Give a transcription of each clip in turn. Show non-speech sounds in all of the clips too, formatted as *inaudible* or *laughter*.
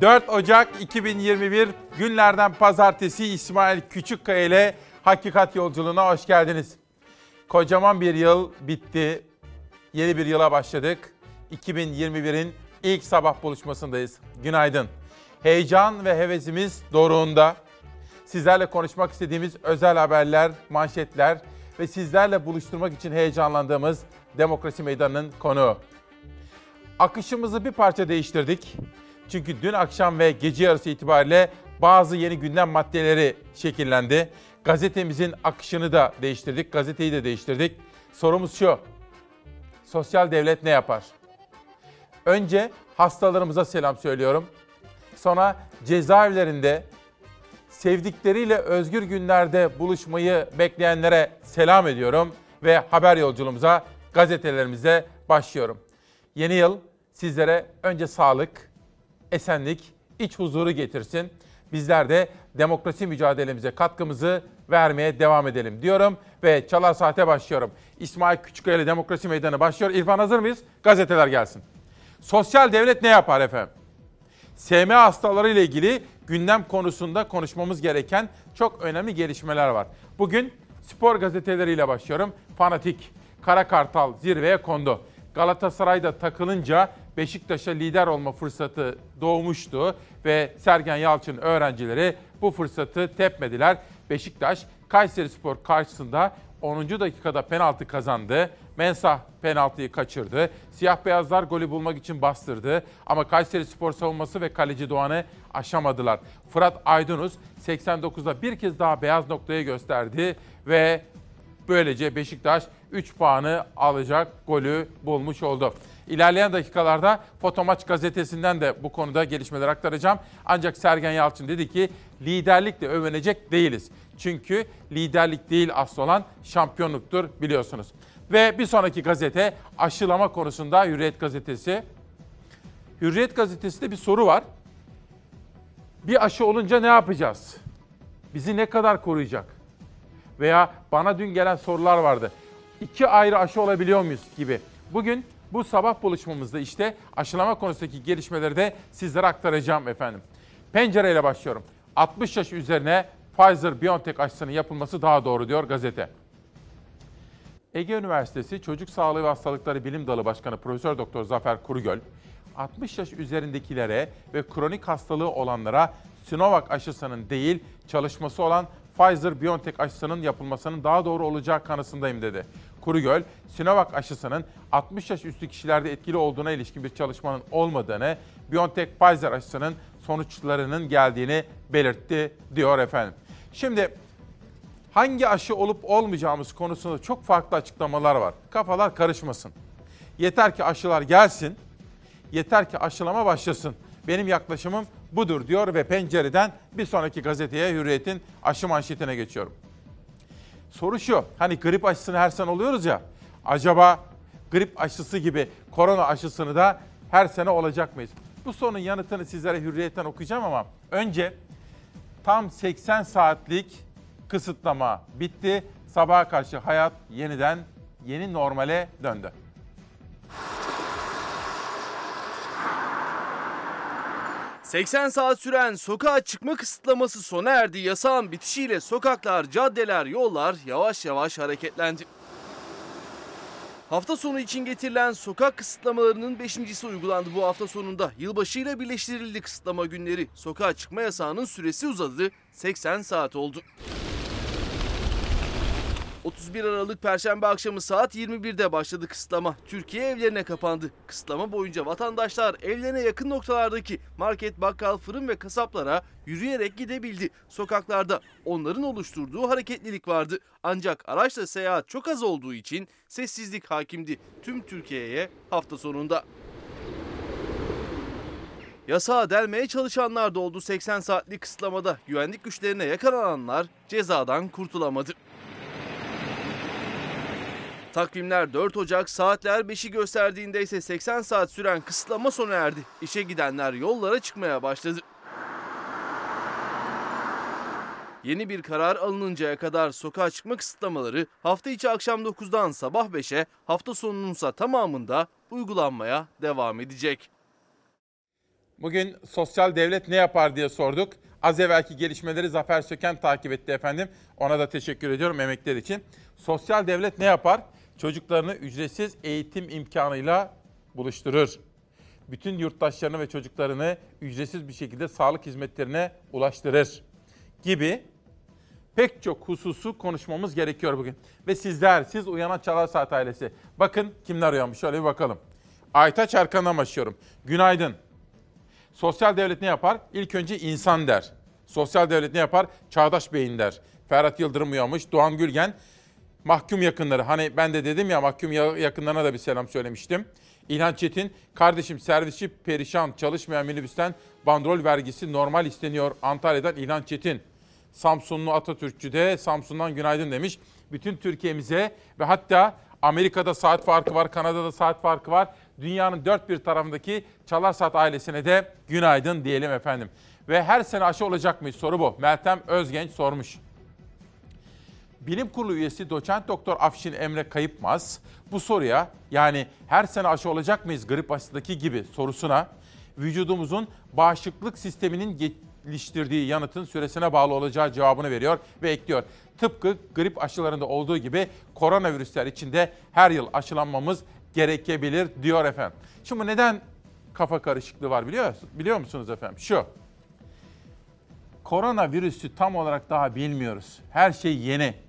4 Ocak 2021 günlerden pazartesi İsmail Küçükkaya ile Hakikat Yolculuğuna hoş geldiniz. Kocaman bir yıl bitti. Yeni bir yıla başladık. 2021'in ilk sabah buluşmasındayız. Günaydın. Heyecan ve hevesimiz doruğunda. Sizlerle konuşmak istediğimiz özel haberler, manşetler ve sizlerle buluşturmak için heyecanlandığımız Demokrasi Meydanı'nın konuğu. Akışımızı bir parça değiştirdik. Çünkü dün akşam ve gece yarısı itibariyle bazı yeni gündem maddeleri şekillendi. Gazetemizin akışını da değiştirdik, gazeteyi de değiştirdik. Sorumuz şu, sosyal devlet ne yapar? Önce hastalarımıza selam söylüyorum. Sonra cezaevlerinde sevdikleriyle özgür günlerde buluşmayı bekleyenlere selam ediyorum ve haber yolculuğumuza gazetelerimize başlıyorum. Yeni yıl sizlere önce sağlık, esenlik, iç huzuru getirsin. Bizler de demokrasi mücadelemize katkımızı vermeye devam edelim diyorum ve Çalar Saat'e başlıyorum. İsmail Küçükkaya Demokrasi Meydanı başlıyor. İrfan hazır mıyız? Gazeteler gelsin. Sosyal devlet ne yapar efendim? SM hastaları ile ilgili gündem konusunda konuşmamız gereken çok önemli gelişmeler var. Bugün spor gazeteleriyle başlıyorum. Fanatik, Kara Kartal zirveye kondu. Galatasaray'da takılınca Beşiktaş'a lider olma fırsatı doğmuştu ve Sergen Yalçın öğrencileri bu fırsatı tepmediler. Beşiktaş Kayseri Spor karşısında 10. dakikada penaltı kazandı. Mensah penaltıyı kaçırdı. Siyah beyazlar golü bulmak için bastırdı. Ama Kayseri Spor savunması ve kaleci Doğan'ı aşamadılar. Fırat Aydınus 89'da bir kez daha beyaz noktayı gösterdi ve böylece Beşiktaş 3 puanı alacak golü bulmuş oldu. İlerleyen dakikalarda Fotomaç gazetesinden de bu konuda gelişmeler aktaracağım. Ancak Sergen Yalçın dedi ki liderlikle övünecek değiliz. Çünkü liderlik değil asıl olan şampiyonluktur biliyorsunuz. Ve bir sonraki gazete aşılama konusunda Hürriyet gazetesi. Hürriyet gazetesinde bir soru var. Bir aşı olunca ne yapacağız? Bizi ne kadar koruyacak? Veya bana dün gelen sorular vardı. İki ayrı aşı olabiliyor muyuz gibi. Bugün bu sabah buluşmamızda işte aşılama konusundaki gelişmeleri de sizlere aktaracağım efendim. Pencereyle başlıyorum. 60 yaş üzerine Pfizer-BioNTech aşısının yapılması daha doğru diyor gazete. Ege Üniversitesi Çocuk Sağlığı ve Hastalıkları Bilim Dalı Başkanı Profesör Doktor Zafer Kurugöl, 60 yaş üzerindekilere ve kronik hastalığı olanlara Sinovac aşısının değil, çalışması olan Pfizer-BioNTech aşısının yapılmasının daha doğru olacağı kanısındayım dedi. Kurugöl, Sinovac aşısının 60 yaş üstü kişilerde etkili olduğuna ilişkin bir çalışmanın olmadığını, BioNTech-Pfizer aşısının sonuçlarının geldiğini belirtti diyor efendim. Şimdi hangi aşı olup olmayacağımız konusunda çok farklı açıklamalar var. Kafalar karışmasın. Yeter ki aşılar gelsin, yeter ki aşılama başlasın. Benim yaklaşımım budur diyor ve pencereden bir sonraki gazeteye Hürriyet'in aşı manşetine geçiyorum. Soru şu, hani grip aşısını her sene oluyoruz ya, acaba grip aşısı gibi korona aşısını da her sene olacak mıyız? Bu sorunun yanıtını sizlere Hürriyet'ten okuyacağım ama önce tam 80 saatlik kısıtlama bitti. Sabaha karşı hayat yeniden yeni normale döndü. 80 saat süren sokağa çıkma kısıtlaması sona erdi. Yasağın bitişiyle sokaklar, caddeler, yollar yavaş yavaş hareketlendi. Hafta sonu için getirilen sokak kısıtlamalarının beşincisi uygulandı bu hafta sonunda. Yılbaşıyla birleştirildi kısıtlama günleri. Sokağa çıkma yasağının süresi uzadı. 80 saat oldu. 31 Aralık Perşembe akşamı saat 21'de başladı kısıtlama. Türkiye evlerine kapandı. Kısıtlama boyunca vatandaşlar evlerine yakın noktalardaki market, bakkal, fırın ve kasaplara yürüyerek gidebildi. Sokaklarda onların oluşturduğu hareketlilik vardı. Ancak araçla seyahat çok az olduğu için sessizlik hakimdi tüm Türkiye'ye hafta sonunda. Yasağa delmeye çalışanlar da oldu 80 saatlik kısıtlamada. Güvenlik güçlerine yakalananlar cezadan kurtulamadı. Takvimler 4 Ocak saatler 5'i gösterdiğinde ise 80 saat süren kısıtlama sona erdi. İşe gidenler yollara çıkmaya başladı. Yeni bir karar alınıncaya kadar sokağa çıkma kısıtlamaları hafta içi akşam 9'dan sabah 5'e, hafta sonununsa tamamında uygulanmaya devam edecek. Bugün sosyal devlet ne yapar diye sorduk. Az evvelki gelişmeleri Zafer Söken takip etti efendim. Ona da teşekkür ediyorum emekler için. Sosyal devlet ne yapar? Çocuklarını ücretsiz eğitim imkanıyla buluşturur. Bütün yurttaşlarını ve çocuklarını ücretsiz bir şekilde sağlık hizmetlerine ulaştırır gibi pek çok hususu konuşmamız gerekiyor bugün. Ve sizler, siz uyanan Çalar Saat ailesi. Bakın kimler uyanmış şöyle bir bakalım. Aytaç Erkan'dan başlıyorum. Günaydın. Sosyal devlet ne yapar? İlk önce insan der. Sosyal devlet ne yapar? Çağdaş beyin der. Ferhat Yıldırım uyanmış. Doğan Gülgen mahkum yakınları. Hani ben de dedim ya mahkum yakınlarına da bir selam söylemiştim. İlhan Çetin, kardeşim servisçi perişan çalışmayan minibüsten bandrol vergisi normal isteniyor. Antalya'dan İlhan Çetin. Samsunlu Atatürkçü de Samsun'dan günaydın demiş. Bütün Türkiye'mize ve hatta Amerika'da saat farkı var, Kanada'da saat farkı var. Dünyanın dört bir tarafındaki Çalar Saat ailesine de günaydın diyelim efendim. Ve her sene aşı olacak mıyız soru bu. Meltem Özgenç sormuş. Bilim Kurulu üyesi doçent doktor Afşin Emre Kayıpmaz bu soruya yani her sene aşı olacak mıyız grip aşısındaki gibi sorusuna vücudumuzun bağışıklık sisteminin geliştirdiği yanıtın süresine bağlı olacağı cevabını veriyor ve ekliyor. Tıpkı grip aşılarında olduğu gibi koronavirüsler için de her yıl aşılanmamız gerekebilir diyor efendim. Şimdi neden kafa karışıklığı var biliyor, biliyor musunuz efendim? Şu, koronavirüsü tam olarak daha bilmiyoruz. Her şey yeni.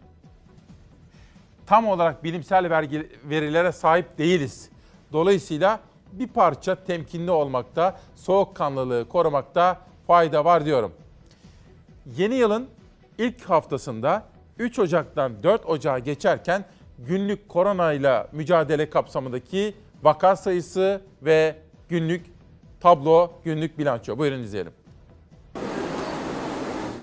Tam olarak bilimsel vergi, verilere sahip değiliz. Dolayısıyla bir parça temkinli olmakta, soğukkanlılığı korumakta fayda var diyorum. Yeni yılın ilk haftasında 3 Ocak'tan 4 Ocak'a geçerken günlük koronayla mücadele kapsamındaki vaka sayısı ve günlük tablo, günlük bilanço. Buyurun izleyelim.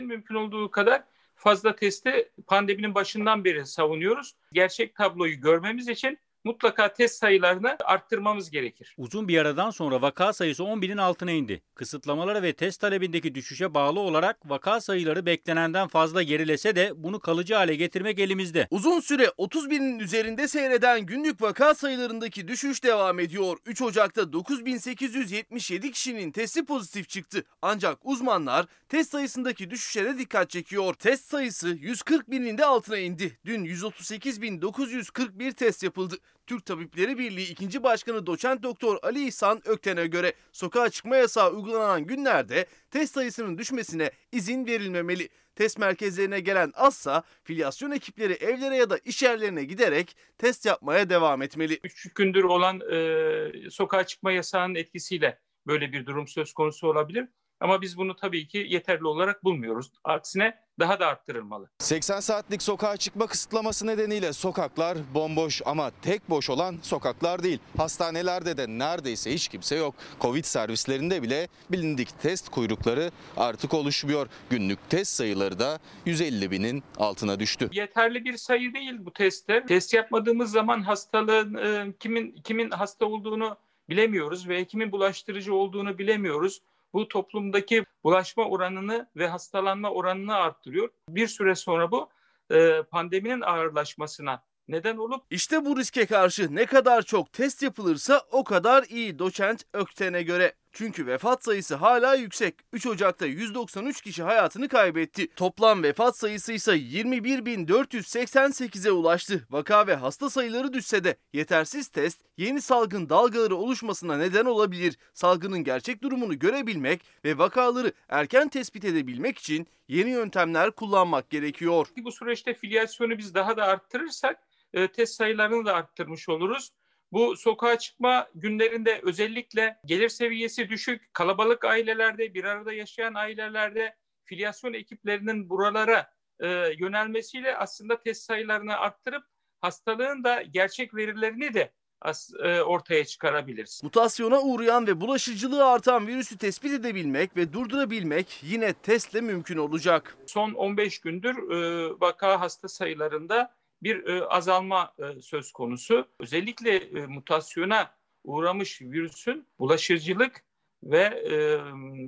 Mümkün olduğu kadar fazla testi pandeminin başından beri savunuyoruz. Gerçek tabloyu görmemiz için mutlaka test sayılarını arttırmamız gerekir. Uzun bir aradan sonra vaka sayısı 10 binin altına indi. Kısıtlamalara ve test talebindeki düşüşe bağlı olarak vaka sayıları beklenenden fazla gerilese de bunu kalıcı hale getirmek elimizde. Uzun süre 30 binin üzerinde seyreden günlük vaka sayılarındaki düşüş devam ediyor. 3 Ocak'ta 9877 kişinin testi pozitif çıktı. Ancak uzmanlar test sayısındaki düşüşe de dikkat çekiyor. Test sayısı 140 binin de altına indi. Dün 138.941 test yapıldı. Türk Tabipleri Birliği 2. Başkanı Doçent Doktor Ali İhsan Ökten'e göre sokağa çıkma yasağı uygulanan günlerde test sayısının düşmesine izin verilmemeli. Test merkezlerine gelen azsa filyasyon ekipleri evlere ya da iş yerlerine giderek test yapmaya devam etmeli. 3 gündür olan e, sokağa çıkma yasağının etkisiyle böyle bir durum söz konusu olabilir. Ama biz bunu tabii ki yeterli olarak bulmuyoruz. Aksine daha da arttırılmalı. 80 saatlik sokağa çıkma kısıtlaması nedeniyle sokaklar bomboş ama tek boş olan sokaklar değil. Hastanelerde de neredeyse hiç kimse yok. Covid servislerinde bile bilindik test kuyrukları artık oluşmuyor. Günlük test sayıları da 150 binin altına düştü. Yeterli bir sayı değil bu testler. Test yapmadığımız zaman hastalığın e, kimin kimin hasta olduğunu bilemiyoruz ve kimin bulaştırıcı olduğunu bilemiyoruz bu toplumdaki bulaşma oranını ve hastalanma oranını arttırıyor. Bir süre sonra bu e, pandeminin ağırlaşmasına neden olup İşte bu riske karşı ne kadar çok test yapılırsa o kadar iyi doçent Ökten'e göre. Çünkü vefat sayısı hala yüksek. 3 Ocak'ta 193 kişi hayatını kaybetti. Toplam vefat sayısı ise 21.488'e ulaştı. Vaka ve hasta sayıları düşse de yetersiz test yeni salgın dalgaları oluşmasına neden olabilir. Salgının gerçek durumunu görebilmek ve vakaları erken tespit edebilmek için yeni yöntemler kullanmak gerekiyor. Bu süreçte filyasyonu biz daha da arttırırsak e, test sayılarını da arttırmış oluruz. Bu sokağa çıkma günlerinde özellikle gelir seviyesi düşük, kalabalık ailelerde, bir arada yaşayan ailelerde filyasyon ekiplerinin buralara e, yönelmesiyle aslında test sayılarını arttırıp hastalığın da gerçek verilerini de as, e, ortaya çıkarabiliriz. Mutasyona uğrayan ve bulaşıcılığı artan virüsü tespit edebilmek ve durdurabilmek yine testle mümkün olacak. Son 15 gündür e, vaka hasta sayılarında bir e, azalma e, söz konusu. Özellikle e, mutasyona uğramış virüsün bulaşıcılık ve e,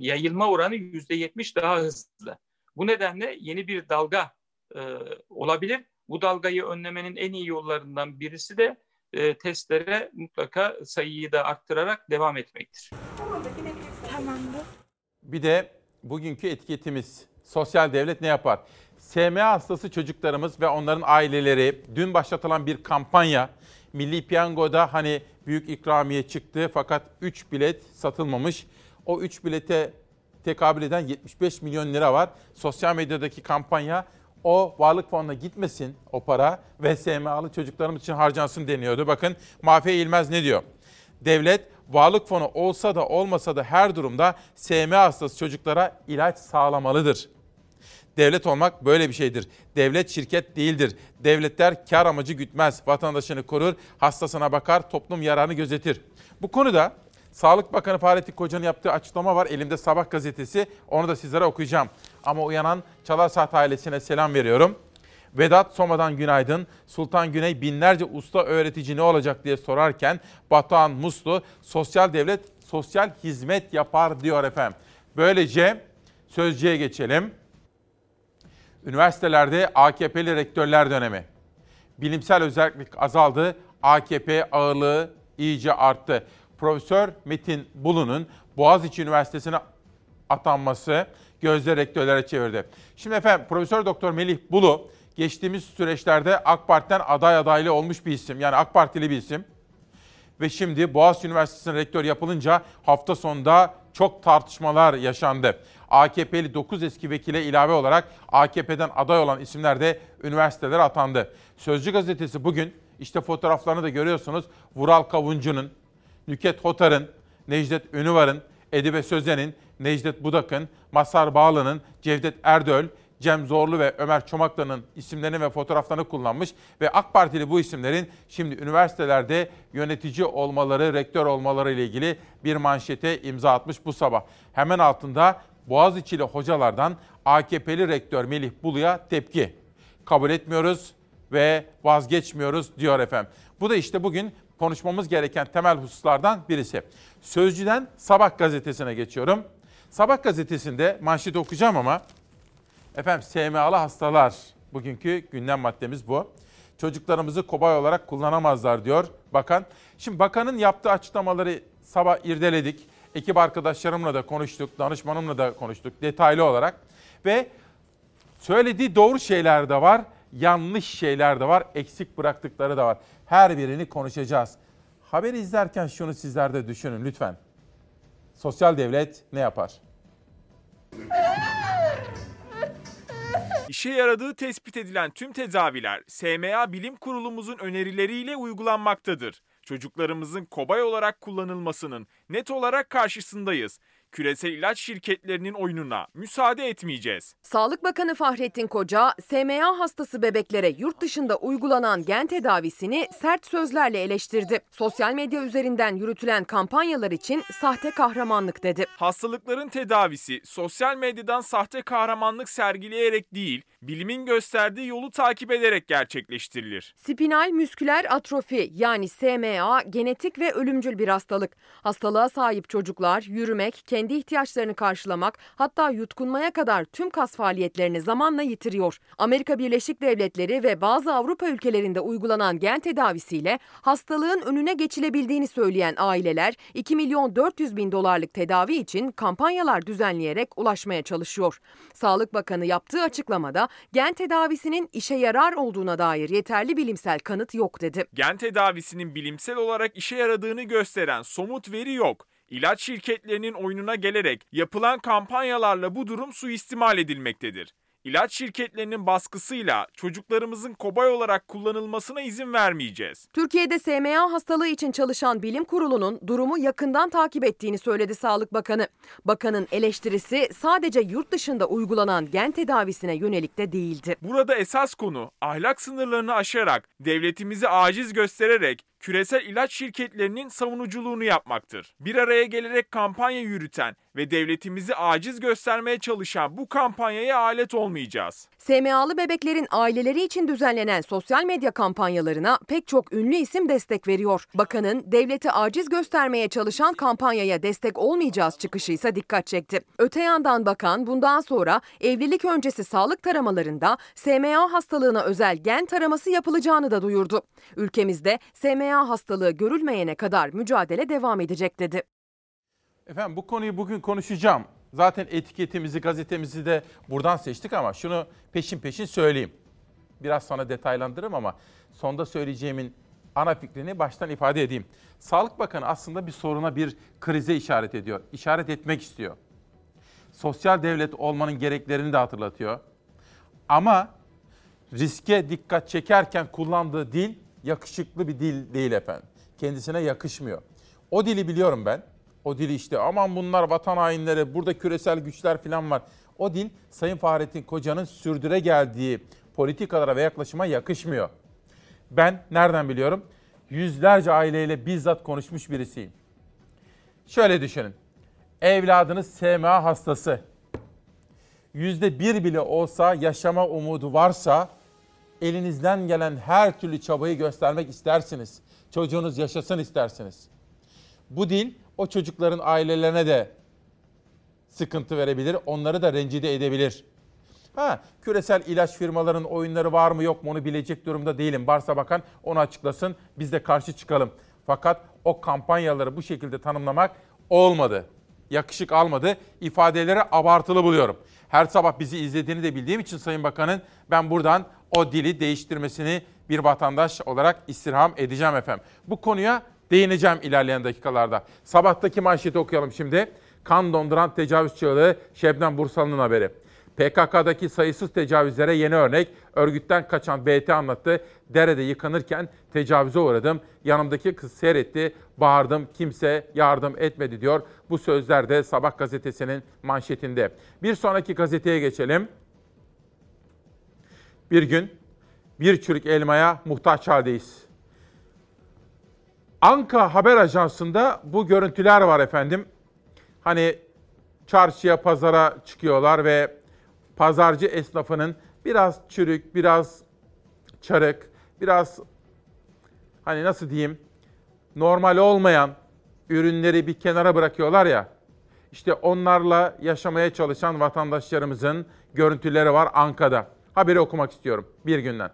yayılma oranı %70 daha hızlı. Bu nedenle yeni bir dalga e, olabilir. Bu dalgayı önlemenin en iyi yollarından birisi de e, testlere mutlaka sayıyı da arttırarak devam etmektir. Tamamdır. Bir de bugünkü etiketimiz sosyal devlet ne yapar? SMA hastası çocuklarımız ve onların aileleri dün başlatılan bir kampanya. Milli Piyango'da hani büyük ikramiye çıktı fakat 3 bilet satılmamış. O 3 bilete tekabül eden 75 milyon lira var. Sosyal medyadaki kampanya o varlık fonuna gitmesin o para ve SMA'lı çocuklarımız için harcansın deniyordu. Bakın Mahfiye İlmez ne diyor? Devlet varlık fonu olsa da olmasa da her durumda SMA hastası çocuklara ilaç sağlamalıdır. Devlet olmak böyle bir şeydir. Devlet şirket değildir. Devletler kar amacı gütmez. Vatandaşını korur, hastasına bakar, toplum yararını gözetir. Bu konuda Sağlık Bakanı Fahrettin Koca'nın yaptığı açıklama var. Elimde Sabah gazetesi. Onu da sizlere okuyacağım. Ama uyanan Çalar Saat ailesine selam veriyorum. Vedat Soma'dan günaydın. Sultan Güney binlerce usta öğretici ne olacak diye sorarken Batuhan Muslu sosyal devlet sosyal hizmet yapar diyor efendim. Böylece sözcüye geçelim. Üniversitelerde AKP'li rektörler dönemi. Bilimsel özellik azaldı. AKP ağırlığı iyice arttı. Profesör Metin Bulu'nun Boğaziçi Üniversitesi'ne atanması gözde rektörlere çevirdi. Şimdi efendim Profesör Doktor Melih Bulu geçtiğimiz süreçlerde AK Parti'den aday adaylı olmuş bir isim. Yani AK Partili bir isim. Ve şimdi Boğaziçi Üniversitesi'nin rektör yapılınca hafta sonunda çok tartışmalar yaşandı. AKP'li 9 eski vekile ilave olarak AKP'den aday olan isimler de üniversitelere atandı. Sözcü gazetesi bugün işte fotoğraflarını da görüyorsunuz. Vural Kavuncu'nun, Nüket Hotar'ın, Necdet Ünüvar'ın, Edibe Sözen'in, Necdet Budak'ın, Masar Bağlı'nın, Cevdet Erdöl, Cem Zorlu ve Ömer Çomaklı'nın isimlerini ve fotoğraflarını kullanmış ve AK Partili bu isimlerin şimdi üniversitelerde yönetici olmaları, rektör olmaları ile ilgili bir manşete imza atmış bu sabah. Hemen altında Boğaziçi'li hocalardan AKP'li rektör Melih Bulu'ya tepki. Kabul etmiyoruz ve vazgeçmiyoruz diyor efendim. Bu da işte bugün konuşmamız gereken temel hususlardan birisi. Sözcüden Sabah gazetesine geçiyorum. Sabah gazetesinde manşeti okuyacağım ama efendim SMA'lı hastalar bugünkü gündem maddemiz bu. Çocuklarımızı kobay olarak kullanamazlar diyor bakan. Şimdi bakanın yaptığı açıklamaları sabah irdeledik. Ekip arkadaşlarımla da konuştuk, danışmanımla da konuştuk detaylı olarak. Ve söylediği doğru şeyler de var, yanlış şeyler de var, eksik bıraktıkları da var. Her birini konuşacağız. Haberi izlerken şunu sizler de düşünün lütfen. Sosyal devlet ne yapar? İşe yaradığı tespit edilen tüm tedaviler SMA Bilim Kurulumuzun önerileriyle uygulanmaktadır. Çocuklarımızın kobay olarak kullanılmasının net olarak karşısındayız. Küresel ilaç şirketlerinin oyununa müsaade etmeyeceğiz. Sağlık Bakanı Fahrettin Koca, SMA hastası bebeklere yurt dışında uygulanan gen tedavisini sert sözlerle eleştirdi. Sosyal medya üzerinden yürütülen kampanyalar için sahte kahramanlık dedi. Hastalıkların tedavisi sosyal medyadan sahte kahramanlık sergileyerek değil, bilimin gösterdiği yolu takip ederek gerçekleştirilir. Spinal müsküler atrofi yani SMA genetik ve ölümcül bir hastalık. Hastalığa sahip çocuklar yürümek, kendi ihtiyaçlarını karşılamak hatta yutkunmaya kadar tüm kas faaliyetlerini zamanla yitiriyor. Amerika Birleşik Devletleri ve bazı Avrupa ülkelerinde uygulanan gen tedavisiyle hastalığın önüne geçilebildiğini söyleyen aileler 2 milyon 400 bin dolarlık tedavi için kampanyalar düzenleyerek ulaşmaya çalışıyor. Sağlık Bakanı yaptığı açıklamada gen tedavisinin işe yarar olduğuna dair yeterli bilimsel kanıt yok dedi. Gen tedavisinin bilimsel olarak işe yaradığını gösteren somut veri yok. İlaç şirketlerinin oyununa gelerek yapılan kampanyalarla bu durum suistimal edilmektedir. İlaç şirketlerinin baskısıyla çocuklarımızın kobay olarak kullanılmasına izin vermeyeceğiz. Türkiye'de SMA hastalığı için çalışan bilim kurulunun durumu yakından takip ettiğini söyledi Sağlık Bakanı. Bakanın eleştirisi sadece yurt dışında uygulanan gen tedavisine yönelik de değildi. Burada esas konu ahlak sınırlarını aşarak, devletimizi aciz göstererek küresel ilaç şirketlerinin savunuculuğunu yapmaktır. Bir araya gelerek kampanya yürüten ve devletimizi aciz göstermeye çalışan bu kampanyaya alet olmayacağız. SMA'lı bebeklerin aileleri için düzenlenen sosyal medya kampanyalarına pek çok ünlü isim destek veriyor. Bakanın devleti aciz göstermeye çalışan kampanyaya destek olmayacağız çıkışı ise dikkat çekti. Öte yandan bakan bundan sonra evlilik öncesi sağlık taramalarında SMA hastalığına özel gen taraması yapılacağını da duyurdu. Ülkemizde SMA hastalığı görülmeyene kadar mücadele devam edecek dedi. Efendim bu konuyu bugün konuşacağım. Zaten etiketimizi, gazetemizi de buradan seçtik ama şunu peşin peşin söyleyeyim. Biraz sonra detaylandırırım ama sonda söyleyeceğimin ana fikrini baştan ifade edeyim. Sağlık Bakanı aslında bir soruna, bir krize işaret ediyor. İşaret etmek istiyor. Sosyal devlet olmanın gereklerini de hatırlatıyor. Ama riske dikkat çekerken kullandığı dil yakışıklı bir dil değil efendim. Kendisine yakışmıyor. O dili biliyorum ben. O dili işte aman bunlar vatan hainleri, burada küresel güçler falan var. O dil Sayın Fahrettin Koca'nın sürdüre geldiği politikalara ve yaklaşıma yakışmıyor. Ben nereden biliyorum? Yüzlerce aileyle bizzat konuşmuş birisiyim. Şöyle düşünün. Evladınız SMA hastası. Yüzde bir bile olsa yaşama umudu varsa elinizden gelen her türlü çabayı göstermek istersiniz. Çocuğunuz yaşasın istersiniz. Bu dil o çocukların ailelerine de sıkıntı verebilir, onları da rencide edebilir. Ha, küresel ilaç firmalarının oyunları var mı yok mu onu bilecek durumda değilim. Varsa bakan onu açıklasın, biz de karşı çıkalım. Fakat o kampanyaları bu şekilde tanımlamak olmadı. Yakışık almadı. İfadeleri abartılı buluyorum. Her sabah bizi izlediğini de bildiğim için Sayın Bakan'ın ben buradan o dili değiştirmesini bir vatandaş olarak istirham edeceğim efendim. Bu konuya değineceğim ilerleyen dakikalarda. Sabahtaki manşeti okuyalım şimdi. Kan donduran tecavüz çığlığı Şebnem Bursalı'nın haberi. PKK'daki sayısız tecavüzlere yeni örnek. Örgütten kaçan BT anlattı. Derede yıkanırken tecavüze uğradım. Yanımdaki kız seyretti. Bağırdım. Kimse yardım etmedi diyor. Bu sözler de Sabah gazetesinin manşetinde. Bir sonraki gazeteye geçelim. Bir gün bir çürük elmaya muhtaç haldeyiz. Anka Haber Ajansı'nda bu görüntüler var efendim. Hani çarşıya, pazara çıkıyorlar ve pazarcı esnafının biraz çürük, biraz çarık, biraz hani nasıl diyeyim normal olmayan ürünleri bir kenara bırakıyorlar ya. İşte onlarla yaşamaya çalışan vatandaşlarımızın görüntüleri var Anka'da. Haberi okumak istiyorum bir günden.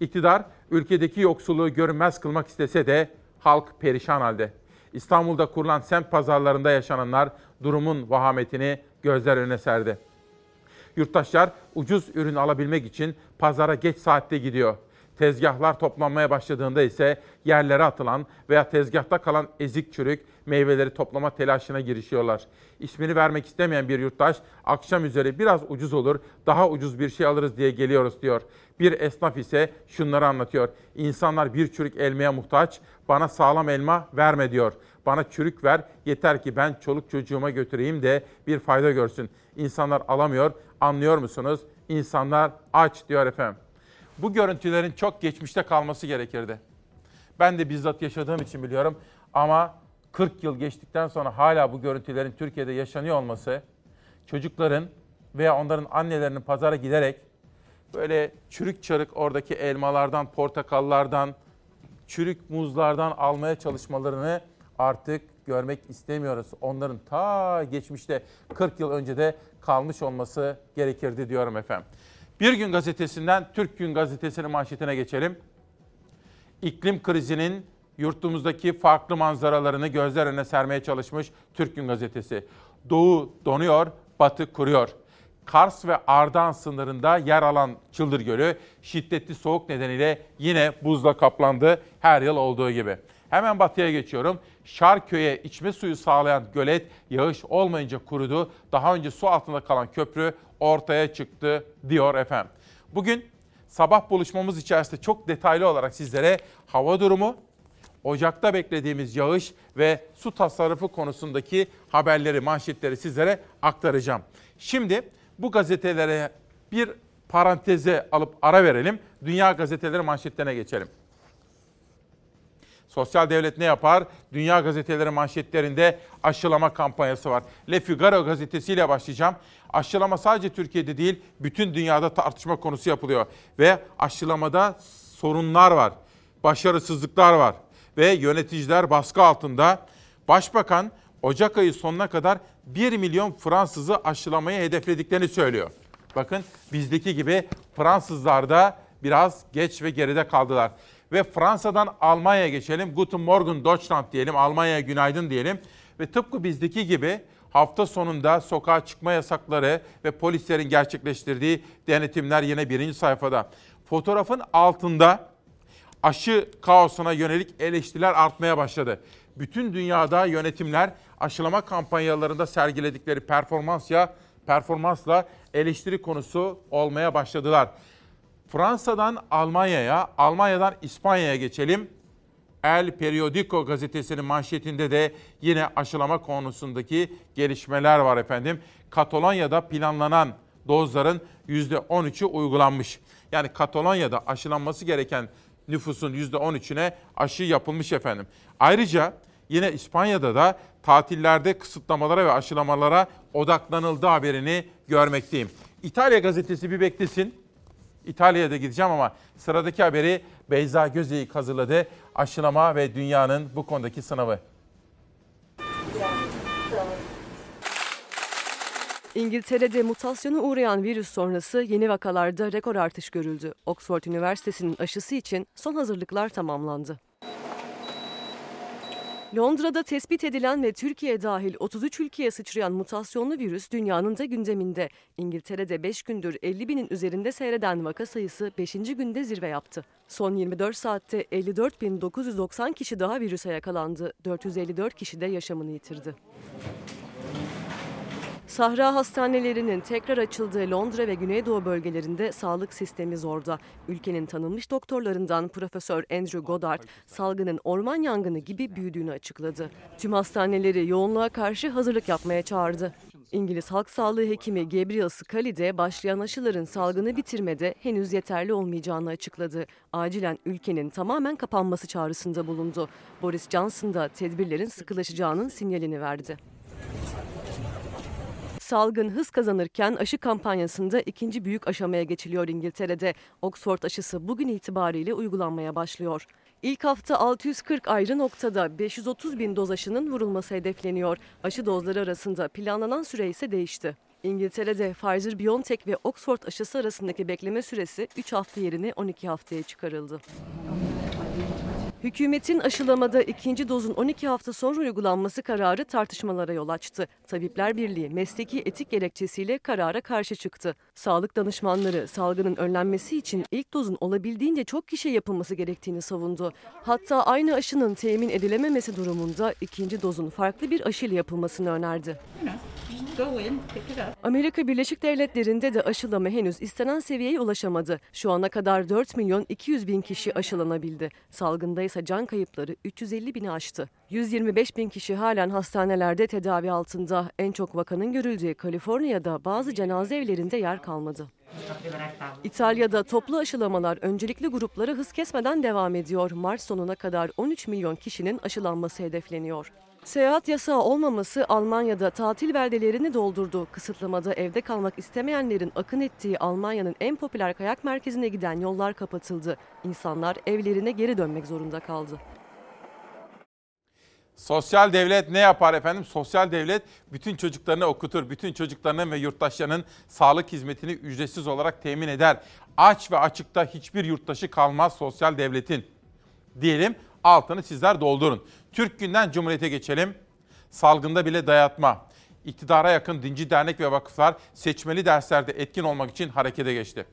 İktidar ülkedeki yoksulluğu görünmez kılmak istese de halk perişan halde. İstanbul'da kurulan semt pazarlarında yaşananlar durumun vahametini gözler önüne serdi. Yurttaşlar ucuz ürün alabilmek için pazara geç saatte gidiyor. Tezgahlar toplanmaya başladığında ise yerlere atılan veya tezgahta kalan ezik çürük meyveleri toplama telaşına girişiyorlar. İsmini vermek istemeyen bir yurttaş akşam üzeri biraz ucuz olur, daha ucuz bir şey alırız diye geliyoruz diyor. Bir esnaf ise şunları anlatıyor. İnsanlar bir çürük elmaya muhtaç, bana sağlam elma verme diyor. Bana çürük ver, yeter ki ben çoluk çocuğuma götüreyim de bir fayda görsün. İnsanlar alamıyor, anlıyor musunuz? İnsanlar aç diyor efendim. Bu görüntülerin çok geçmişte kalması gerekirdi. Ben de bizzat yaşadığım için biliyorum ama 40 yıl geçtikten sonra hala bu görüntülerin Türkiye'de yaşanıyor olması çocukların veya onların annelerinin pazara giderek böyle çürük çarık oradaki elmalardan, portakallardan, çürük muzlardan almaya çalışmalarını artık görmek istemiyoruz. Onların ta geçmişte 40 yıl önce de kalmış olması gerekirdi diyorum efendim. Bir Gün Gazetesi'nden Türk Gün Gazetesi'nin manşetine geçelim. İklim krizinin yurtumuzdaki farklı manzaralarını gözler önüne sermeye çalışmış Türk Gün Gazetesi. Doğu donuyor, batı kuruyor. Kars ve Ardahan sınırında yer alan Çıldır Gölü şiddetli soğuk nedeniyle yine buzla kaplandı her yıl olduğu gibi. Hemen batıya geçiyorum. Şarköy'e içme suyu sağlayan gölet yağış olmayınca kurudu. Daha önce su altında kalan köprü ortaya çıktı diyor efendim. Bugün sabah buluşmamız içerisinde çok detaylı olarak sizlere hava durumu, Ocakta beklediğimiz yağış ve su tasarrufu konusundaki haberleri, manşetleri sizlere aktaracağım. Şimdi bu gazetelere bir paranteze alıp ara verelim. Dünya gazeteleri manşetlerine geçelim. Sosyal devlet ne yapar? Dünya gazeteleri manşetlerinde aşılama kampanyası var. Le Figaro gazetesiyle başlayacağım. Aşılama sadece Türkiye'de değil, bütün dünyada tartışma konusu yapılıyor. Ve aşılamada sorunlar var, başarısızlıklar var. Ve yöneticiler baskı altında. Başbakan Ocak ayı sonuna kadar 1 milyon Fransızı aşılamayı hedeflediklerini söylüyor. Bakın bizdeki gibi Fransızlar da biraz geç ve geride kaldılar. Ve Fransa'dan Almanya'ya geçelim. Guten Morgen Deutschland diyelim. Almanya'ya günaydın diyelim. Ve tıpkı bizdeki gibi hafta sonunda sokağa çıkma yasakları ve polislerin gerçekleştirdiği denetimler yine birinci sayfada. Fotoğrafın altında aşı kaosuna yönelik eleştiriler artmaya başladı. Bütün dünyada yönetimler aşılama kampanyalarında sergiledikleri performans ya performansla eleştiri konusu olmaya başladılar. Fransa'dan Almanya'ya, Almanya'dan İspanya'ya geçelim. El Periodico gazetesinin manşetinde de yine aşılama konusundaki gelişmeler var efendim. Katalonya'da planlanan dozların %13'ü uygulanmış. Yani Katalonya'da aşılanması gereken nüfusun %13'üne aşı yapılmış efendim. Ayrıca yine İspanya'da da tatillerde kısıtlamalara ve aşılamalara odaklanıldığı haberini görmekteyim. İtalya gazetesi bir beklesin. İtalya'ya da gideceğim ama sıradaki haberi Beyza Gözeyik hazırladı. Aşılama ve dünyanın bu konudaki sınavı. İngiltere'de mutasyona uğrayan virüs sonrası yeni vakalarda rekor artış görüldü. Oxford Üniversitesi'nin aşısı için son hazırlıklar tamamlandı. Londra'da tespit edilen ve Türkiye dahil 33 ülkeye sıçrayan mutasyonlu virüs dünyanın da gündeminde. İngiltere'de 5 gündür 50 binin üzerinde seyreden vaka sayısı 5. günde zirve yaptı. Son 24 saatte 54.990 kişi daha virüse yakalandı. 454 kişi de yaşamını yitirdi. Sahra hastanelerinin tekrar açıldığı Londra ve Güneydoğu bölgelerinde sağlık sistemi zorda. Ülkenin tanınmış doktorlarından Profesör Andrew Goddard, salgının orman yangını gibi büyüdüğünü açıkladı. Tüm hastaneleri yoğunluğa karşı hazırlık yapmaya çağırdı. İngiliz Halk Sağlığı Hekimi Gabriel Scally de başlayan aşıların salgını bitirmede henüz yeterli olmayacağını açıkladı. Acilen ülkenin tamamen kapanması çağrısında bulundu. Boris Johnson da tedbirlerin sıkılaşacağının sinyalini verdi. Salgın hız kazanırken aşı kampanyasında ikinci büyük aşamaya geçiliyor İngiltere'de. Oxford aşısı bugün itibariyle uygulanmaya başlıyor. İlk hafta 640 ayrı noktada 530 bin doz aşının vurulması hedefleniyor. Aşı dozları arasında planlanan süre ise değişti. İngiltere'de Pfizer-BioNTech ve Oxford aşısı arasındaki bekleme süresi 3 hafta yerine 12 haftaya çıkarıldı. Hükümetin aşılamada ikinci dozun 12 hafta sonra uygulanması kararı tartışmalara yol açtı. Tabipler Birliği mesleki etik gerekçesiyle karara karşı çıktı. Sağlık danışmanları salgının önlenmesi için ilk dozun olabildiğince çok kişiye yapılması gerektiğini savundu. Hatta aynı aşının temin edilememesi durumunda ikinci dozun farklı bir aşıyla yapılmasını önerdi. Amerika Birleşik Devletleri'nde de aşılama henüz istenen seviyeye ulaşamadı. Şu ana kadar 4 milyon 200 bin kişi aşılanabildi. Salgında ise can kayıpları 350 bini aştı. 125 bin kişi halen hastanelerde tedavi altında. En çok vakanın görüldüğü Kaliforniya'da bazı cenaze evlerinde yer kalmadı. İtalya'da toplu aşılamalar öncelikli gruplara hız kesmeden devam ediyor. Mart sonuna kadar 13 milyon kişinin aşılanması hedefleniyor. Seyahat yasağı olmaması Almanya'da tatil beldelerini doldurdu. Kısıtlamada evde kalmak istemeyenlerin akın ettiği Almanya'nın en popüler kayak merkezine giden yollar kapatıldı. İnsanlar evlerine geri dönmek zorunda kaldı. Sosyal devlet ne yapar efendim? Sosyal devlet bütün çocuklarını okutur. Bütün çocuklarının ve yurttaşlarının sağlık hizmetini ücretsiz olarak temin eder. Aç ve açıkta hiçbir yurttaşı kalmaz sosyal devletin. Diyelim altını sizler doldurun. Türk Günden Cumhuriyet'e geçelim. Salgında bile dayatma. İktidara yakın dinci dernek ve vakıflar seçmeli derslerde etkin olmak için harekete geçti.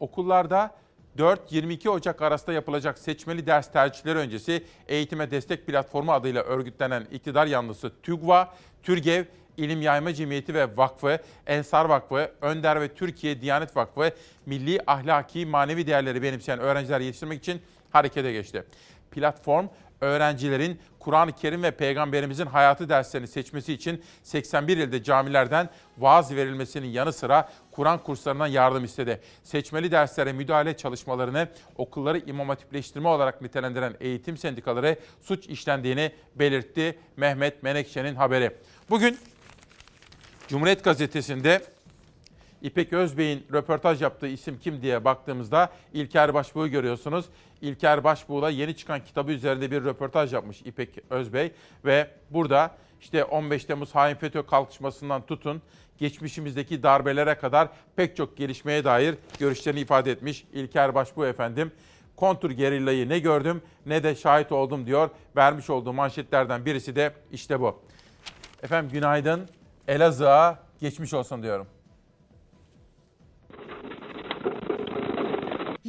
Okullarda 4-22 Ocak arasında yapılacak seçmeli ders tercihleri öncesi Eğitime Destek Platformu adıyla örgütlenen iktidar yanlısı TÜGVA, TÜRGEV, İlim Yayma Cemiyeti ve Vakfı, Ensar Vakfı, Önder ve Türkiye Diyanet Vakfı milli ahlaki manevi değerleri benimseyen öğrenciler yetiştirmek için harekete geçti. Platform öğrencilerin Kur'an-ı Kerim ve Peygamberimizin hayatı derslerini seçmesi için 81 ilde camilerden vaaz verilmesinin yanı sıra Kur'an kurslarından yardım istedi. Seçmeli derslere müdahale çalışmalarını okulları imam hatipleştirme olarak nitelendiren eğitim sendikaları suç işlendiğini belirtti. Mehmet Menekşe'nin haberi. Bugün Cumhuriyet Gazetesi'nde İpek Özbey'in röportaj yaptığı isim kim diye baktığımızda İlker Başbuğ'u görüyorsunuz. İlker Başbuğ'la yeni çıkan kitabı üzerinde bir röportaj yapmış İpek Özbey ve burada işte 15 Temmuz hain FETÖ kalkışmasından tutun geçmişimizdeki darbelere kadar pek çok gelişmeye dair görüşlerini ifade etmiş İlker Başbuğ efendim. Kontur gerillayı ne gördüm ne de şahit oldum diyor. Vermiş olduğu manşetlerden birisi de işte bu. Efendim günaydın. Elazığ'a geçmiş olsun diyorum.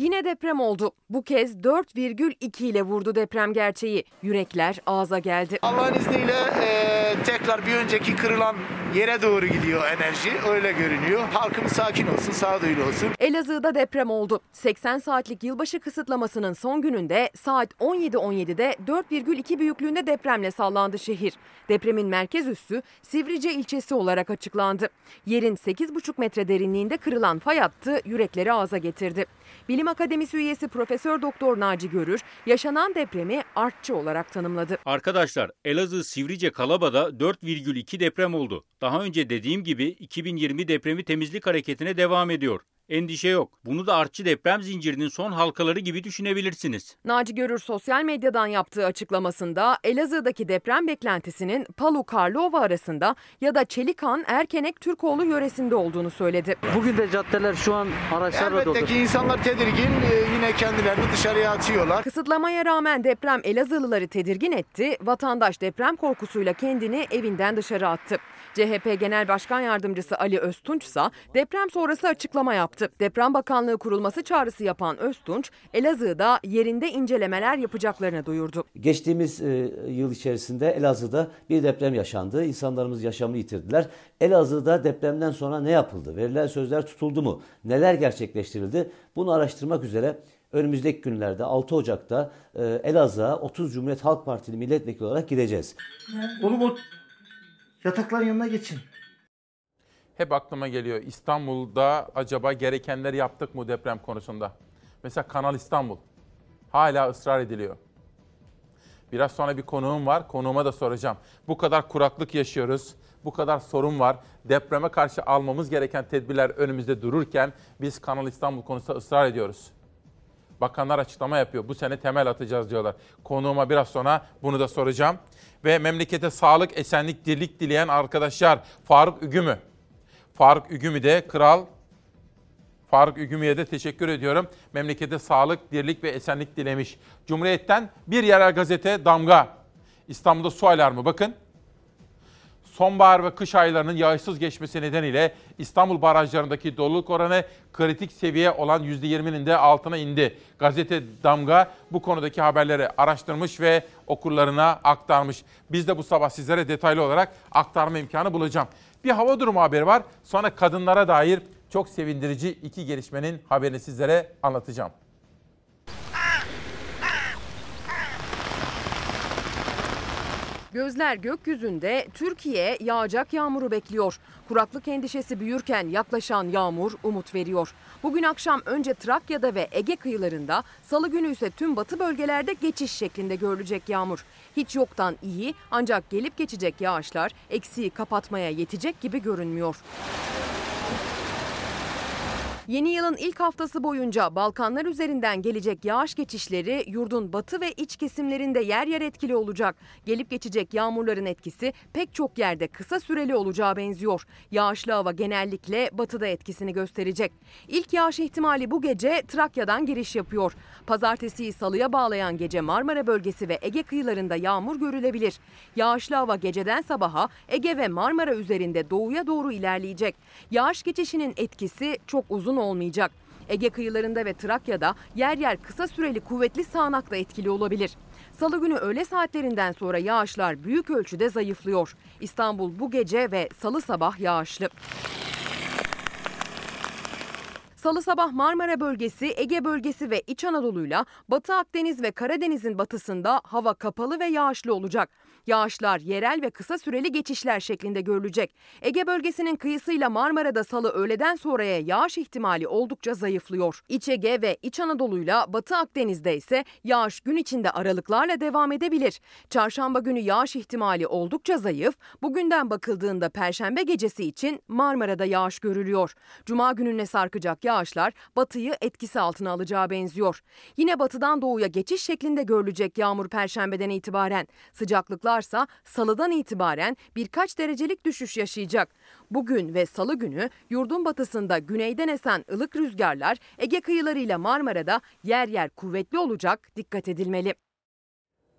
Yine deprem oldu. Bu kez 4,2 ile vurdu deprem gerçeği. Yürekler ağza geldi. Allah'ın izniyle e, tekrar bir önceki kırılan yere doğru gidiyor enerji. Öyle görünüyor. Halkımız sakin olsun, sağduyulu olsun. Elazığ'da deprem oldu. 80 saatlik yılbaşı kısıtlamasının son gününde saat 17.17'de 4,2 büyüklüğünde depremle sallandı şehir. Depremin merkez üssü Sivrice ilçesi olarak açıklandı. Yerin 8,5 metre derinliğinde kırılan fay hattı yürekleri ağza getirdi. Bilim Akademisi üyesi Profesör Doktor Naci Görür yaşanan depremi artçı olarak tanımladı. Arkadaşlar Elazığ Sivrice Kalaba'da 4,2 deprem oldu. Daha önce dediğim gibi 2020 depremi temizlik hareketine devam ediyor. Endişe yok. Bunu da artçı deprem zincirinin son halkaları gibi düşünebilirsiniz. Naci Görür sosyal medyadan yaptığı açıklamasında Elazığ'daki deprem beklentisinin Palu Karlova arasında ya da Çelikan Erkenek Türkoğlu yöresinde olduğunu söyledi. Bugün de caddeler şu an araçlarla dolu. Elbette ki insanlar tedirgin. e, yine kendilerini dışarıya atıyorlar. Kısıtlamaya rağmen deprem Elazığlıları tedirgin etti. Vatandaş deprem korkusuyla kendini evinden dışarı attı. CHP Genel Başkan Yardımcısı Ali Öztunç ise deprem sonrası açıklama yaptı. Deprem Bakanlığı kurulması çağrısı yapan Öztunç, Elazığ'da yerinde incelemeler yapacaklarını duyurdu. Geçtiğimiz e, yıl içerisinde Elazığ'da bir deprem yaşandı. İnsanlarımız yaşamını yitirdiler. Elazığ'da depremden sonra ne yapıldı? Verilen sözler tutuldu mu? Neler gerçekleştirildi? Bunu araştırmak üzere önümüzdeki günlerde 6 Ocak'ta e, Elazığ'a 30 Cumhuriyet Halk Partili milletvekili olarak gideceğiz. O yatakların yanına geçin. Hep aklıma geliyor İstanbul'da acaba gerekenleri yaptık mı deprem konusunda? Mesela Kanal İstanbul. Hala ısrar ediliyor. Biraz sonra bir konuğum var. Konuğuma da soracağım. Bu kadar kuraklık yaşıyoruz. Bu kadar sorun var. Depreme karşı almamız gereken tedbirler önümüzde dururken biz Kanal İstanbul konusunda ısrar ediyoruz. Bakanlar açıklama yapıyor. Bu sene temel atacağız diyorlar. Konuğuma biraz sonra bunu da soracağım. Ve memlekete sağlık, esenlik, dirlik dileyen arkadaşlar Faruk Ügümü. Faruk Ügümü de kral Faruk Ügümü'ye de teşekkür ediyorum. Memlekete sağlık, dirlik ve esenlik dilemiş. Cumhuriyet'ten bir yerel gazete damga. İstanbul'da su alarmı bakın. Sonbahar ve kış aylarının yağışsız geçmesi nedeniyle İstanbul barajlarındaki doluluk oranı kritik seviye olan %20'nin de altına indi. Gazete Damga bu konudaki haberleri araştırmış ve okurlarına aktarmış. Biz de bu sabah sizlere detaylı olarak aktarma imkanı bulacağım. Bir hava durumu haberi var. Sonra kadınlara dair çok sevindirici iki gelişmenin haberini sizlere anlatacağım. Gözler gökyüzünde Türkiye yağacak yağmuru bekliyor. Kuraklık endişesi büyürken yaklaşan yağmur umut veriyor. Bugün akşam önce Trakya'da ve Ege kıyılarında, salı günü ise tüm batı bölgelerde geçiş şeklinde görülecek yağmur. Hiç yoktan iyi ancak gelip geçecek yağışlar eksiği kapatmaya yetecek gibi görünmüyor. Yeni yılın ilk haftası boyunca Balkanlar üzerinden gelecek yağış geçişleri yurdun batı ve iç kesimlerinde yer yer etkili olacak. Gelip geçecek yağmurların etkisi pek çok yerde kısa süreli olacağı benziyor. Yağışlı hava genellikle batıda etkisini gösterecek. İlk yağış ihtimali bu gece Trakya'dan giriş yapıyor. Pazartesiyi salıya bağlayan gece Marmara bölgesi ve Ege kıyılarında yağmur görülebilir. Yağışlı hava geceden sabaha Ege ve Marmara üzerinde doğuya doğru ilerleyecek. Yağış geçişinin etkisi çok uzun olmayacak. Ege kıyılarında ve Trakya'da yer yer kısa süreli kuvvetli sağanak da etkili olabilir. Salı günü öğle saatlerinden sonra yağışlar büyük ölçüde zayıflıyor. İstanbul bu gece ve salı sabah yağışlı. Salı sabah Marmara bölgesi, Ege bölgesi ve İç Anadolu'yla Batı Akdeniz ve Karadeniz'in batısında hava kapalı ve yağışlı olacak. Yağışlar yerel ve kısa süreli geçişler şeklinde görülecek. Ege bölgesinin kıyısıyla Marmara'da salı öğleden sonraya yağış ihtimali oldukça zayıflıyor. İç Ege ve İç Anadolu'yla Batı Akdeniz'de ise yağış gün içinde aralıklarla devam edebilir. Çarşamba günü yağış ihtimali oldukça zayıf. Bugünden bakıldığında Perşembe gecesi için Marmara'da yağış görülüyor. Cuma gününe sarkacak yağışlar batıyı etkisi altına alacağı benziyor. Yine batıdan doğuya geçiş şeklinde görülecek yağmur Perşembeden itibaren. Sıcaklıklarsa salıdan itibaren birkaç derecelik düşüş yaşayacak. Bugün ve salı günü yurdun batısında güneyden esen ılık rüzgarlar Ege kıyılarıyla Marmara'da yer yer kuvvetli olacak dikkat edilmeli.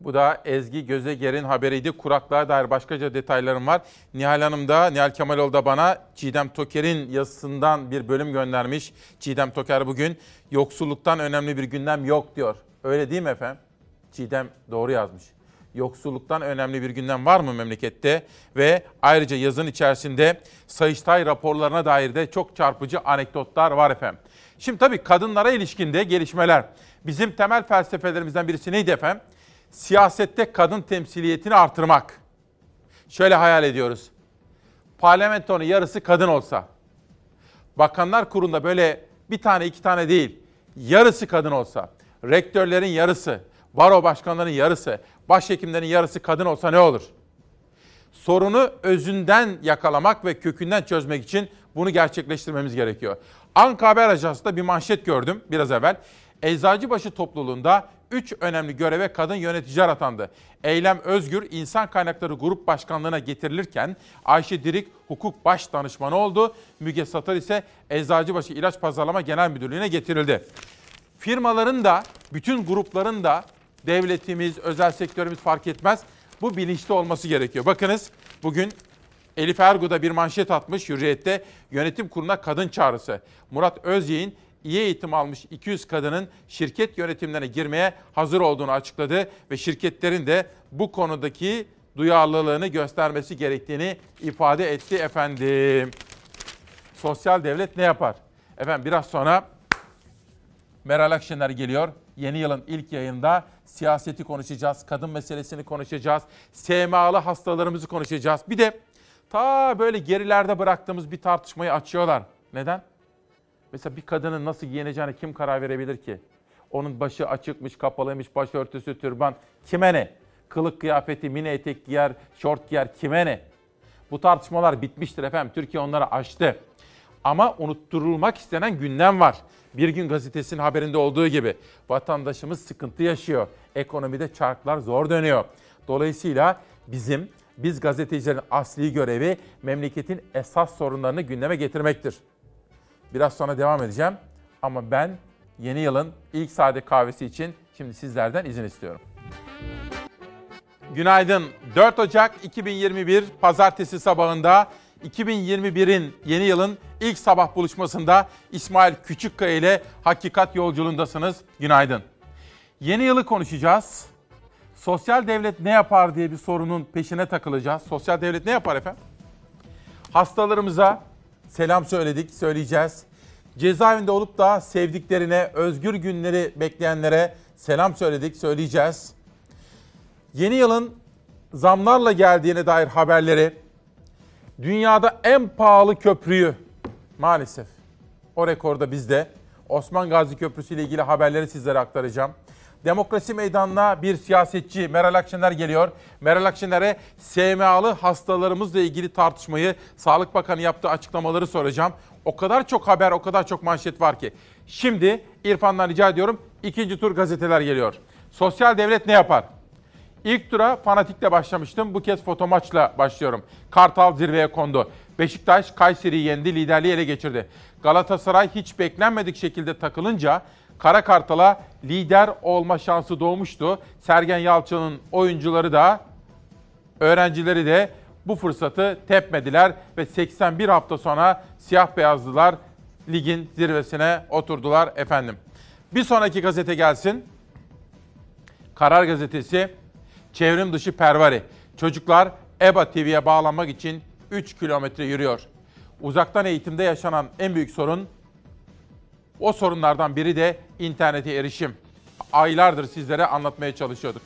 Bu da Ezgi Gözeger'in haberiydi. Kuraklığa dair başkaca detaylarım var. Nihal Hanım da, Nihal Kemaloğlu da bana Çiğdem Toker'in yazısından bir bölüm göndermiş. Çiğdem Toker bugün yoksulluktan önemli bir gündem yok diyor. Öyle değil mi efendim? Çiğdem doğru yazmış. Yoksulluktan önemli bir gündem var mı memlekette? Ve ayrıca yazın içerisinde Sayıştay raporlarına dair de çok çarpıcı anekdotlar var efendim. Şimdi tabii kadınlara ilişkinde gelişmeler. Bizim temel felsefelerimizden birisi neydi efendim? Siyasette kadın temsiliyetini artırmak. Şöyle hayal ediyoruz. Parlamentonun yarısı kadın olsa, bakanlar kurulunda böyle bir tane iki tane değil, yarısı kadın olsa, rektörlerin yarısı, baro başkanlarının yarısı, başhekimlerin yarısı kadın olsa ne olur? Sorunu özünden yakalamak ve kökünden çözmek için bunu gerçekleştirmemiz gerekiyor. Anka Haber Ajansı'nda bir manşet gördüm biraz evvel. Eczacıbaşı topluluğunda 3 önemli göreve kadın yöneticiler atandı. Eylem Özgür İnsan Kaynakları Grup Başkanlığı'na getirilirken Ayşe Dirik hukuk baş danışmanı oldu. Müge Satar ise Eczacıbaşı İlaç Pazarlama Genel Müdürlüğü'ne getirildi. Firmaların da bütün grupların da devletimiz, özel sektörümüz fark etmez bu bilinçli olması gerekiyor. Bakınız bugün Elif Ergu'da bir manşet atmış Hürriyet'te yönetim kuruluna kadın çağrısı. Murat Özyeğin iyi eğitim almış 200 kadının şirket yönetimlerine girmeye hazır olduğunu açıkladı ve şirketlerin de bu konudaki duyarlılığını göstermesi gerektiğini ifade etti efendim. Sosyal devlet ne yapar? Efendim biraz sonra Meral Akşener geliyor. Yeni yılın ilk yayında siyaseti konuşacağız, kadın meselesini konuşacağız, SMA'lı hastalarımızı konuşacağız. Bir de ta böyle gerilerde bıraktığımız bir tartışmayı açıyorlar. Neden? Mesela bir kadının nasıl giyineceğine kim karar verebilir ki? Onun başı açıkmış, kapalıymış, başörtüsü, türban. Kime ne? Kılık kıyafeti, mini etek giyer, şort giyer kime ne? Bu tartışmalar bitmiştir efendim. Türkiye onları aştı. Ama unutturulmak istenen gündem var. Bir gün gazetesinin haberinde olduğu gibi vatandaşımız sıkıntı yaşıyor. Ekonomide çarklar zor dönüyor. Dolayısıyla bizim biz gazetecilerin asli görevi memleketin esas sorunlarını gündeme getirmektir. Biraz sonra devam edeceğim ama ben yeni yılın ilk sade kahvesi için şimdi sizlerden izin istiyorum. Günaydın. 4 Ocak 2021 Pazartesi sabahında 2021'in yeni yılın ilk sabah buluşmasında İsmail Küçükkaya ile Hakikat Yolculuğundasınız. Günaydın. Yeni yılı konuşacağız. Sosyal devlet ne yapar diye bir sorunun peşine takılacağız. Sosyal devlet ne yapar efendim? Hastalarımıza selam söyledik, söyleyeceğiz. Cezaevinde olup da sevdiklerine, özgür günleri bekleyenlere selam söyledik, söyleyeceğiz. Yeni yılın zamlarla geldiğine dair haberleri, dünyada en pahalı köprüyü maalesef o rekorda bizde. Osman Gazi Köprüsü ile ilgili haberleri sizlere aktaracağım. Demokrasi meydanına bir siyasetçi Meral Akşener geliyor. Meral Akşener'e SMA'lı hastalarımızla ilgili tartışmayı Sağlık Bakanı yaptığı açıklamaları soracağım. O kadar çok haber, o kadar çok manşet var ki. Şimdi İrfan'dan rica ediyorum. ikinci tur gazeteler geliyor. Sosyal devlet ne yapar? İlk tura fanatikle başlamıştım. Bu kez foto maçla başlıyorum. Kartal zirveye kondu. Beşiktaş Kayseri'yi yendi, liderliği ele geçirdi. Galatasaray hiç beklenmedik şekilde takılınca Kara Kartal'a lider olma şansı doğmuştu. Sergen Yalçın'ın oyuncuları da öğrencileri de bu fırsatı tepmediler ve 81 hafta sonra siyah beyazlılar ligin zirvesine oturdular efendim. Bir sonraki gazete gelsin. Karar gazetesi çevrim dışı pervari. Çocuklar EBA TV'ye bağlanmak için 3 kilometre yürüyor. Uzaktan eğitimde yaşanan en büyük sorun o sorunlardan biri de internete erişim. Aylardır sizlere anlatmaya çalışıyorduk.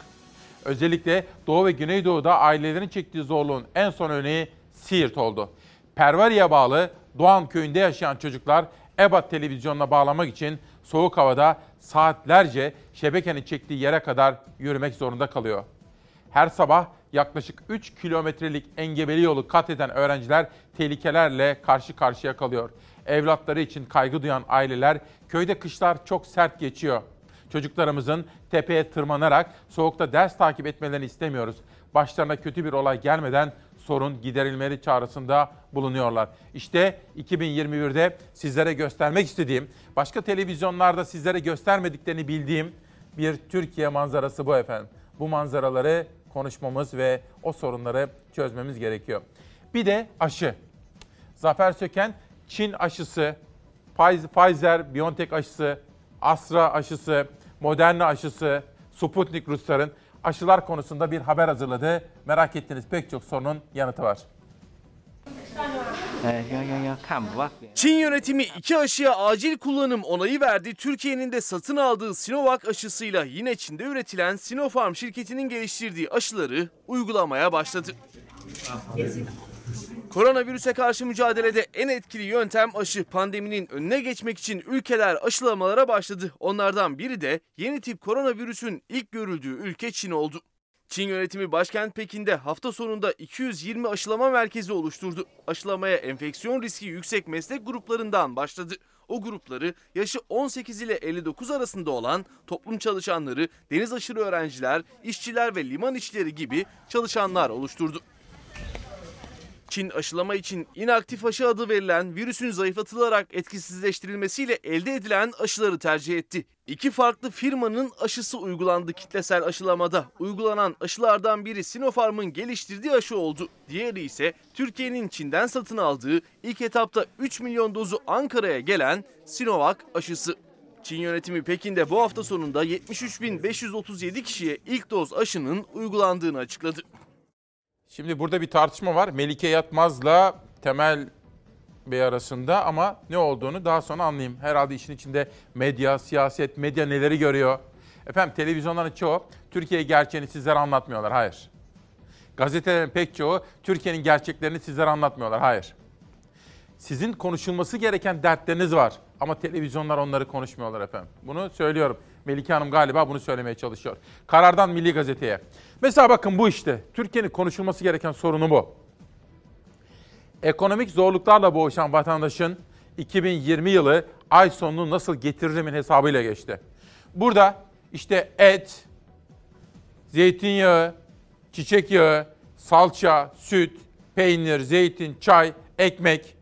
Özellikle Doğu ve Güneydoğu'da ailelerin çektiği zorluğun en son örneği Siirt oldu. Pervari'ye bağlı Doğan köyünde yaşayan çocuklar EBA televizyonuna bağlamak için soğuk havada saatlerce şebekenin çektiği yere kadar yürümek zorunda kalıyor. Her sabah yaklaşık 3 kilometrelik engebeli yolu kat eden öğrenciler tehlikelerle karşı karşıya kalıyor. Evlatları için kaygı duyan aileler köyde kışlar çok sert geçiyor. Çocuklarımızın tepeye tırmanarak soğukta ders takip etmelerini istemiyoruz. Başlarına kötü bir olay gelmeden sorun giderilmeli çağrısında bulunuyorlar. İşte 2021'de sizlere göstermek istediğim, başka televizyonlarda sizlere göstermediklerini bildiğim bir Türkiye manzarası bu efendim. bu manzaraları konuşmamız ve o sorunları çözmemiz gerekiyor. Bir de aşı. Zafer Söken Çin aşısı, Pfizer, BioNTech aşısı, Astra aşısı, Moderna aşısı, Sputnik Rusların aşılar konusunda bir haber hazırladı. Merak ettiğiniz pek çok sorunun yanıtı var. Çin yönetimi iki aşıya acil kullanım onayı verdi. Türkiye'nin de satın aldığı Sinovac aşısıyla yine Çin'de üretilen Sinopharm şirketinin geliştirdiği aşıları uygulamaya başladı. Koronavirüse karşı mücadelede en etkili yöntem aşı. Pandeminin önüne geçmek için ülkeler aşılamalara başladı. Onlardan biri de yeni tip koronavirüsün ilk görüldüğü ülke Çin oldu. Çin yönetimi başkent Pekin'de hafta sonunda 220 aşılama merkezi oluşturdu. Aşılamaya enfeksiyon riski yüksek meslek gruplarından başladı. O grupları yaşı 18 ile 59 arasında olan toplum çalışanları, deniz aşırı öğrenciler, işçiler ve liman işçileri gibi çalışanlar oluşturdu. Çin aşılama için inaktif aşı adı verilen virüsün zayıflatılarak etkisizleştirilmesiyle elde edilen aşıları tercih etti. İki farklı firmanın aşısı uygulandı kitlesel aşılamada. Uygulanan aşılardan biri Sinopharm'ın geliştirdiği aşı oldu. Diğeri ise Türkiye'nin Çin'den satın aldığı ilk etapta 3 milyon dozu Ankara'ya gelen Sinovac aşısı. Çin yönetimi Pekin'de bu hafta sonunda 73.537 kişiye ilk doz aşının uygulandığını açıkladı. Şimdi burada bir tartışma var. Melike Yatmaz'la Temel Bey arasında ama ne olduğunu daha sonra anlayayım. Herhalde işin içinde medya, siyaset, medya neleri görüyor? Efendim televizyonların çoğu Türkiye gerçeğini sizlere anlatmıyorlar. Hayır. Gazetelerin pek çoğu Türkiye'nin gerçeklerini sizlere anlatmıyorlar. Hayır. Sizin konuşulması gereken dertleriniz var ama televizyonlar onları konuşmuyorlar efendim. Bunu söylüyorum. Melike Hanım galiba bunu söylemeye çalışıyor. Karardan Milli Gazete'ye. Mesela bakın bu işte. Türkiye'nin konuşulması gereken sorunu bu. Ekonomik zorluklarla boğuşan vatandaşın 2020 yılı ay sonunu nasıl getiririmin hesabıyla geçti. Burada işte et, zeytinyağı, çiçek yağı, salça, süt, peynir, zeytin, çay, ekmek.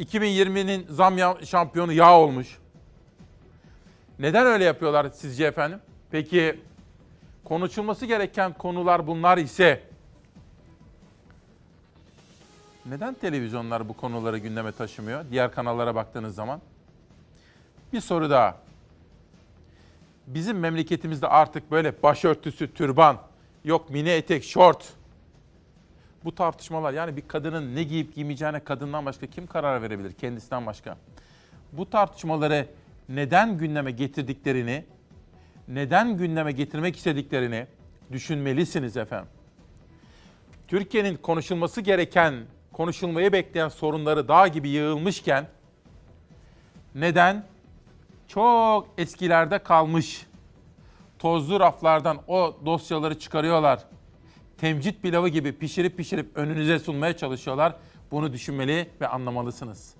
2020'nin zam şampiyonu yağ olmuş. Neden öyle yapıyorlar sizce efendim? Peki konuşulması gereken konular bunlar ise neden televizyonlar bu konuları gündeme taşımıyor? Diğer kanallara baktığınız zaman. Bir soru daha. Bizim memleketimizde artık böyle başörtüsü, türban, yok mini etek, şort. Bu tartışmalar yani bir kadının ne giyip giymeyeceğine kadından başka kim karar verebilir kendisinden başka? Bu tartışmaları neden gündeme getirdiklerini, neden gündeme getirmek istediklerini düşünmelisiniz efendim. Türkiye'nin konuşulması gereken, konuşulmayı bekleyen sorunları dağ gibi yığılmışken neden çok eskilerde kalmış tozlu raflardan o dosyaları çıkarıyorlar. Temcit pilavı gibi pişirip pişirip önünüze sunmaya çalışıyorlar. Bunu düşünmeli ve anlamalısınız.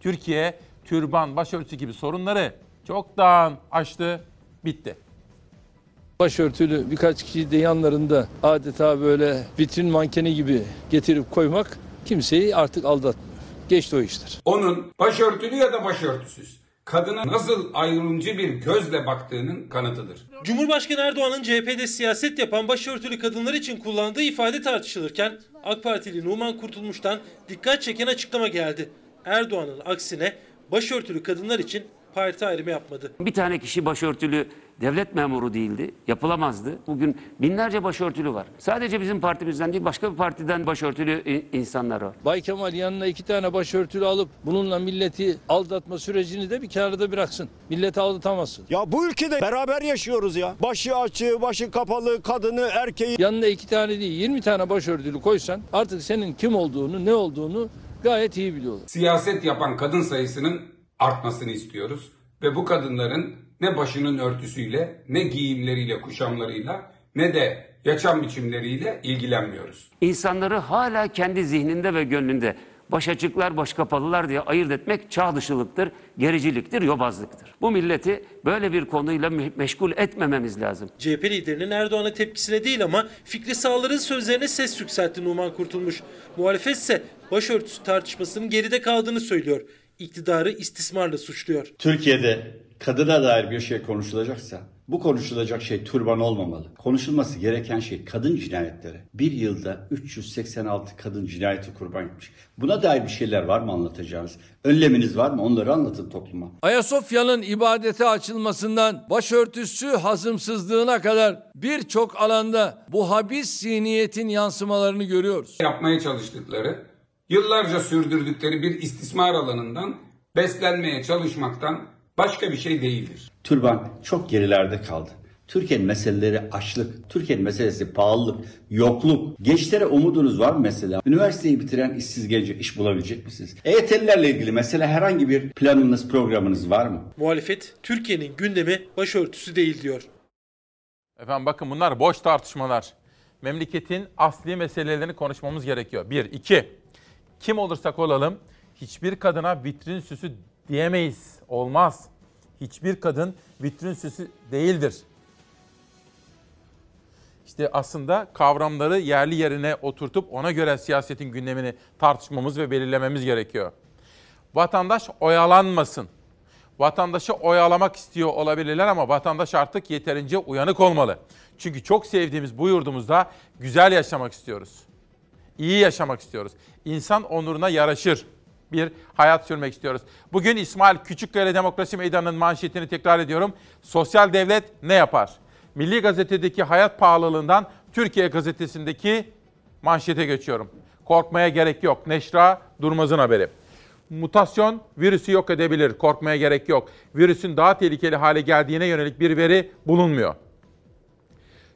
Türkiye türban, başörtüsü gibi sorunları çoktan aştı, bitti. Başörtülü birkaç kişi de yanlarında adeta böyle vitrin mankeni gibi getirip koymak kimseyi artık aldatmıyor. Geçti o işler. Onun başörtülü ya da başörtüsüz kadına nasıl ayrımcı bir gözle baktığının kanıtıdır. Cumhurbaşkanı Erdoğan'ın CHP'de siyaset yapan başörtülü kadınlar için kullandığı ifade tartışılırken AK Partili Numan Kurtulmuş'tan dikkat çeken açıklama geldi. Erdoğan'ın aksine başörtülü kadınlar için parti ayrımı yapmadı. Bir tane kişi başörtülü devlet memuru değildi. Yapılamazdı. Bugün binlerce başörtülü var. Sadece bizim partimizden değil başka bir partiden başörtülü insanlar var. Bay Kemal yanına iki tane başörtülü alıp bununla milleti aldatma sürecini de bir kenarda bıraksın. Milleti aldatamazsın. Ya bu ülkede beraber yaşıyoruz ya. Başı açığı, başı kapalı, kadını, erkeği. Yanına iki tane değil 20 tane başörtülü koysan artık senin kim olduğunu, ne olduğunu gayet iyi biliyorlar. Siyaset yapan kadın sayısının artmasını istiyoruz ve bu kadınların ne başının örtüsüyle, ne giyimleriyle, kuşamlarıyla, ne de yaşam biçimleriyle ilgilenmiyoruz. İnsanları hala kendi zihninde ve gönlünde baş açıklar, baş kapalılar diye ayırt etmek çağ dışılıktır, gericiliktir, yobazlıktır. Bu milleti böyle bir konuyla meşgul etmememiz lazım. CHP liderinin Erdoğan'a tepkisine değil ama Fikri Sağlar'ın sözlerine ses yükseltti Numan Kurtulmuş. Muhalefet ise başörtüsü tartışmasının geride kaldığını söylüyor. İktidarı istismarla suçluyor. Türkiye'de kadına dair bir şey konuşulacaksa bu konuşulacak şey türban olmamalı. Konuşulması gereken şey kadın cinayetleri. Bir yılda 386 kadın cinayeti kurban gitmiş. Buna dair bir şeyler var mı anlatacağınız? Önleminiz var mı? Onları anlatın topluma. Ayasofya'nın ibadete açılmasından başörtüsü hazımsızlığına kadar birçok alanda bu habis zihniyetin yansımalarını görüyoruz. Yapmaya çalıştıkları, yıllarca sürdürdükleri bir istismar alanından beslenmeye çalışmaktan başka bir şey değildir. Türban çok gerilerde kaldı. Türkiye'nin meseleleri açlık, Türkiye'nin meselesi pahalılık, yokluk. Gençlere umudunuz var mı mesela? Üniversiteyi bitiren işsiz gelecek, iş bulabilecek misiniz? EYT'lilerle ilgili mesela herhangi bir planınız, programınız var mı? Muhalefet Türkiye'nin gündemi başörtüsü değil diyor. Efendim bakın bunlar boş tartışmalar. Memleketin asli meselelerini konuşmamız gerekiyor. Bir, iki. Kim olursak olalım hiçbir kadına vitrin süsü diyemeyiz. Olmaz. Hiçbir kadın vitrin süsü değildir. İşte aslında kavramları yerli yerine oturtup ona göre siyasetin gündemini tartışmamız ve belirlememiz gerekiyor. Vatandaş oyalanmasın. Vatandaşı oyalamak istiyor olabilirler ama vatandaş artık yeterince uyanık olmalı. Çünkü çok sevdiğimiz bu yurdumuzda güzel yaşamak istiyoruz. İyi yaşamak istiyoruz. İnsan onuruna yaraşır bir hayat sürmek istiyoruz. Bugün İsmail Küçükkaya Demokrasi Meydanı'nın manşetini tekrar ediyorum. Sosyal devlet ne yapar? Milli Gazete'deki hayat pahalılığından Türkiye Gazetesi'ndeki manşete geçiyorum. Korkmaya gerek yok. Neşra Durmaz'ın haberi. Mutasyon virüsü yok edebilir. Korkmaya gerek yok. Virüsün daha tehlikeli hale geldiğine yönelik bir veri bulunmuyor.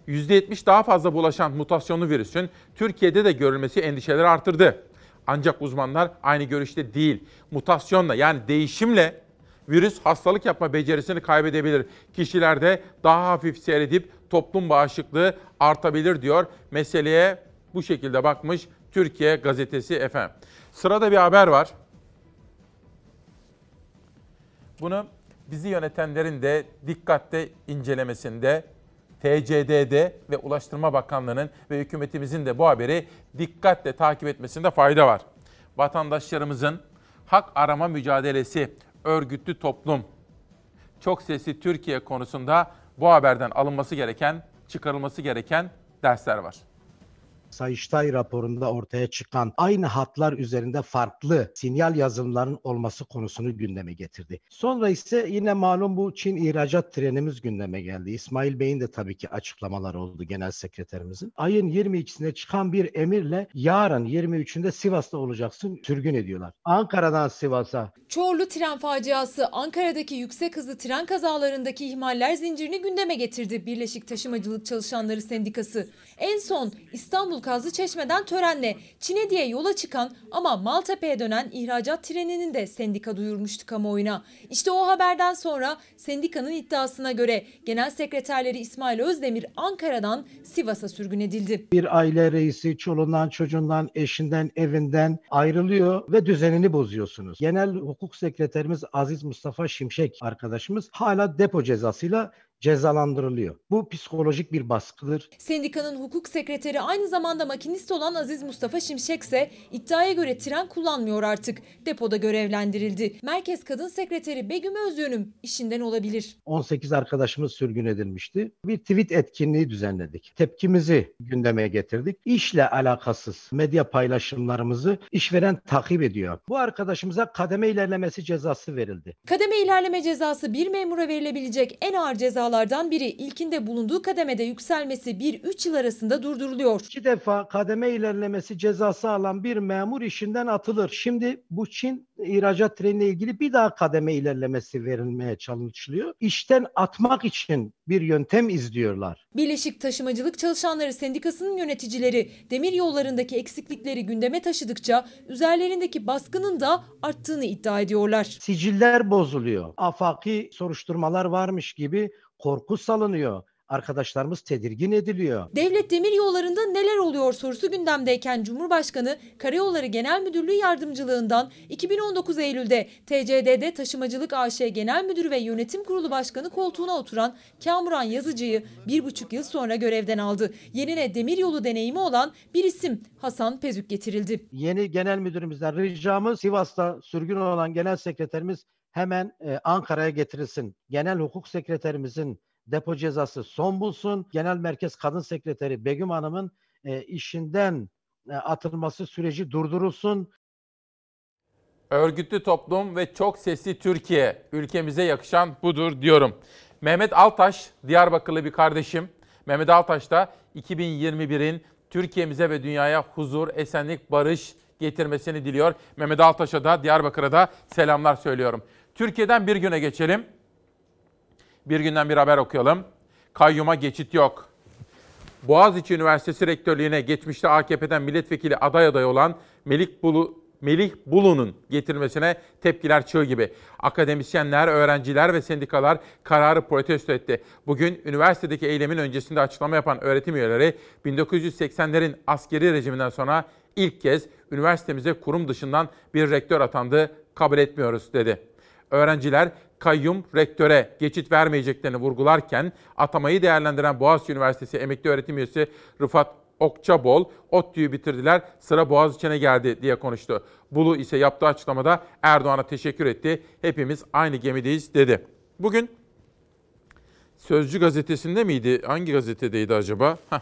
%70 daha fazla bulaşan mutasyonlu virüsün Türkiye'de de görülmesi endişeleri artırdı. Ancak uzmanlar aynı görüşte değil. Mutasyonla yani değişimle virüs hastalık yapma becerisini kaybedebilir. Kişilerde daha hafif seyredip toplum bağışıklığı artabilir diyor. Meseleye bu şekilde bakmış Türkiye gazetesi efendim. Sırada bir haber var. Bunu bizi yönetenlerin de dikkatle incelemesinde TCD'de ve Ulaştırma Bakanlığı'nın ve hükümetimizin de bu haberi dikkatle takip etmesinde fayda var. Vatandaşlarımızın hak arama mücadelesi, örgütlü toplum, çok sesli Türkiye konusunda bu haberden alınması gereken, çıkarılması gereken dersler var. Sayıştay raporunda ortaya çıkan aynı hatlar üzerinde farklı sinyal yazılımların olması konusunu gündeme getirdi. Sonra ise yine malum bu Çin ihracat trenimiz gündeme geldi. İsmail Bey'in de tabii ki açıklamaları oldu genel sekreterimizin. Ayın 22'sinde çıkan bir emirle yarın 23'ünde Sivas'ta olacaksın sürgün ediyorlar. Ankara'dan Sivas'a. Çorlu tren faciası Ankara'daki yüksek hızlı tren kazalarındaki ihmaller zincirini gündeme getirdi Birleşik Taşımacılık Çalışanları Sendikası. En son İstanbul Kazlı Çeşme'den törenle Çin'e diye yola çıkan ama Maltepe'ye dönen ihracat treninin de sendika duyurmuştu kamuoyuna. İşte o haberden sonra sendikanın iddiasına göre Genel Sekreterleri İsmail Özdemir Ankara'dan Sivas'a sürgün edildi. Bir aile reisi çoluğundan, çocuğundan, eşinden, evinden ayrılıyor ve düzenini bozuyorsunuz. Genel Hukuk Sekreterimiz Aziz Mustafa Şimşek arkadaşımız hala depo cezasıyla cezalandırılıyor. Bu psikolojik bir baskıdır. Sendikanın hukuk sekreteri aynı zamanda makinist olan Aziz Mustafa Şimşek ise iddiaya göre tren kullanmıyor artık. Depoda görevlendirildi. Merkez Kadın Sekreteri Begüm Özyönüm işinden olabilir. 18 arkadaşımız sürgün edilmişti. Bir tweet etkinliği düzenledik. Tepkimizi gündeme getirdik. İşle alakasız medya paylaşımlarımızı işveren takip ediyor. Bu arkadaşımıza kademe ilerlemesi cezası verildi. Kademe ilerleme cezası bir memura verilebilecek en ağır cezalardan biri. İlkinde bulunduğu kademede yükselmesi 1-3 yıl arasında durduruluyor. İki defa kademe ilerlemesi cezası alan bir memur işinden atılır. Şimdi bu Çin ihracat treniyle ilgili bir daha kademe ilerlemesi verilmeye çalışılıyor. İşten atmak için bir yöntem izliyorlar. Birleşik Taşımacılık Çalışanları Sendikası'nın yöneticileri demir yollarındaki eksiklikleri gündeme taşıdıkça üzerlerindeki baskının da arttığını iddia ediyorlar. Siciller bozuluyor. Afaki soruşturmalar varmış gibi korku salınıyor arkadaşlarımız tedirgin ediliyor. Devlet demir yollarında neler oluyor sorusu gündemdeyken Cumhurbaşkanı Karayolları Genel Müdürlüğü Yardımcılığından 2019 Eylül'de TCDD Taşımacılık AŞ Genel Müdürü ve Yönetim Kurulu Başkanı koltuğuna oturan Kamuran Yazıcı'yı bir buçuk yıl sonra görevden aldı. Yerine demir yolu deneyimi olan bir isim Hasan Pezük getirildi. Yeni genel müdürümüzden ricamız Sivas'ta sürgün olan genel sekreterimiz hemen e, Ankara'ya getirilsin. Genel hukuk sekreterimizin depo cezası son bulsun. Genel Merkez Kadın Sekreteri Begüm Hanım'ın e, işinden e, atılması süreci durdurulsun. Örgütlü toplum ve çok sesli Türkiye. Ülkemize yakışan budur diyorum. Mehmet Altaş, Diyarbakırlı bir kardeşim. Mehmet Altaş da 2021'in Türkiye'mize ve dünyaya huzur, esenlik, barış getirmesini diliyor. Mehmet Altaş'a da Diyarbakır'a da selamlar söylüyorum. Türkiye'den bir güne geçelim. Bir günden bir haber okuyalım. Kayyuma geçit yok. Boğaziçi Üniversitesi Rektörlüğü'ne geçmişte AKP'den milletvekili aday aday olan Melik Bulu, Melih Bulu'nun getirilmesine tepkiler çığ gibi. Akademisyenler, öğrenciler ve sendikalar kararı protesto etti. Bugün üniversitedeki eylemin öncesinde açıklama yapan öğretim üyeleri 1980'lerin askeri rejiminden sonra ilk kez üniversitemize kurum dışından bir rektör atandı, kabul etmiyoruz dedi. Öğrenciler kayyum rektöre geçit vermeyeceklerini vurgularken atamayı değerlendiren Boğaziçi Üniversitesi emekli öğretim üyesi Rıfat Okçabol, ODTÜ'yü bitirdiler, sıra Boğaziçi'ne geldi diye konuştu. Bulu ise yaptığı açıklamada Erdoğan'a teşekkür etti. Hepimiz aynı gemideyiz dedi. Bugün Sözcü gazetesinde miydi? Hangi gazetedeydi acaba? Heh.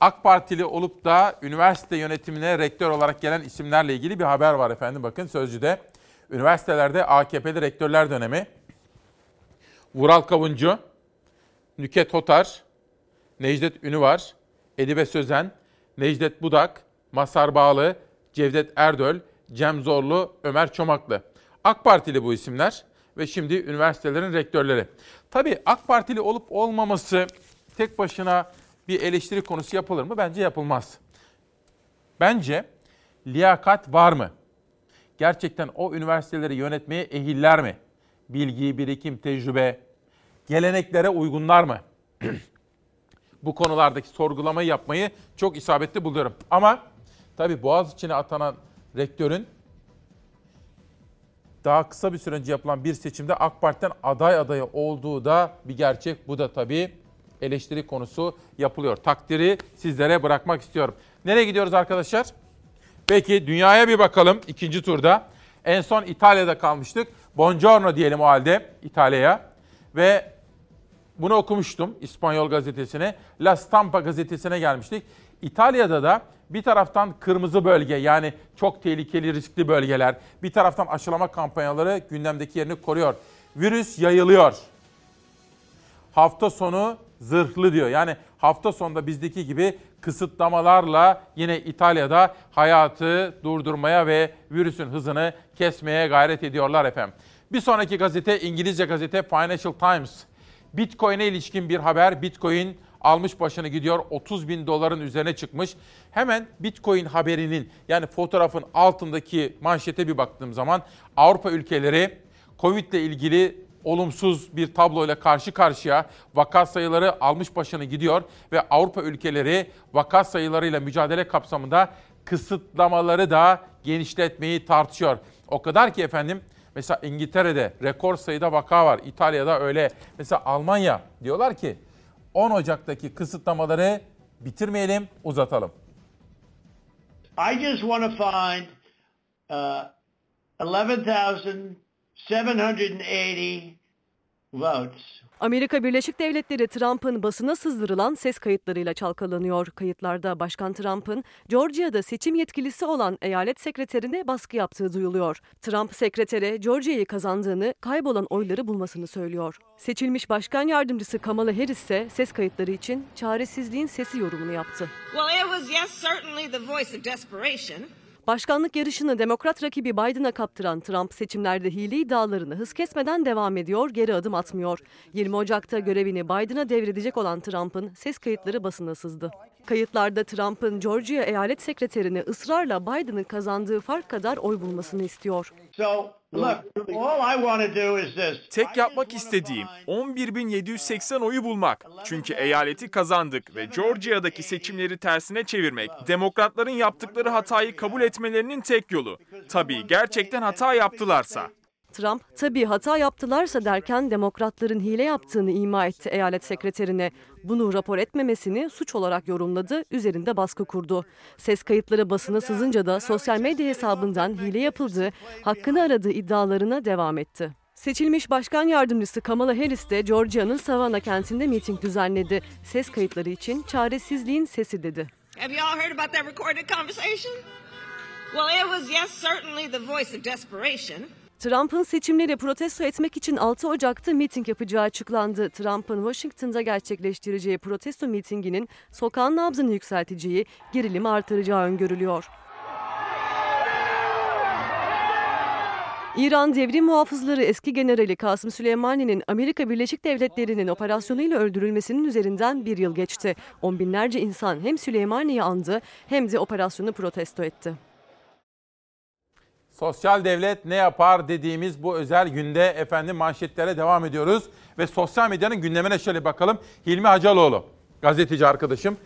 AK Partili olup da üniversite yönetimine rektör olarak gelen isimlerle ilgili bir haber var efendim. Bakın Sözcü'de üniversitelerde AKP'li rektörler dönemi. Vural Kavuncu, Nüket Hotar, Necdet Ünüvar, Edibe Sözen, Necdet Budak, Masar Bağlı, Cevdet Erdöl, Cem Zorlu, Ömer Çomaklı. AK Partili bu isimler ve şimdi üniversitelerin rektörleri. Tabii AK Partili olup olmaması tek başına bir eleştiri konusu yapılır mı? Bence yapılmaz. Bence liyakat var mı? Gerçekten o üniversiteleri yönetmeye ehiller mi? Bilgi, birikim, tecrübe, geleneklere uygunlar mı? *clears throat* Bu konulardaki sorgulamayı yapmayı çok isabetli buluyorum. Ama tabii Boğaziçi'ne atanan rektörün daha kısa bir süre önce yapılan bir seçimde AK Parti'den aday adayı olduğu da bir gerçek. Bu da tabii eleştiri konusu yapılıyor. Takdiri sizlere bırakmak istiyorum. Nereye gidiyoruz arkadaşlar? Peki dünyaya bir bakalım ikinci turda. En son İtalya'da kalmıştık. Buongiorno diyelim o halde İtalya'ya. Ve bunu okumuştum İspanyol gazetesine. La Stampa gazetesine gelmiştik. İtalya'da da bir taraftan kırmızı bölge yani çok tehlikeli riskli bölgeler, bir taraftan aşılama kampanyaları gündemdeki yerini koruyor. Virüs yayılıyor. Hafta sonu zırhlı diyor. Yani hafta sonunda bizdeki gibi kısıtlamalarla yine İtalya'da hayatı durdurmaya ve virüsün hızını kesmeye gayret ediyorlar efendim. Bir sonraki gazete İngilizce gazete Financial Times. Bitcoin'e ilişkin bir haber. Bitcoin almış başını gidiyor 30 bin doların üzerine çıkmış. Hemen Bitcoin haberinin yani fotoğrafın altındaki manşete bir baktığım zaman Avrupa ülkeleri Covid ile ilgili olumsuz bir tabloyla karşı karşıya vaka sayıları almış başını gidiyor ve Avrupa ülkeleri vaka sayılarıyla mücadele kapsamında kısıtlamaları da genişletmeyi tartışıyor. O kadar ki efendim mesela İngiltere'de rekor sayıda vaka var. İtalya'da öyle. Mesela Almanya diyorlar ki 10 Ocak'taki kısıtlamaları bitirmeyelim, uzatalım. I just want to find uh, 11,780 votes. Amerika Birleşik Devletleri Trump'ın basına sızdırılan ses kayıtlarıyla çalkalanıyor. Kayıtlarda Başkan Trump'ın Georgia'da seçim yetkilisi olan eyalet sekreterine baskı yaptığı duyuluyor. Trump sekretere Georgia'yı kazandığını, kaybolan oyları bulmasını söylüyor. Seçilmiş başkan yardımcısı Kamala Harris ise ses kayıtları için çaresizliğin sesi yorumunu yaptı. Well, it was yes, certainly the voice of desperation. Başkanlık yarışını demokrat rakibi Biden'a kaptıran Trump seçimlerde hile iddialarını hız kesmeden devam ediyor, geri adım atmıyor. 20 Ocak'ta görevini Biden'a devredecek olan Trump'ın ses kayıtları basına sızdı. Kayıtlarda Trump'ın Georgia eyalet sekreterini ısrarla Biden'ın kazandığı fark kadar oy bulmasını istiyor. So, look, all I want to do is this. Tek yapmak istediğim 11.780 oyu bulmak. Çünkü eyaleti kazandık ve Georgia'daki seçimleri tersine çevirmek, demokratların yaptıkları hatayı kabul etmelerinin tek yolu. Tabii gerçekten hata yaptılarsa. Trump tabii hata yaptılarsa derken demokratların hile yaptığını ima etti eyalet sekreterine. Bunu rapor etmemesini suç olarak yorumladı, üzerinde baskı kurdu. Ses kayıtları basına sızınca da sosyal medya hesabından hile yapıldığı, hakkını aradığı iddialarına devam etti. Seçilmiş başkan yardımcısı Kamala Harris de Georgia'nın Savannah kentinde miting düzenledi. Ses kayıtları için çaresizliğin sesi dedi. Have you all heard about that recorded conversation? Well, it was yes, certainly the voice of desperation. Trump'ın seçimleri protesto etmek için 6 Ocak'ta miting yapacağı açıklandı. Trump'ın Washington'da gerçekleştireceği protesto mitinginin sokağın nabzını yükselteceği, gerilimi artıracağı öngörülüyor. İran devrim muhafızları eski generali Kasım Süleymani'nin Amerika Birleşik Devletleri'nin operasyonuyla öldürülmesinin üzerinden bir yıl geçti. On binlerce insan hem Süleymani'yi andı hem de operasyonu protesto etti. Sosyal devlet ne yapar dediğimiz bu özel günde efendim manşetlere devam ediyoruz. Ve sosyal medyanın gündemine şöyle bakalım. Hilmi Hacaloğlu, gazeteci arkadaşım.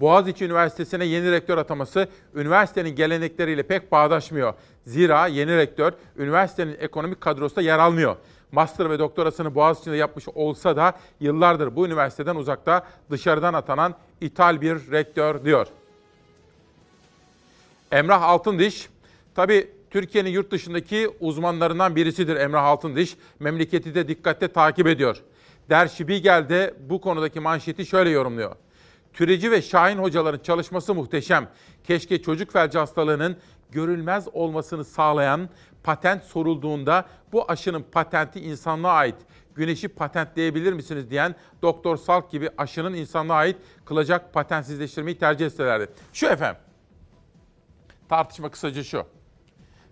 Boğaziçi Üniversitesi'ne yeni rektör ataması üniversitenin gelenekleriyle pek bağdaşmıyor. Zira yeni rektör üniversitenin ekonomik kadrosunda yer almıyor. Master ve doktorasını Boğaziçi'nde yapmış olsa da yıllardır bu üniversiteden uzakta dışarıdan atanan ithal bir rektör diyor. Emrah Altındiş, tabi Türkiye'nin yurt dışındaki uzmanlarından birisidir Emrah Altındiş. Memleketi de dikkatle takip ediyor. Der Spiegel de bu konudaki manşeti şöyle yorumluyor. Türeci ve Şahin hocaların çalışması muhteşem. Keşke çocuk felci hastalığının görülmez olmasını sağlayan patent sorulduğunda bu aşının patenti insanlığa ait. Güneşi patentleyebilir misiniz diyen Doktor Salk gibi aşının insanlığa ait kılacak patentsizleştirmeyi tercih etselerdi. Şu efendim. Tartışma kısaca şu.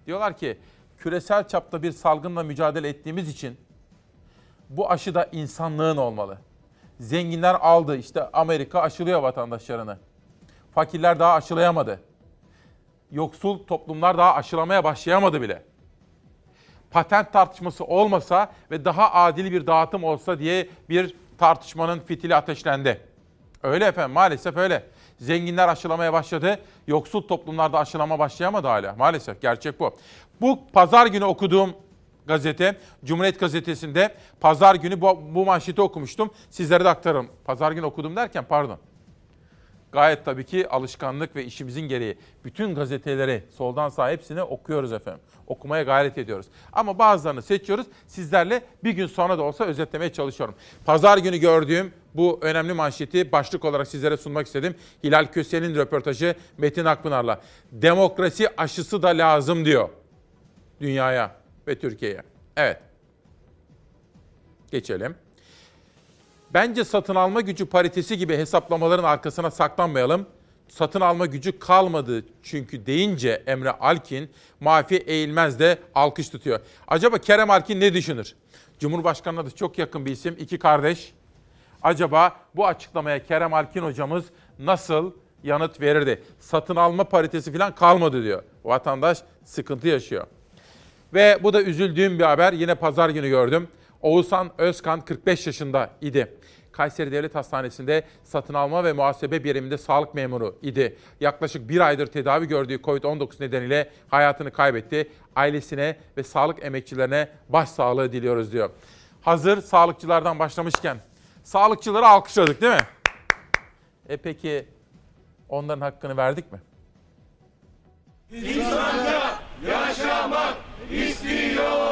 Diyorlar ki küresel çapta bir salgınla mücadele ettiğimiz için bu aşı da insanlığın olmalı. Zenginler aldı işte Amerika aşılıyor vatandaşlarını. Fakirler daha aşılayamadı. Yoksul toplumlar daha aşılamaya başlayamadı bile. Patent tartışması olmasa ve daha adil bir dağıtım olsa diye bir tartışmanın fitili ateşlendi. Öyle efendim maalesef öyle. Zenginler aşılamaya başladı. Yoksul toplumlarda aşılama başlayamadı hala. Maalesef gerçek bu. Bu pazar günü okuduğum gazete, Cumhuriyet Gazetesi'nde pazar günü bu, bu manşeti okumuştum. Sizlere de aktarırım. Pazar günü okudum derken pardon. Gayet tabii ki alışkanlık ve işimizin gereği. Bütün gazeteleri soldan sağa hepsini okuyoruz efendim. Okumaya gayret ediyoruz. Ama bazılarını seçiyoruz. Sizlerle bir gün sonra da olsa özetlemeye çalışıyorum. Pazar günü gördüğüm bu önemli manşeti başlık olarak sizlere sunmak istedim. Hilal Köse'nin röportajı Metin Akpınar'la. Demokrasi aşısı da lazım diyor dünyaya ve Türkiye'ye. Evet. Geçelim. Bence satın alma gücü paritesi gibi hesaplamaların arkasına saklanmayalım. Satın alma gücü kalmadı çünkü deyince Emre Alkin, Mafi Eğilmez de alkış tutuyor. Acaba Kerem Alkin ne düşünür? Cumhurbaşkanına da çok yakın bir isim, iki kardeş. Acaba bu açıklamaya Kerem Alkin hocamız nasıl yanıt verirdi? Satın alma paritesi falan kalmadı diyor. Vatandaş sıkıntı yaşıyor. Ve bu da üzüldüğüm bir haber. Yine pazar günü gördüm. Oğuzhan Özkan 45 yaşında idi. Kayseri Devlet Hastanesi'nde satın alma ve muhasebe biriminde sağlık memuru idi. Yaklaşık bir aydır tedavi gördüğü COVID-19 nedeniyle hayatını kaybetti. Ailesine ve sağlık emekçilerine başsağlığı diliyoruz diyor. Hazır sağlıkçılardan başlamışken sağlıkçıları alkışladık değil mi? E peki onların hakkını verdik mi? İnsanca yaşamak istiyoruz.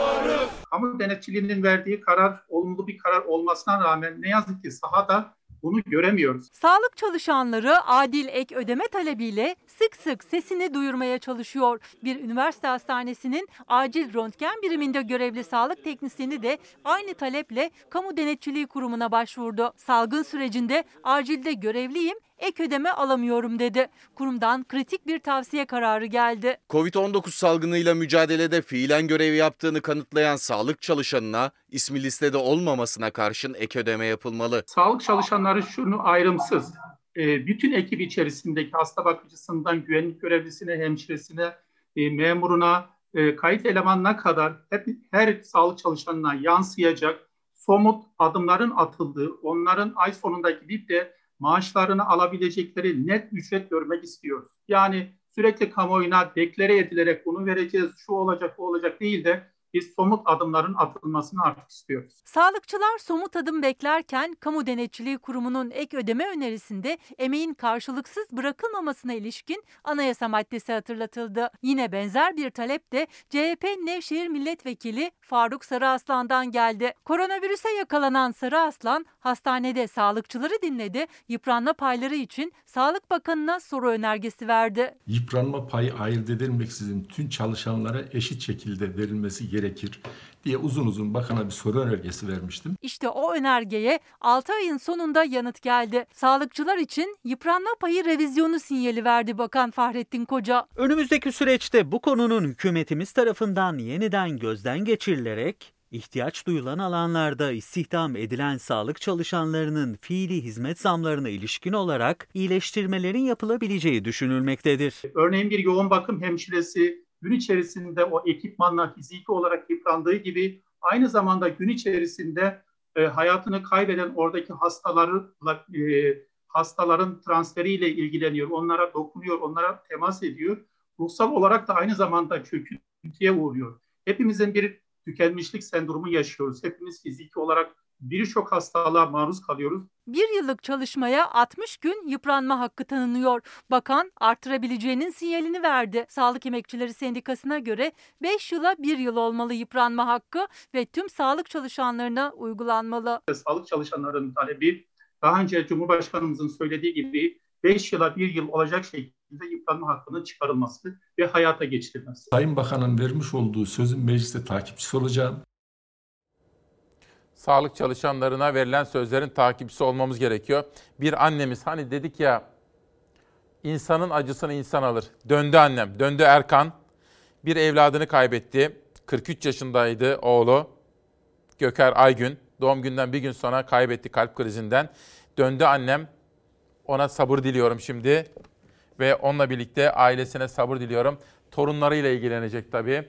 Kamu denetçiliğinin verdiği karar olumlu bir karar olmasına rağmen ne yazık ki sahada bunu göremiyoruz. Sağlık çalışanları adil ek ödeme talebiyle sık sık sesini duyurmaya çalışıyor. Bir üniversite hastanesinin acil röntgen biriminde görevli sağlık teknisyeni de aynı taleple kamu denetçiliği kurumuna başvurdu. Salgın sürecinde acilde görevliyim ek ödeme alamıyorum dedi. Kurumdan kritik bir tavsiye kararı geldi. Covid-19 salgınıyla mücadelede fiilen görev yaptığını kanıtlayan sağlık çalışanına ismi listede olmamasına karşın ek ödeme yapılmalı. Sağlık çalışanları şunu ayrımsız. E, bütün ekip içerisindeki hasta bakıcısından güvenlik görevlisine, hemşiresine, e, memuruna, e, kayıt elemanına kadar hep her sağlık çalışanına yansıyacak somut adımların atıldığı, onların ay sonunda gidip de maaşlarını alabilecekleri net ücret görmek istiyoruz. Yani sürekli kamuoyuna deklare edilerek bunu vereceğiz, şu olacak, bu olacak değil de biz somut adımların atılmasını artık istiyoruz. Sağlıkçılar somut adım beklerken Kamu Denetçiliği Kurumu'nun ek ödeme önerisinde emeğin karşılıksız bırakılmamasına ilişkin anayasa maddesi hatırlatıldı. Yine benzer bir talep de CHP Nevşehir Milletvekili Faruk Sarıaslan'dan geldi. Koronavirüse yakalanan Sarıaslan hastanede sağlıkçıları dinledi, yıpranma payları için Sağlık Bakanı'na soru önergesi verdi. Yıpranma payı ayırt edilmeksizin tüm çalışanlara eşit şekilde verilmesi gerekir diye uzun uzun bakana bir soru önergesi vermiştim. İşte o önergeye 6 ayın sonunda yanıt geldi. Sağlıkçılar için yıpranma payı revizyonu sinyali verdi Bakan Fahrettin Koca. Önümüzdeki süreçte bu konunun hükümetimiz tarafından yeniden gözden geçirilerek ihtiyaç duyulan alanlarda istihdam edilen sağlık çalışanlarının fiili hizmet zamlarına ilişkin olarak iyileştirmelerin yapılabileceği düşünülmektedir. Örneğin bir yoğun bakım hemşiresi gün içerisinde o ekipmanla fiziki olarak yıprandığı gibi aynı zamanda gün içerisinde e, hayatını kaybeden oradaki hastaları e, hastaların transferiyle ilgileniyor, onlara dokunuyor, onlara temas ediyor. Ruhsal olarak da aynı zamanda çöküntüye uğruyor. Hepimizin bir tükenmişlik sendromu yaşıyoruz. Hepimiz fiziki olarak birçok hastalığa maruz kalıyoruz. Bir yıllık çalışmaya 60 gün yıpranma hakkı tanınıyor. Bakan artırabileceğinin sinyalini verdi. Sağlık Emekçileri Sendikası'na göre 5 yıla 1 yıl olmalı yıpranma hakkı ve tüm sağlık çalışanlarına uygulanmalı. Sağlık çalışanlarının talebi daha önce Cumhurbaşkanımızın söylediği gibi 5 yıla 1 yıl olacak şekilde yıpranma hakkının çıkarılması ve hayata geçirilmesi. Sayın Bakan'ın vermiş olduğu sözün mecliste takipçisi olacağım. Sağlık çalışanlarına verilen sözlerin takipçisi olmamız gerekiyor. Bir annemiz hani dedik ya insanın acısını insan alır. Döndü annem, döndü Erkan. Bir evladını kaybetti. 43 yaşındaydı oğlu. Göker Aygün. Doğum günden bir gün sonra kaybetti kalp krizinden. Döndü annem. Ona sabır diliyorum şimdi. Ve onunla birlikte ailesine sabır diliyorum. Torunlarıyla ilgilenecek tabii.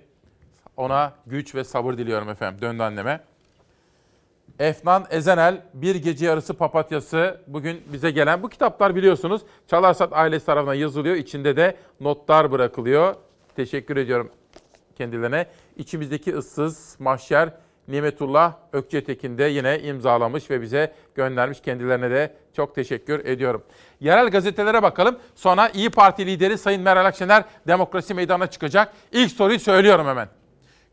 Ona güç ve sabır diliyorum efendim. Döndü anneme. Efnan Ezenel, Bir Gece Yarısı Papatyası bugün bize gelen bu kitaplar biliyorsunuz Çalarsat ailesi tarafından yazılıyor. İçinde de notlar bırakılıyor. Teşekkür ediyorum kendilerine. İçimizdeki ıssız mahşer Nimetullah Ökçetekin de yine imzalamış ve bize göndermiş. Kendilerine de çok teşekkür ediyorum. Yerel gazetelere bakalım. Sonra İyi Parti lideri Sayın Meral Akşener demokrasi meydana çıkacak. İlk soruyu söylüyorum hemen.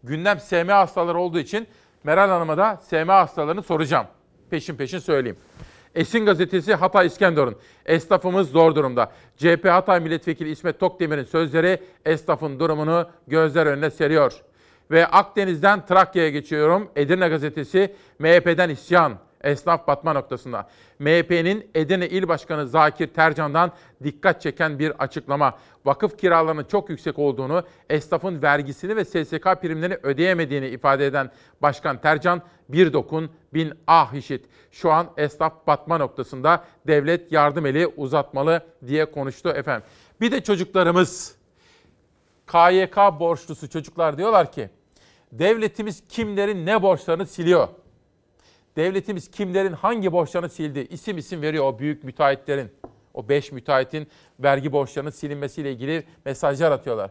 Gündem SMA hastaları olduğu için Meral Hanım'a da SMA hastalarını soracağım. Peşin peşin söyleyeyim. Esin gazetesi Hatay İskenderun. Esnafımız zor durumda. CHP Hatay Milletvekili İsmet Tokdemir'in sözleri esnafın durumunu gözler önüne seriyor. Ve Akdeniz'den Trakya'ya geçiyorum. Edirne gazetesi MHP'den isyan. Esnaf batma noktasında. MHP'nin Edirne İl Başkanı Zakir Tercan'dan dikkat çeken bir açıklama. Vakıf kiralarının çok yüksek olduğunu, esnafın vergisini ve SSK primlerini ödeyemediğini ifade eden Başkan Tercan, bir dokun bin ah işit. Şu an esnaf batma noktasında devlet yardım eli uzatmalı diye konuştu efendim. Bir de çocuklarımız, KYK borçlusu çocuklar diyorlar ki, devletimiz kimlerin ne borçlarını siliyor? Devletimiz kimlerin hangi borçlarını sildi? İsim isim veriyor o büyük müteahhitlerin. O beş müteahhitin vergi borçlarının silinmesiyle ilgili mesajlar atıyorlar.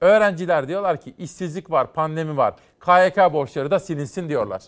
Öğrenciler diyorlar ki işsizlik var, pandemi var. KYK borçları da silinsin diyorlar.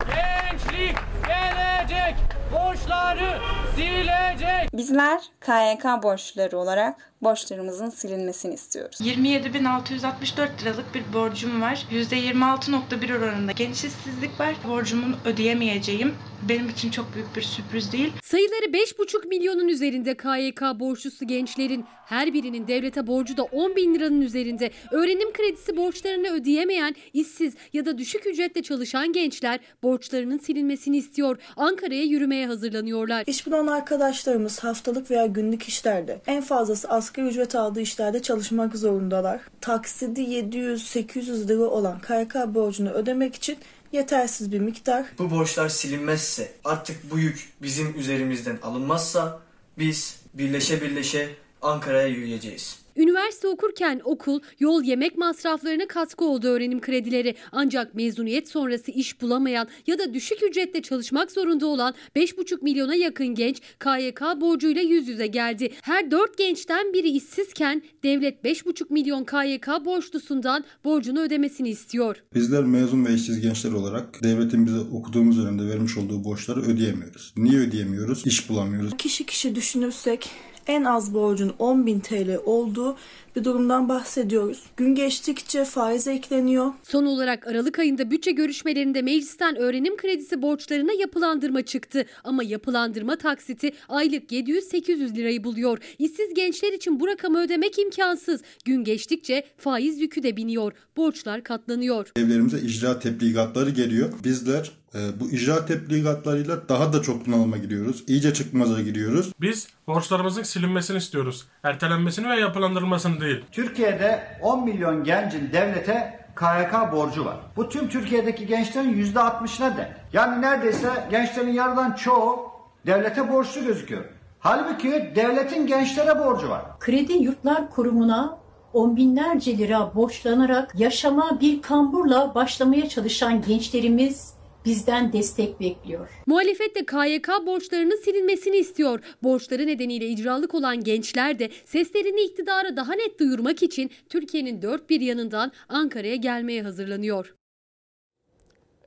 Gençlik gelecek, borçları silecek. Bizler KYK borçluları olarak borçlarımızın silinmesini istiyoruz. 27.664 liralık bir borcum var. %26.1 oranında genç işsizlik var. Borcumun ödeyemeyeceğim benim için çok büyük bir sürpriz değil. Sayıları 5,5 milyonun üzerinde KYK borçlusu gençlerin her birinin devlete borcu da 10 bin liranın üzerinde. Öğrenim kredisi borçlarını ödeyemeyen, işsiz ya da düşük ücretle çalışan gençler borçlarının silinmesini istiyor. Ankara'ya yürümeye hazırlanıyorlar. İş bulan arkadaşlarımız haftalık veya günlük işlerde en fazlası asgari ücret aldığı işlerde çalışmak zorundalar. Taksidi 700-800 lira olan KYK borcunu ödemek için yetersiz bir miktar. Bu borçlar silinmezse, artık bu yük bizim üzerimizden alınmazsa biz birleşe birleşe Ankara'ya yürüyeceğiz. Üniversite okurken okul, yol yemek masraflarına katkı oldu öğrenim kredileri. Ancak mezuniyet sonrası iş bulamayan ya da düşük ücretle çalışmak zorunda olan 5,5 milyona yakın genç KYK borcuyla yüz yüze geldi. Her 4 gençten biri işsizken devlet 5,5 milyon KYK borçlusundan borcunu ödemesini istiyor. Bizler mezun ve işsiz gençler olarak devletin bize okuduğumuz dönemde vermiş olduğu borçları ödeyemiyoruz. Niye ödeyemiyoruz? İş bulamıyoruz. Kişi kişi düşünürsek en az borcun 10.000 TL olduğu bir durumdan bahsediyoruz. Gün geçtikçe faiz ekleniyor. Son olarak Aralık ayında bütçe görüşmelerinde meclisten öğrenim kredisi borçlarına yapılandırma çıktı. Ama yapılandırma taksiti aylık 700-800 lirayı buluyor. İşsiz gençler için bu rakamı ödemek imkansız. Gün geçtikçe faiz yükü de biniyor. Borçlar katlanıyor. Evlerimize icra tebligatları geliyor. Bizler e, bu icra tebligatlarıyla daha da çok bunalıma giriyoruz. İyice çıkmaza giriyoruz. Biz borçlarımızın silinmesini istiyoruz. Ertelenmesini ve yapılandırılmasını değil. Türkiye'de 10 milyon gencin devlete KYK borcu var. Bu tüm Türkiye'deki gençlerin %60'ına denk. Yani neredeyse gençlerin yarıdan çoğu devlete borçlu gözüküyor. Halbuki devletin gençlere borcu var. Kredi Yurtlar Kurumu'na on binlerce lira borçlanarak yaşama bir kamburla başlamaya çalışan gençlerimiz bizden destek bekliyor. Muhalefet de KYK borçlarının silinmesini istiyor. Borçları nedeniyle icralık olan gençler de seslerini iktidara daha net duyurmak için Türkiye'nin dört bir yanından Ankara'ya gelmeye hazırlanıyor.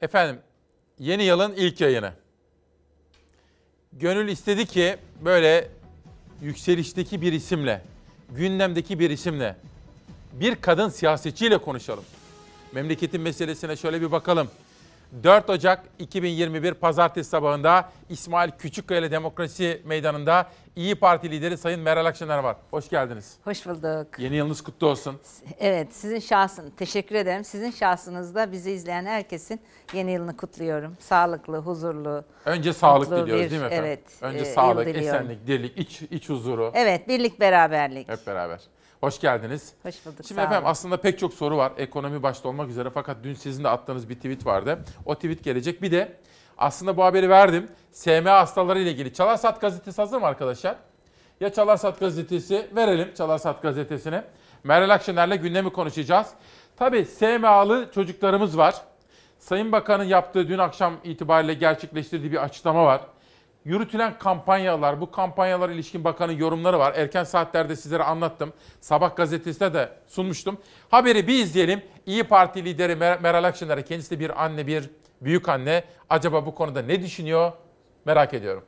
Efendim yeni yılın ilk yayını. Gönül istedi ki böyle yükselişteki bir isimle, gündemdeki bir isimle, bir kadın siyasetçiyle konuşalım. Memleketin meselesine şöyle bir bakalım. 4 Ocak 2021 Pazartesi sabahında İsmail Küçükkaya Demokrasi Meydanı'nda İyi Parti lideri Sayın Meral Akşener var. Hoş geldiniz. Hoş bulduk. Yeni yılınız kutlu olsun. Evet, sizin şahsın teşekkür ederim. Sizin şahsınızda bizi izleyen herkesin yeni yılını kutluyorum. Sağlıklı, huzurlu. Önce sağlık mutlu diliyoruz bir, değil mi efendim? Evet. Önce e, sağlık, esenlik, dirlik, iç, iç huzuru. Evet, birlik beraberlik. Hep beraber. Hoş geldiniz. Hoş bulduk. Şimdi efendim olun. aslında pek çok soru var. Ekonomi başta olmak üzere fakat dün sizin de attığınız bir tweet vardı. O tweet gelecek. Bir de aslında bu haberi verdim. SMA hastaları ile ilgili. Çalarsat gazetesi hazır mı arkadaşlar? Ya Çalarsat gazetesi verelim Çalarsat gazetesine. Meral Akşener'le gündemi konuşacağız. Tabii SMA'lı çocuklarımız var. Sayın Bakan'ın yaptığı dün akşam itibariyle gerçekleştirdiği bir açıklama var. Yürütülen kampanyalar, bu kampanyalara ilişkin bakanın yorumları var. Erken saatlerde sizlere anlattım. Sabah gazetesinde de sunmuştum. Haberi bir izleyelim. İyi Parti lideri Mer- Meral Akşener'e kendisi de bir anne, bir büyük anne. Acaba bu konuda ne düşünüyor? Merak ediyorum.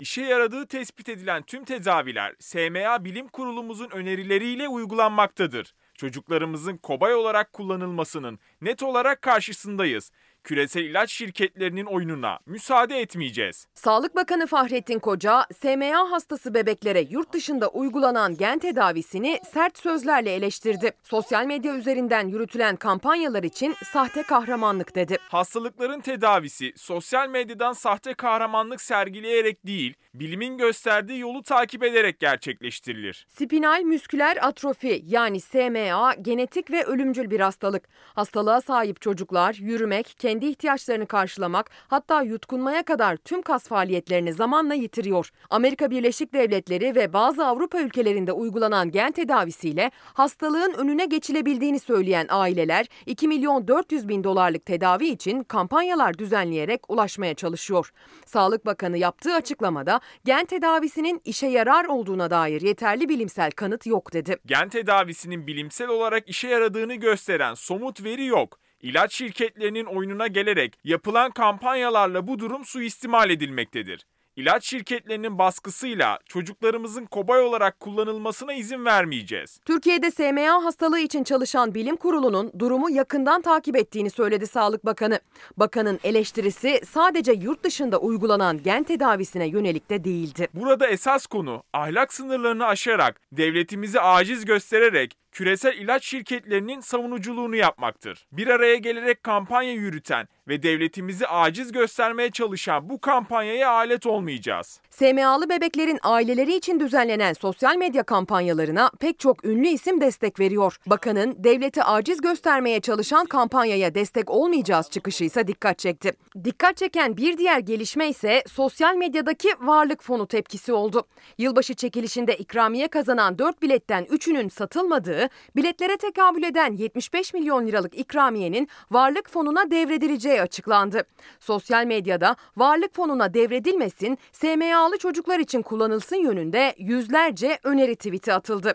İşe yaradığı tespit edilen tüm tedaviler SMA Bilim Kurulumuzun önerileriyle uygulanmaktadır. Çocuklarımızın kobay olarak kullanılmasının net olarak karşısındayız. Küresel ilaç şirketlerinin oyununa müsaade etmeyeceğiz. Sağlık Bakanı Fahrettin Koca, SMA hastası bebeklere yurt dışında uygulanan gen tedavisini sert sözlerle eleştirdi. Sosyal medya üzerinden yürütülen kampanyalar için sahte kahramanlık dedi. Hastalıkların tedavisi sosyal medyadan sahte kahramanlık sergileyerek değil, bilimin gösterdiği yolu takip ederek gerçekleştirilir. Spinal müsküler atrofi yani SMA genetik ve ölümcül bir hastalık. Hastalığa sahip çocuklar yürümek, kendi ihtiyaçlarını karşılamak hatta yutkunmaya kadar tüm kas faaliyetlerini zamanla yitiriyor. Amerika Birleşik Devletleri ve bazı Avrupa ülkelerinde uygulanan gen tedavisiyle hastalığın önüne geçilebildiğini söyleyen aileler 2 milyon 400 bin dolarlık tedavi için kampanyalar düzenleyerek ulaşmaya çalışıyor. Sağlık Bakanı yaptığı açıklamada gen tedavisinin işe yarar olduğuna dair yeterli bilimsel kanıt yok dedi. Gen tedavisinin bilimsel olarak işe yaradığını gösteren somut veri yok. İlaç şirketlerinin oyununa gelerek yapılan kampanyalarla bu durum suistimal edilmektedir. İlaç şirketlerinin baskısıyla çocuklarımızın kobay olarak kullanılmasına izin vermeyeceğiz. Türkiye'de SMA hastalığı için çalışan bilim kurulunun durumu yakından takip ettiğini söyledi Sağlık Bakanı. Bakanın eleştirisi sadece yurt dışında uygulanan gen tedavisine yönelik de değildi. Burada esas konu ahlak sınırlarını aşarak, devletimizi aciz göstererek küresel ilaç şirketlerinin savunuculuğunu yapmaktır. Bir araya gelerek kampanya yürüten ve devletimizi aciz göstermeye çalışan bu kampanyaya alet olmayacağız. SMA'lı bebeklerin aileleri için düzenlenen sosyal medya kampanyalarına pek çok ünlü isim destek veriyor. Bakanın devleti aciz göstermeye çalışan kampanyaya destek olmayacağız çıkışı ise dikkat çekti. Dikkat çeken bir diğer gelişme ise sosyal medyadaki varlık fonu tepkisi oldu. Yılbaşı çekilişinde ikramiye kazanan 4 biletten 3'ünün satılmadığı, biletlere tekabül eden 75 milyon liralık ikramiyenin varlık fonuna devredileceği açıklandı. Sosyal medyada varlık fonuna devredilmesin, SMA'lı çocuklar için kullanılsın yönünde yüzlerce öneri tweet'i atıldı.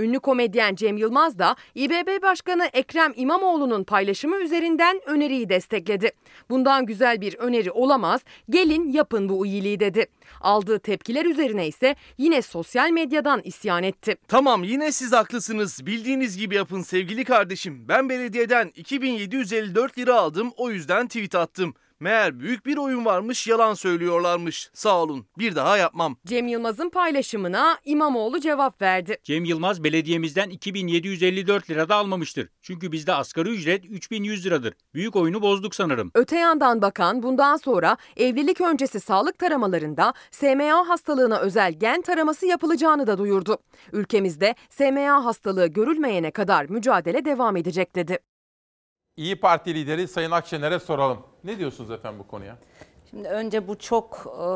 Ünlü komedyen Cem Yılmaz da İBB Başkanı Ekrem İmamoğlu'nun paylaşımı üzerinden öneriyi destekledi. Bundan güzel bir öneri olamaz, gelin yapın bu iyiliği dedi. Aldığı tepkiler üzerine ise yine sosyal medyadan isyan etti. Tamam yine siz haklısınız. Bildiğiniz gibi yapın sevgili kardeşim. Ben belediyeden 2754 lira aldım o yüzden tweet attım. Meğer büyük bir oyun varmış yalan söylüyorlarmış. Sağ olun bir daha yapmam. Cem Yılmaz'ın paylaşımına İmamoğlu cevap verdi. Cem Yılmaz belediyemizden 2754 lira da almamıştır. Çünkü bizde asgari ücret 3100 liradır. Büyük oyunu bozduk sanırım. Öte yandan bakan bundan sonra evlilik öncesi sağlık taramalarında SMA hastalığına özel gen taraması yapılacağını da duyurdu. Ülkemizde SMA hastalığı görülmeyene kadar mücadele devam edecek dedi. İyi Parti lideri Sayın Akşener'e soralım. Ne diyorsunuz efendim bu konuya? Şimdi önce bu çok e,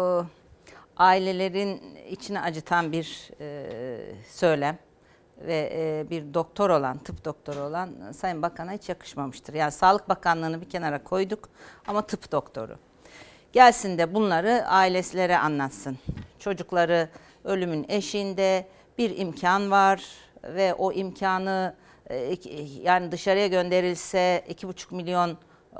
ailelerin içini acıtan bir e, söylem ve e, bir doktor olan, tıp doktoru olan Sayın Bakan'a hiç yakışmamıştır. Yani Sağlık Bakanlığı'nı bir kenara koyduk ama tıp doktoru. Gelsin de bunları ailesilere anlatsın. Çocukları ölümün eşiğinde bir imkan var ve o imkanı yani dışarıya gönderilse 2,5 milyon e,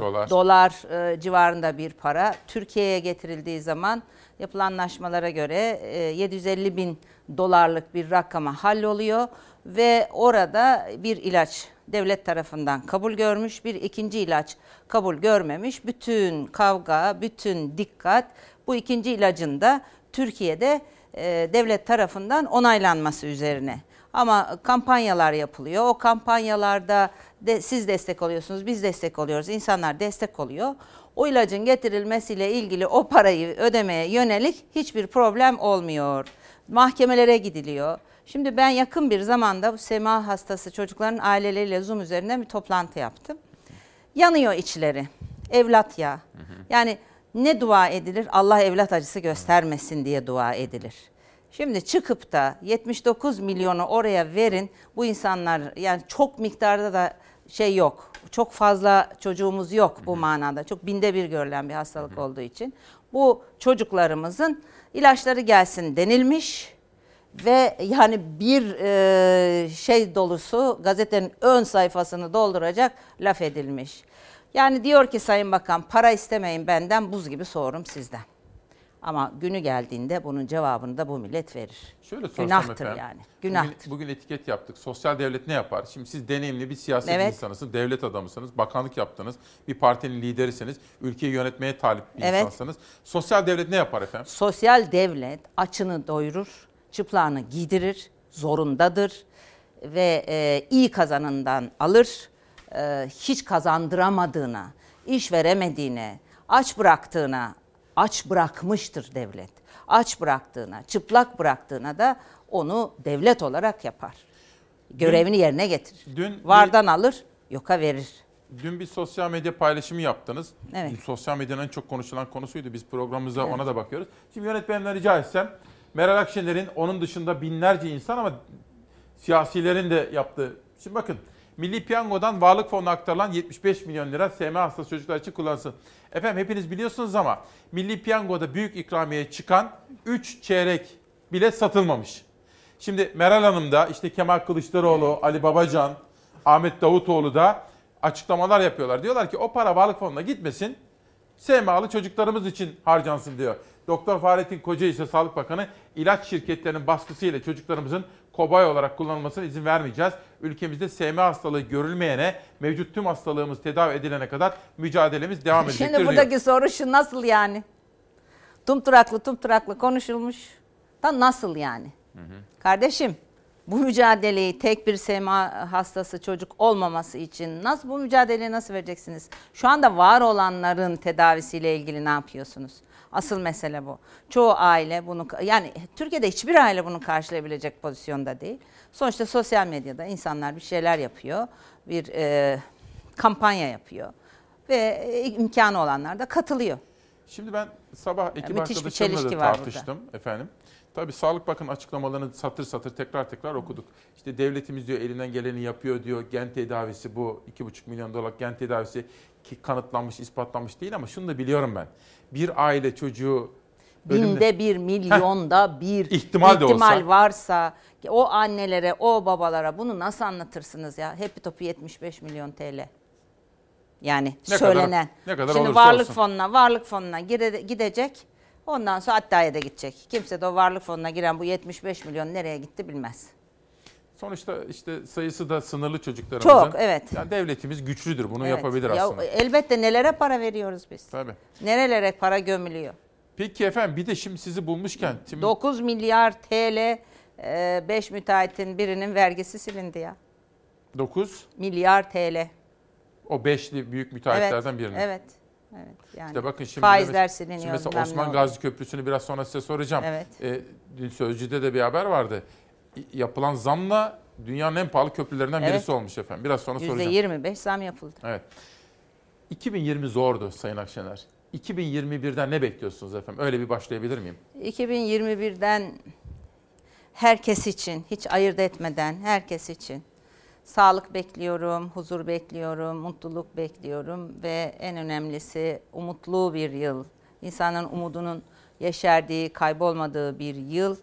Dolar. dolar e, civarında bir para. Türkiye'ye getirildiği zaman yapılan anlaşmalara göre e, 750 bin dolarlık bir rakama halloluyor ve orada bir ilaç devlet tarafından kabul görmüş, bir ikinci ilaç kabul görmemiş. Bütün kavga, bütün dikkat bu ikinci ilacın da Türkiye'de e, devlet tarafından onaylanması üzerine. Ama kampanyalar yapılıyor. O kampanyalarda de siz destek oluyorsunuz, biz destek oluyoruz, insanlar destek oluyor. O ilacın getirilmesiyle ilgili o parayı ödemeye yönelik hiçbir problem olmuyor. Mahkemelere gidiliyor. Şimdi ben yakın bir zamanda bu sema hastası çocukların aileleriyle Zoom üzerinden bir toplantı yaptım. Yanıyor içleri. Evlat ya. Yani ne dua edilir? Allah evlat acısı göstermesin diye dua edilir. Şimdi çıkıp da 79 milyonu oraya verin. Bu insanlar yani çok miktarda da şey yok. Çok fazla çocuğumuz yok bu manada. Çok binde bir görülen bir hastalık olduğu için. Bu çocuklarımızın ilaçları gelsin denilmiş ve yani bir e, şey dolusu gazetenin ön sayfasını dolduracak laf edilmiş. Yani diyor ki Sayın Bakan para istemeyin benden buz gibi soğurum sizden. Ama günü geldiğinde bunun cevabını da bu millet verir. Şöyle sorsam Günahtır efendim. yani. Günahtır. Bugün, bugün etiket yaptık. Sosyal devlet ne yapar? Şimdi siz deneyimli bir siyaset Evet. insanısınız, devlet adamısınız, bakanlık yaptınız, bir partinin liderisiniz, ülkeyi yönetmeye talip bir Evet. insansınız. Sosyal devlet ne yapar efendim? Sosyal devlet açını doyurur, çıplağını giydirir, zorundadır ve e, iyi kazanından alır, e, hiç kazandıramadığına, iş veremediğine, aç bıraktığına, aç bırakmıştır devlet. Aç bıraktığına, çıplak bıraktığına da onu devlet olarak yapar. Görevini yerine getirir. Dün bir- Vardan alır, yoka verir. Dün bir sosyal medya paylaşımı yaptınız. Evet. Dün sosyal medyanın en çok konuşulan konusuydu. Biz programımızda ona da bakıyoruz. Şimdi yönetmenimden rica etsem Meral Akşener'in onun dışında binlerce insan ama siyasilerin de yaptığı. Şimdi bakın Milli Piyango'dan Varlık Fonu'na aktarılan 75 milyon lira SMA hastası çocuklar için kullanılsın. Efendim hepiniz biliyorsunuz ama Milli Piyango'da büyük ikramiye çıkan 3 çeyrek bile satılmamış. Şimdi Meral Hanım da işte Kemal Kılıçdaroğlu, Ali Babacan, Ahmet Davutoğlu da açıklamalar yapıyorlar. Diyorlar ki o para Varlık Fonu'na gitmesin, SMA'lı çocuklarımız için harcansın diyor. Doktor Fahrettin Koca ise Sağlık Bakanı ilaç şirketlerinin baskısıyla çocuklarımızın kobay olarak kullanılmasına izin vermeyeceğiz. Ülkemizde SMA hastalığı görülmeyene, mevcut tüm hastalığımız tedavi edilene kadar mücadelemiz devam edecektir Şimdi diyor. buradaki soru şu nasıl yani? Tumturaklı tumturaklı konuşulmuş. Da nasıl yani? Kardeşim bu mücadeleyi tek bir SMA hastası çocuk olmaması için nasıl bu mücadeleyi nasıl vereceksiniz? Şu anda var olanların tedavisiyle ilgili ne yapıyorsunuz? Asıl mesele bu. Çoğu aile bunu yani Türkiye'de hiçbir aile bunu karşılayabilecek pozisyonda değil. Sonuçta sosyal medyada insanlar bir şeyler yapıyor. Bir e, kampanya yapıyor ve e, imkanı olanlar da katılıyor. Şimdi ben sabah ekip müthiş bir arkadaşlarımla da tartıştım efendim. Tabii Sağlık Bakanı açıklamalarını satır satır tekrar tekrar okuduk. İşte devletimiz diyor elinden geleni yapıyor diyor. Gen tedavisi bu 2,5 milyon dolarlık gen tedavisi ki kanıtlanmış, ispatlanmış değil ama şunu da biliyorum ben. Bir aile çocuğu Binde bir, milyonda bir *laughs* ihtimal, de olsa. varsa o annelere, o babalara bunu nasıl anlatırsınız ya? Happy Top'u 75 milyon TL. Yani Ne söylenen. kadar- ne kadar Şimdi varlık olsun. fonuna, varlık fonuna gire- gidecek. Ondan sonra Hatta'ya da gidecek. Kimse de o varlık fonuna giren bu 75 milyon nereye gitti bilmez. Sonuçta işte sayısı da sınırlı çocuklarımızın. Çok, evet. Yani devletimiz güçlüdür. Bunu Evet. yapabilir Ya, aslında. elbette nelere para veriyoruz biz. Tabii. Nerelere para gömülüyor. Peki efendim bir de şimdi sizi bulmuşken. Şimdi 9 milyar TL 5 müteahhitin birinin vergisi silindi ya. 9 Milyar TL. o beşli büyük müteahhitlerden birinin. Evet. Evet. Yani İşte bakın şimdi faizler mes- siliniyor. Şimdi mesela Osman. Gazi Köprüsü'nü biraz sonra size soracağım. Evet. Ee, dün Sözcü'de de bir haber vardı. Yapılan zamla dünyanın en pahalı köprülerinden Evet. birisi olmuş efendim. Biraz sonra soracağım. %25 zam yapıldı. Evet. 2020 zordu Sayın Akşener. 2021'den ne bekliyorsunuz efendim? Öyle bir başlayabilir miyim? 2021'den herkes için, hiç ayırt etmeden herkes için sağlık bekliyorum, huzur bekliyorum, mutluluk bekliyorum ve en önemlisi umutlu bir yıl. İnsanın umudunun yeşerdiği, kaybolmadığı bir yıl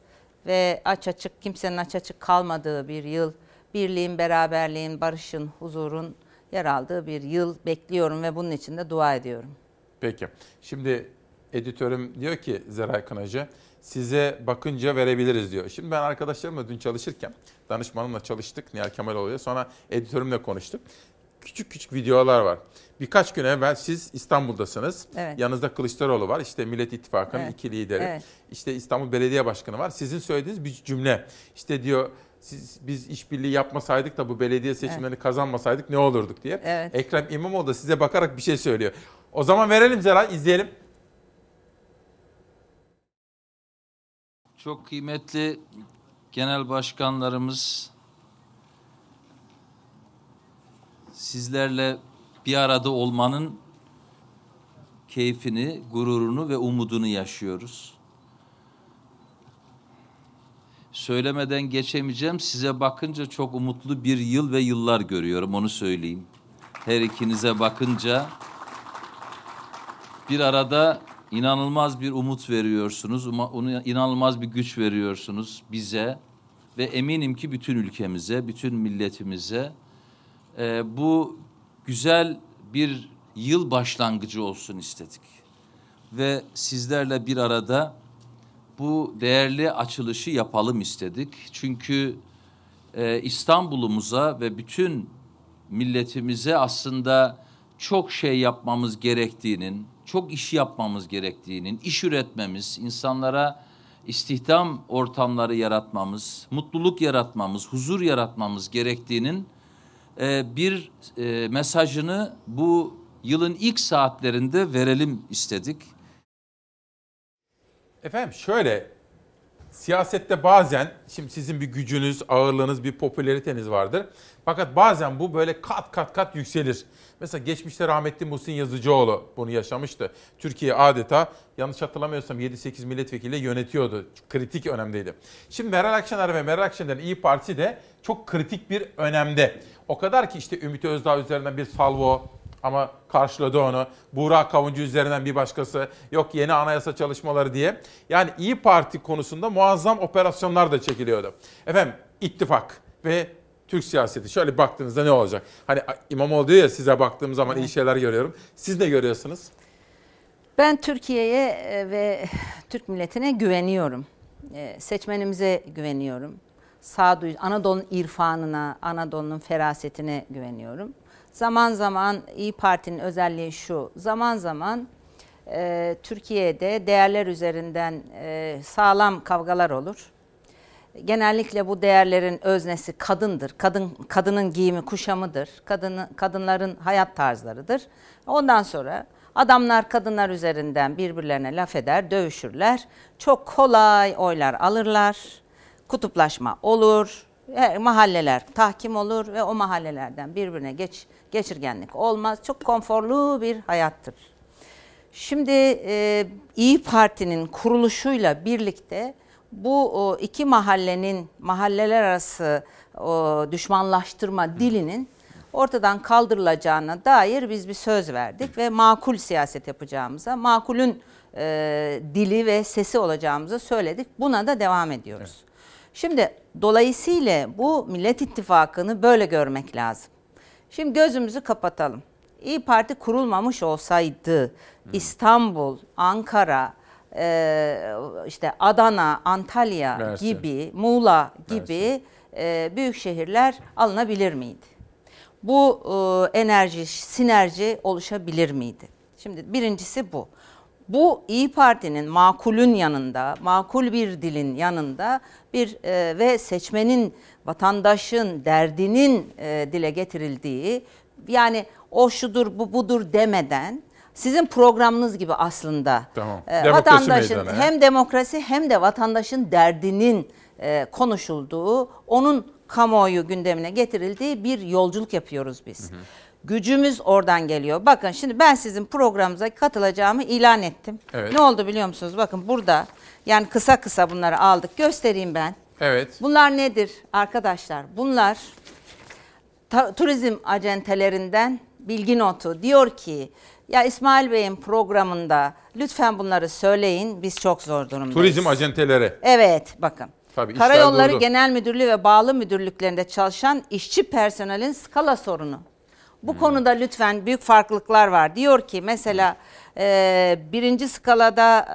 ve aç açık kimsenin aç açık kalmadığı bir yıl. Birliğin, beraberliğin, barışın, huzurun yer aldığı bir yıl bekliyorum ve bunun için de dua ediyorum. Peki. Şimdi editörüm diyor ki Zeray Kınacı size bakınca verebiliriz diyor. Şimdi ben arkadaşlarımla dün çalışırken danışmanımla çalıştık Nihal Kemaloğlu'ya sonra editörümle konuştuk. Küçük küçük videolar var. Birkaç gün evvel siz İstanbul'dasınız. Evet. Yanınızda Kılıçdaroğlu var. İşte Millet İttifakı'nın Evet. iki lideri. Evet. İşte İstanbul Belediye Başkanı var. Sizin söylediğiniz bir cümle. İşte diyor siz, biz işbirliği yapmasaydık da bu belediye seçimlerini kazanmasaydık ne olurduk diye. Evet. Ekrem İmamoğlu da size bakarak bir şey söylüyor. O zaman verelim Zeray izleyelim. Çok kıymetli genel başkanlarımız sizlerle bir arada olmanın keyfini, gururunu ve umudunu yaşıyoruz. Söylemeden geçemeyeceğim. Size bakınca çok umutlu bir yıl ve yıllar görüyorum onu söyleyeyim. Her ikinize bakınca bir arada inanılmaz bir umut veriyorsunuz, inanılmaz bir güç veriyorsunuz bize ve eminim ki bütün ülkemize, bütün milletimize Ee, bu güzel bir yıl başlangıcı olsun istedik. Ve sizlerle bir arada bu değerli açılışı yapalım istedik. Çünkü e, İstanbul'umuza ve bütün milletimize aslında çok şey yapmamız gerektiğinin, çok iş yapmamız gerektiğinin, iş üretmemiz, insanlara istihdam ortamları yaratmamız, mutluluk yaratmamız, huzur yaratmamız gerektiğinin e, bir e, mesajını bu yılın ilk saatlerinde verelim istedik. Efendim şöyle siyasette bazen şimdi sizin bir gücünüz, ağırlığınız, bir popülariteniz vardır. Fakat bazen bu böyle kat kat kat yükselir. Mesela geçmişte rahmetli Muhsin Yazıcıoğlu bunu yaşamıştı. Türkiye adeta yanlış hatırlamıyorsam 7-8 milletvekiliyle yönetiyordu. Kritik önemdeydi. Şimdi Meral Akşener ve Meral Akşener'in İyi Partisi de çok kritik bir önemde. O kadar ki işte Ümit Özdağ üzerinden bir salvo ama karşıladı onu. Buğra Kavuncu üzerinden bir başkası. Yok yeni anayasa çalışmaları diye. Yani İyi Parti konusunda muazzam operasyonlar da çekiliyordu. Efendim ittifak ve Türk siyaseti. Şöyle baktığınızda ne olacak? Hani İmamoğlu diyor ya size baktığım zaman iyi şeyler görüyorum. Siz ne görüyorsunuz? Ben Türkiye'ye ve Türk milletine güveniyorum. E, Seçmenimize güveniyorum. Sağduyu, Anadolu'nun irfanına, Anadolu'nun ferasetine güveniyorum. Zaman zaman İyi Parti'nin özelliği şu, zaman zaman e, Türkiye'de değerler üzerinden e, sağlam kavgalar olur. Genellikle bu değerlerin öznesi kadındır. Kadın kadının giyimi kuşamıdır. Kadını, kadınların hayat tarzlarıdır. Ondan sonra adamlar kadınlar üzerinden birbirlerine laf eder, dövüşürler. Çok kolay oylar alırlar. Kutuplaşma olur. Mahalleler tahkim olur ve o mahallelerden birbirine geç geçirgenlik olmaz. Çok konforlu bir hayattır. Şimdi e, İyi Parti'nin kuruluşuyla birlikte bu o, iki mahallenin mahalleler arası o, düşmanlaştırma dilinin ortadan kaldırılacağına dair biz bir söz verdik ve makul siyaset yapacağımıza, makulün e, dili ve sesi olacağımızı söyledik. Buna da devam ediyoruz. Evet. Şimdi dolayısıyla bu Millet İttifakı'nı böyle görmek lazım. Şimdi gözümüzü kapatalım. İyi Parti kurulmamış olsaydı İstanbul, Ankara, e, işte Adana, Antalya Mersin. gibi, Muğla gibi e, büyük şehirler alınabilir miydi? Bu e, enerji, sinerji oluşabilir miydi? Şimdi birincisi bu. Bu İyi Parti'nin makulün yanında, makul bir dilin yanında bir e, ve seçmenin, vatandaşın derdinin e, dile getirildiği yani o şudur bu budur demeden sizin programınız gibi aslında tamam. e, vatandaşın meydana, hem demokrasi hem de vatandaşın derdinin e, konuşulduğu, onun kamuoyu gündemine getirildiği bir yolculuk yapıyoruz biz. Hı hı. Gücümüz oradan geliyor. Bakın şimdi ben sizin programınıza katılacağımı ilan ettim. Evet. Ne oldu biliyor musunuz? Bakın burada yani kısa kısa bunları aldık. Göstereyim ben. Evet. Bunlar nedir arkadaşlar? Bunlar turizm acentelerinden bilgi notu. Diyor ki ya İsmail Bey'in programında lütfen bunları söyleyin. Biz çok zor durumdayız. Turizm acenteleri. Evet bakın. Tabii, Karayolları. Genel Müdürlüğü ve bağlı müdürlüklerinde çalışan işçi personelin skala sorunu. Bu konuda lütfen büyük farklılıklar var. Diyor ki mesela e, birinci skalada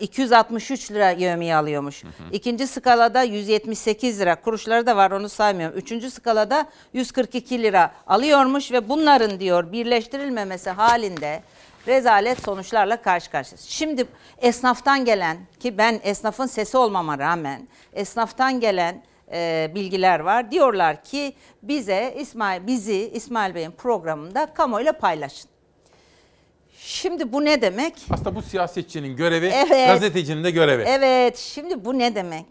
e, 263 lira yövmiye alıyormuş. İkinci skalada 178 lira. Kuruşları da var onu saymıyorum. Üçüncü skalada 142 lira alıyormuş ve bunların diyor birleştirilmemesi halinde rezalet sonuçlarla karşı karşıyayız. Şimdi esnaftan gelen ki ben esnafın sesi olmama rağmen esnaftan gelen e, bilgiler var. Diyorlar ki bize İsmail bizi İsmail Bey'in programında kamuoyuyla paylaşın. Şimdi bu ne demek? Aslında bu siyasetçinin görevi, evet, gazetecinin de görevi. Evet, şimdi bu ne demek?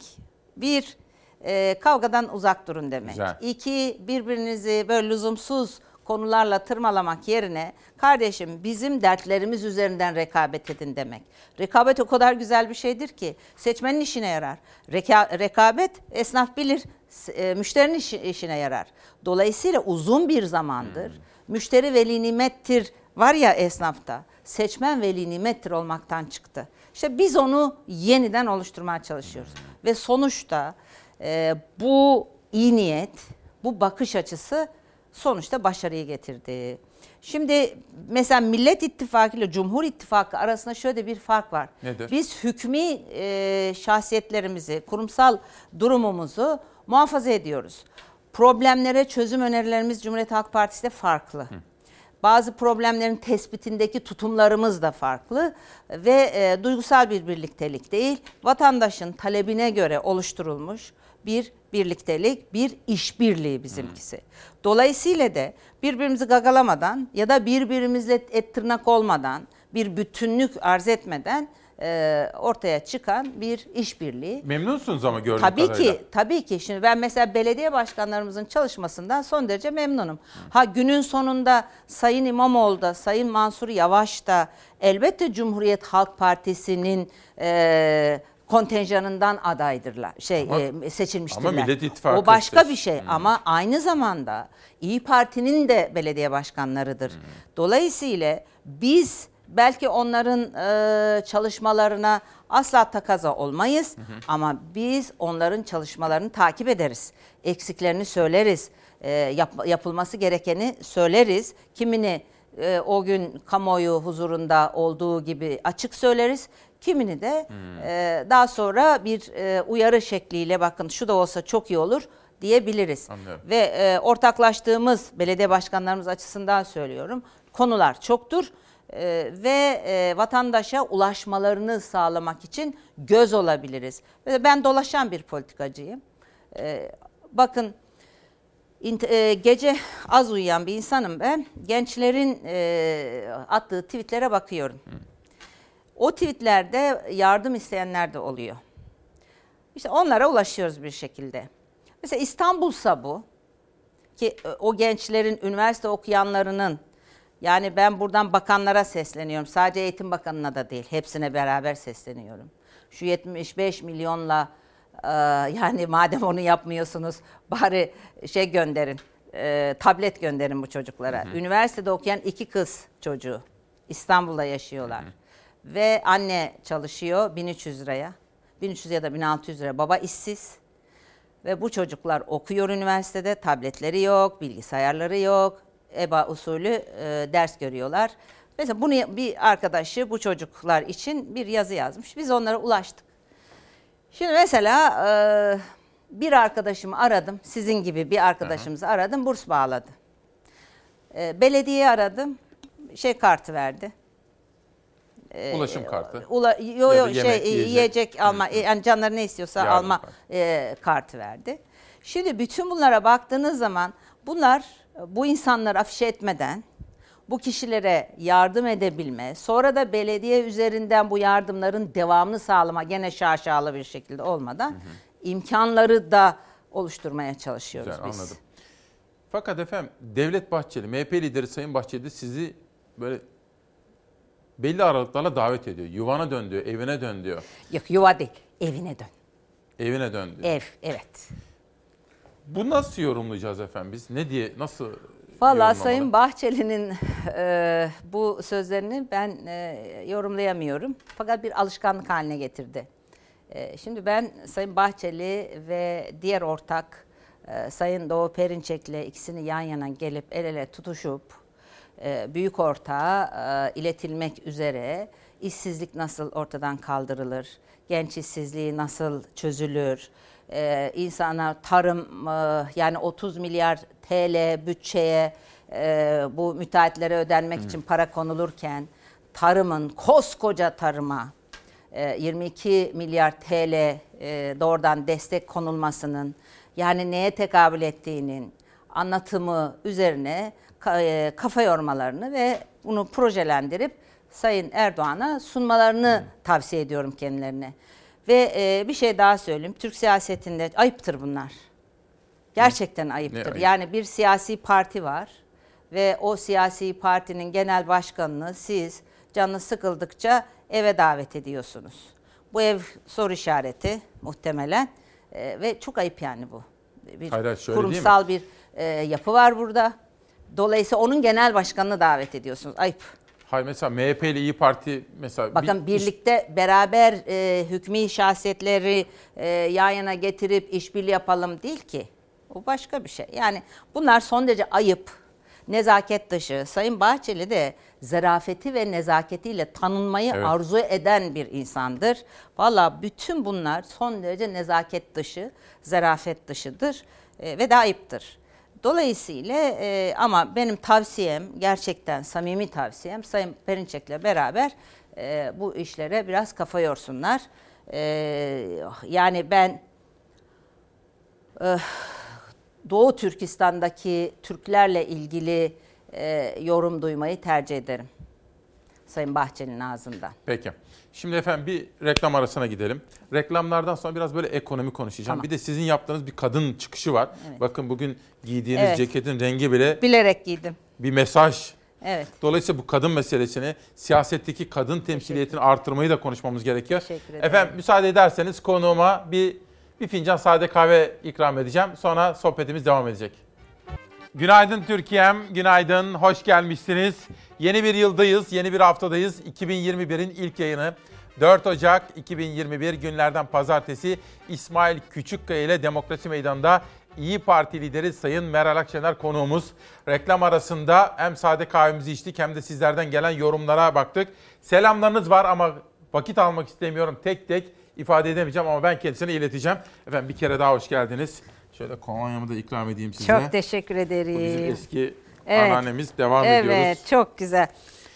Bir, e, kavgadan uzak durun demek. Güzel. İki, birbirinizi böyle lüzumsuz konularla tırmalamak yerine kardeşim bizim dertlerimiz üzerinden rekabet edin demek. Rekabet o kadar güzel bir şeydir ki seçmenin işine yarar. Reka, rekabet esnaf bilir, e, müşterinin iş, işine yarar. Dolayısıyla uzun bir zamandır hmm. müşteri veli nimettir var ya esnafta. Seçmen veli nimettir olmaktan çıktı. İşte biz onu yeniden oluşturmaya çalışıyoruz. Hmm. Ve sonuçta e, bu iyi niyet, bu bakış açısı sonuçta başarıyı getirdi. Şimdi mesela Millet İttifakı ile Cumhur İttifakı arasında şöyle bir fark var. Nedir? Biz hükmü e, şahsiyetlerimizi, kurumsal durumumuzu muhafaza ediyoruz. Problemlere çözüm önerilerimiz Cumhuriyet Halk Partisi'de farklı. Hı. Bazı problemlerin tespitindeki tutumlarımız da farklı ve e, duygusal bir birliktelik değil, vatandaşın talebine göre oluşturulmuş bir birliktelik, bir işbirliği bizimkisi. Dolayısıyla da birbirimizi gagalamadan ya da birbirimizle et tırnak olmadan, bir bütünlük arz etmeden e, ortaya çıkan bir işbirliği. Memnunsunuz ama gördüğüm tabii kadarıyla. ki, tabii ki. Şimdi ben mesela belediye başkanlarımızın çalışmasından son derece memnunum. Ha günün sonunda Sayın İmamoğlu da, Sayın Mansur Yavaş da elbette Cumhuriyet Halk Partisi'nin e, kontenjanından adaydırlar. Şey ama, e, seçilmiştirler. Ama Millet İttifakı O başka bir şey hmm. ama aynı zamanda İyi Parti'nin de belediye başkanlarıdır. Hmm. Dolayısıyla biz belki onların e, çalışmalarına asla takaza olmayız hı ama biz onların çalışmalarını takip ederiz. Eksiklerini söyleriz. E, yap, yapılması gerekeni söyleriz. Kimini e, o gün kamuoyu huzurunda olduğu gibi açık söyleriz. Kimini de hmm. e, daha sonra bir e, uyarı şekliyle bakın şu da olsa çok iyi olur diyebiliriz. Anlıyorum. Ve e, ortaklaştığımız belediye başkanlarımız açısından söylüyorum. Konular çoktur e, ve e, vatandaşa ulaşmalarını sağlamak için göz olabiliriz. Ben dolaşan bir politikacıyım. E, bakın e, gece az uyuyan bir insanım ben. Gençlerin e, attığı tweetlere bakıyorum. O tweetlerde yardım isteyenler de oluyor. İşte onlara ulaşıyoruz bir şekilde. Mesela İstanbul'sa bu ki e, o gençlerin üniversite okuyanlarının yani ben buradan bakanlara sesleniyorum. Sadece Eğitim Bakanı'na da değil. Hepsine beraber sesleniyorum. Şu 75 milyonla e, yani madem onu yapmıyorsunuz bari şey gönderin. E, tablet gönderin bu çocuklara. Hı hı. Üniversitede okuyan iki kız çocuğu. İstanbul'da yaşıyorlar. Hı hı. Ve anne çalışıyor 1300 liraya. 1300 ya da 1600 lira. Baba işsiz. Ve bu çocuklar okuyor üniversitede. Tabletleri yok, bilgisayarları yok. EBA usulü e, ders görüyorlar. Mesela bunu bir arkadaşı bu çocuklar için bir yazı yazmış. Biz onlara ulaştık. Şimdi mesela e, bir arkadaşımı aradım. Sizin gibi bir arkadaşımızı aradım. Burs bağladı. E, belediye aradım. Şey kartı verdi. E, Ulaşım kartı. Ula, yo yo şey yemek, yiyecek, yiyecek alma Hı. yani canları ne istiyorsa Yardım alma. E, kartı verdi. Şimdi bütün bunlara baktığınız zaman bunlar bu insanları afişe etmeden bu kişilere yardım edebilme, sonra da belediye üzerinden bu yardımların devamını sağlama gene şaşalı bir şekilde olmadan hı hı. imkanları da oluşturmaya çalışıyoruz Güzel, biz. Anladım. Fakat efendim Devlet Bahçeli, MHP lideri Sayın Bahçeli sizi böyle belli aralıklarla davet ediyor. Yuvana dön diyor, evine dön diyor. Yok yuva değil, evine dön. Evine dön diyor. Ev, evet. Bu nasıl yorumlayacağız efendim biz? Ne diye, nasıl Valla Sayın Bahçeli'nin e, bu sözlerini ben e, yorumlayamıyorum. Fakat bir alışkanlık haline getirdi. E, şimdi ben Sayın Bahçeli ve diğer ortak e, Sayın Doğu Perinçek'le ikisini yan yana gelip el ele tutuşup büyük ortağa e, iletilmek üzere işsizlik nasıl ortadan kaldırılır, genç işsizliği nasıl çözülür, e, insana tarım e, yani 30 milyar TL bütçeye e, bu müteahhitlere ödenmek için para konulurken tarımın koskoca tarıma e, 22 milyar TL e, doğrudan destek konulmasının yani neye tekabül ettiğinin anlatımı üzerine e, kafa yormalarını ve bunu projelendirip Sayın Erdoğan'a sunmalarını tavsiye ediyorum kendilerine. Ve e, bir şey daha söyleyeyim. Türk siyasetinde ayıptır bunlar. Gerçekten ayıptır. ayıp? Yani bir siyasi parti var ve o siyasi partinin genel başkanını siz canı sıkıldıkça eve davet ediyorsunuz. Bu ev soru işareti muhtemelen e, ve çok ayıp yani bu. Bir Hayır, kurumsal bir e, yapı var burada. Dolayısıyla onun genel başkanını davet ediyorsunuz. Ayıp. Hayır mesela MHP ile İyi Parti mesela... Bakın bir, birlikte beraber e, hükmü şahsiyetleri e, yan yana getirip işbirliği yapalım değil ki. O başka bir şey. Yani bunlar son derece ayıp, nezaket dışı. Sayın Bahçeli de zarafeti ve nezaketiyle tanınmayı evet. arzu eden bir insandır. Valla bütün bunlar son derece nezaket dışı, zarafet dışıdır e, ve de ayıptır. Dolayısıyla e, ama benim tavsiyem gerçekten samimi tavsiyem Sayın Perinçek'le beraber e, bu işlere biraz kafa yorsunlar. E, yani ben e, Doğu Türkistan'daki Türklerle ilgili e, yorum duymayı tercih ederim. Sayın Bahçeli'nin ağzından. Peki. Şimdi efendim bir reklam arasına gidelim. Reklamlardan sonra biraz böyle ekonomi konuşacağım. Tamam. Bir de sizin yaptığınız bir kadın çıkışı var. Evet. Bakın bugün giydiğiniz evet. ceketin rengi bile... Bilerek giydim. Bir mesaj. Evet. Dolayısıyla bu kadın meselesini, siyasetteki kadın temsiliyetini artırmayı da konuşmamız gerekiyor. Teşekkür ederim. Efendim müsaade ederseniz konuğuma bir bir fincan sade kahve ikram edeceğim. Sonra sohbetimiz devam edecek. Günaydın Türkiye'm, günaydın, hoş gelmişsiniz. Yeni bir yıldayız, yeni bir haftadayız. 2021'in ilk yayını 4 Ocak 2021 günlerden pazartesi İsmail Küçükkaya ile Demokrasi Meydanı'nda İyi Parti lideri Sayın Meral Akşener konuğumuz. Reklam arasında hem sade kahvemizi içtik hem de sizlerden gelen yorumlara baktık. Selamlarınız var ama vakit almak istemiyorum tek tek ifade edemeyeceğim ama ben kendisine ileteceğim. Efendim bir kere daha hoş geldiniz. Şöyle kolonyamı da ikram edeyim size. Çok teşekkür ederim. Bu bizim eski evet. anneannemiz. Devam evet, ediyoruz. Evet çok güzel.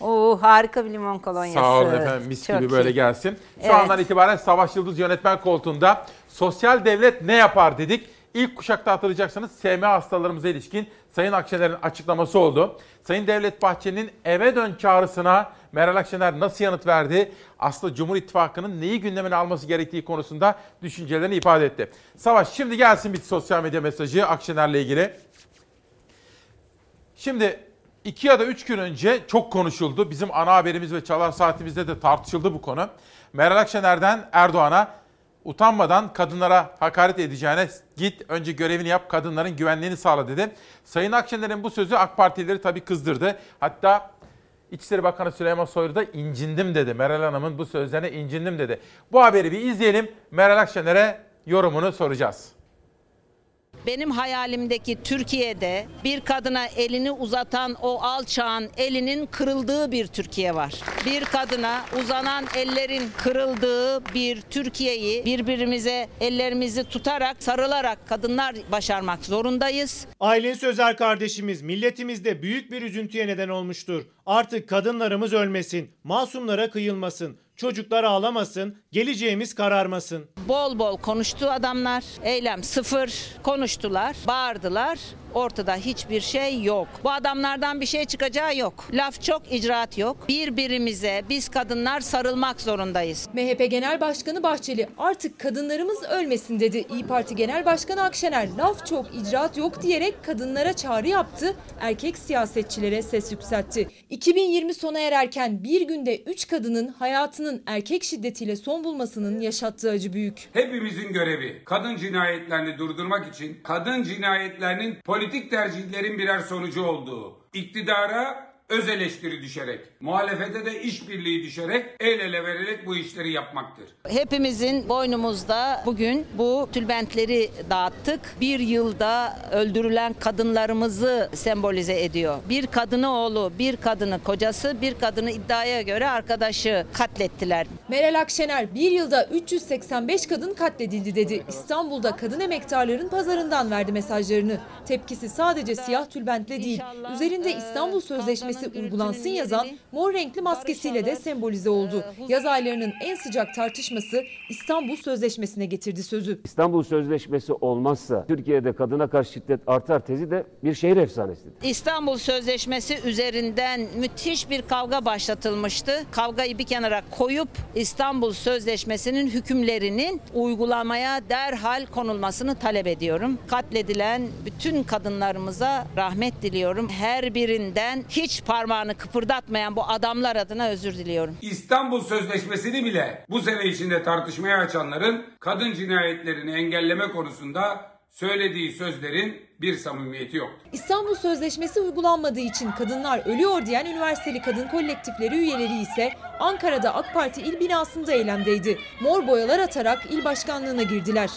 Oo, harika bir limon kolonyası. Sağ olun efendim mis Çok gibi böyle gelsin. Şu evet. andan itibaren Savaş Yıldız yönetmen koltuğunda sosyal devlet ne yapar dedik. İlk kuşakta hatırlayacaksınız SMA hastalarımıza ilişkin Sayın Akşener'in açıklaması oldu. Sayın Devlet Bahçeli'nin eve dön çağrısına Meral Akşener nasıl yanıt verdi? Aslında Cumhur İttifakı'nın neyi gündemine alması gerektiği konusunda düşüncelerini ifade etti. Savaş şimdi gelsin bir sosyal medya mesajı Akşener'le ilgili. Şimdi iki ya da üç gün önce çok konuşuldu. Bizim ana haberimiz ve çalar saatimizde de tartışıldı bu konu. Meral Akşener'den Erdoğan'a utanmadan kadınlara hakaret edeceğine git önce görevini yap kadınların güvenliğini sağla dedi. Sayın Akşener'in bu sözü AK Partilileri tabii kızdırdı. Hatta İçişleri Bakanı Süleyman Soylu da incindim dedi. Meral Hanım'ın bu sözlerine incindim dedi. Bu haberi bir izleyelim. Meral Akşener'e yorumunu soracağız. Benim hayalimdeki Türkiye'de bir kadına elini uzatan o alçağın elinin kırıldığı bir Türkiye var. Bir kadına uzanan ellerin kırıldığı bir Türkiye'yi birbirimize ellerimizi tutarak, sarılarak kadınlar başarmak zorundayız. Aylin Sözer kardeşimiz milletimizde büyük bir üzüntüye neden olmuştur. Artık kadınlarımız ölmesin, masumlara kıyılmasın, çocuklar ağlamasın, geleceğimiz kararmasın. Bol bol konuştu adamlar. Eylem sıfır. Konuştular, bağırdılar. Ortada hiçbir şey yok. Bu adamlardan bir şey çıkacağı yok. Laf çok, icraat yok. Birbirimize biz kadınlar sarılmak zorundayız. MHP Genel Başkanı Bahçeli artık kadınlarımız ölmesin dedi. İyi Parti Genel Başkanı Akşener laf çok icraat yok diyerek kadınlara çağrı yaptı. Erkek siyasetçilere ses yükseltti. 2020 sona ererken bir günde 3 kadının hayatının erkek şiddetiyle son bulmasının yaşattığı acı büyük. Hepimizin görevi kadın cinayetlerini durdurmak için kadın cinayetlerinin politik tercihlerin birer sonucu olduğu, iktidara öz eleştiri düşerek, muhalefete de işbirliği düşerek, el ele vererek bu işleri yapmaktır. Hepimizin boynumuzda bugün bu tülbentleri dağıttık. Bir yılda öldürülen kadınlarımızı sembolize ediyor. Bir kadını oğlu, bir kadını kocası, bir kadını iddiaya göre arkadaşı katlettiler. Meral Akşener bir yılda 385 kadın katledildi dedi. İstanbul'da kadın emektarların pazarından verdi mesajlarını. Tepkisi sadece siyah tülbentle değil, üzerinde İstanbul Sözleşmesi uygulansın yazan mor renkli maskesiyle de sembolize oldu. Yaz aylarının en sıcak tartışması İstanbul Sözleşmesi'ne getirdi sözü. İstanbul Sözleşmesi olmazsa Türkiye'de kadına karşı şiddet artar tezi de bir şehir efsanesidir. İstanbul Sözleşmesi üzerinden müthiş bir kavga başlatılmıştı. Kavgayı bir kenara koyup İstanbul Sözleşmesi'nin hükümlerinin uygulamaya derhal konulmasını talep ediyorum. Katledilen bütün kadınlarımıza rahmet diliyorum. Her birinden hiç parmağını kıpırdatmayan bu adamlar adına özür diliyorum. İstanbul Sözleşmesi'ni bile bu sene içinde tartışmaya açanların kadın cinayetlerini engelleme konusunda söylediği sözlerin bir samimiyeti yoktur. İstanbul Sözleşmesi uygulanmadığı için kadınlar ölüyor diyen üniversiteli kadın kolektifleri üyeleri ise Ankara'da AK Parti il binasında eylemdeydi. Mor boyalar atarak il başkanlığına girdiler.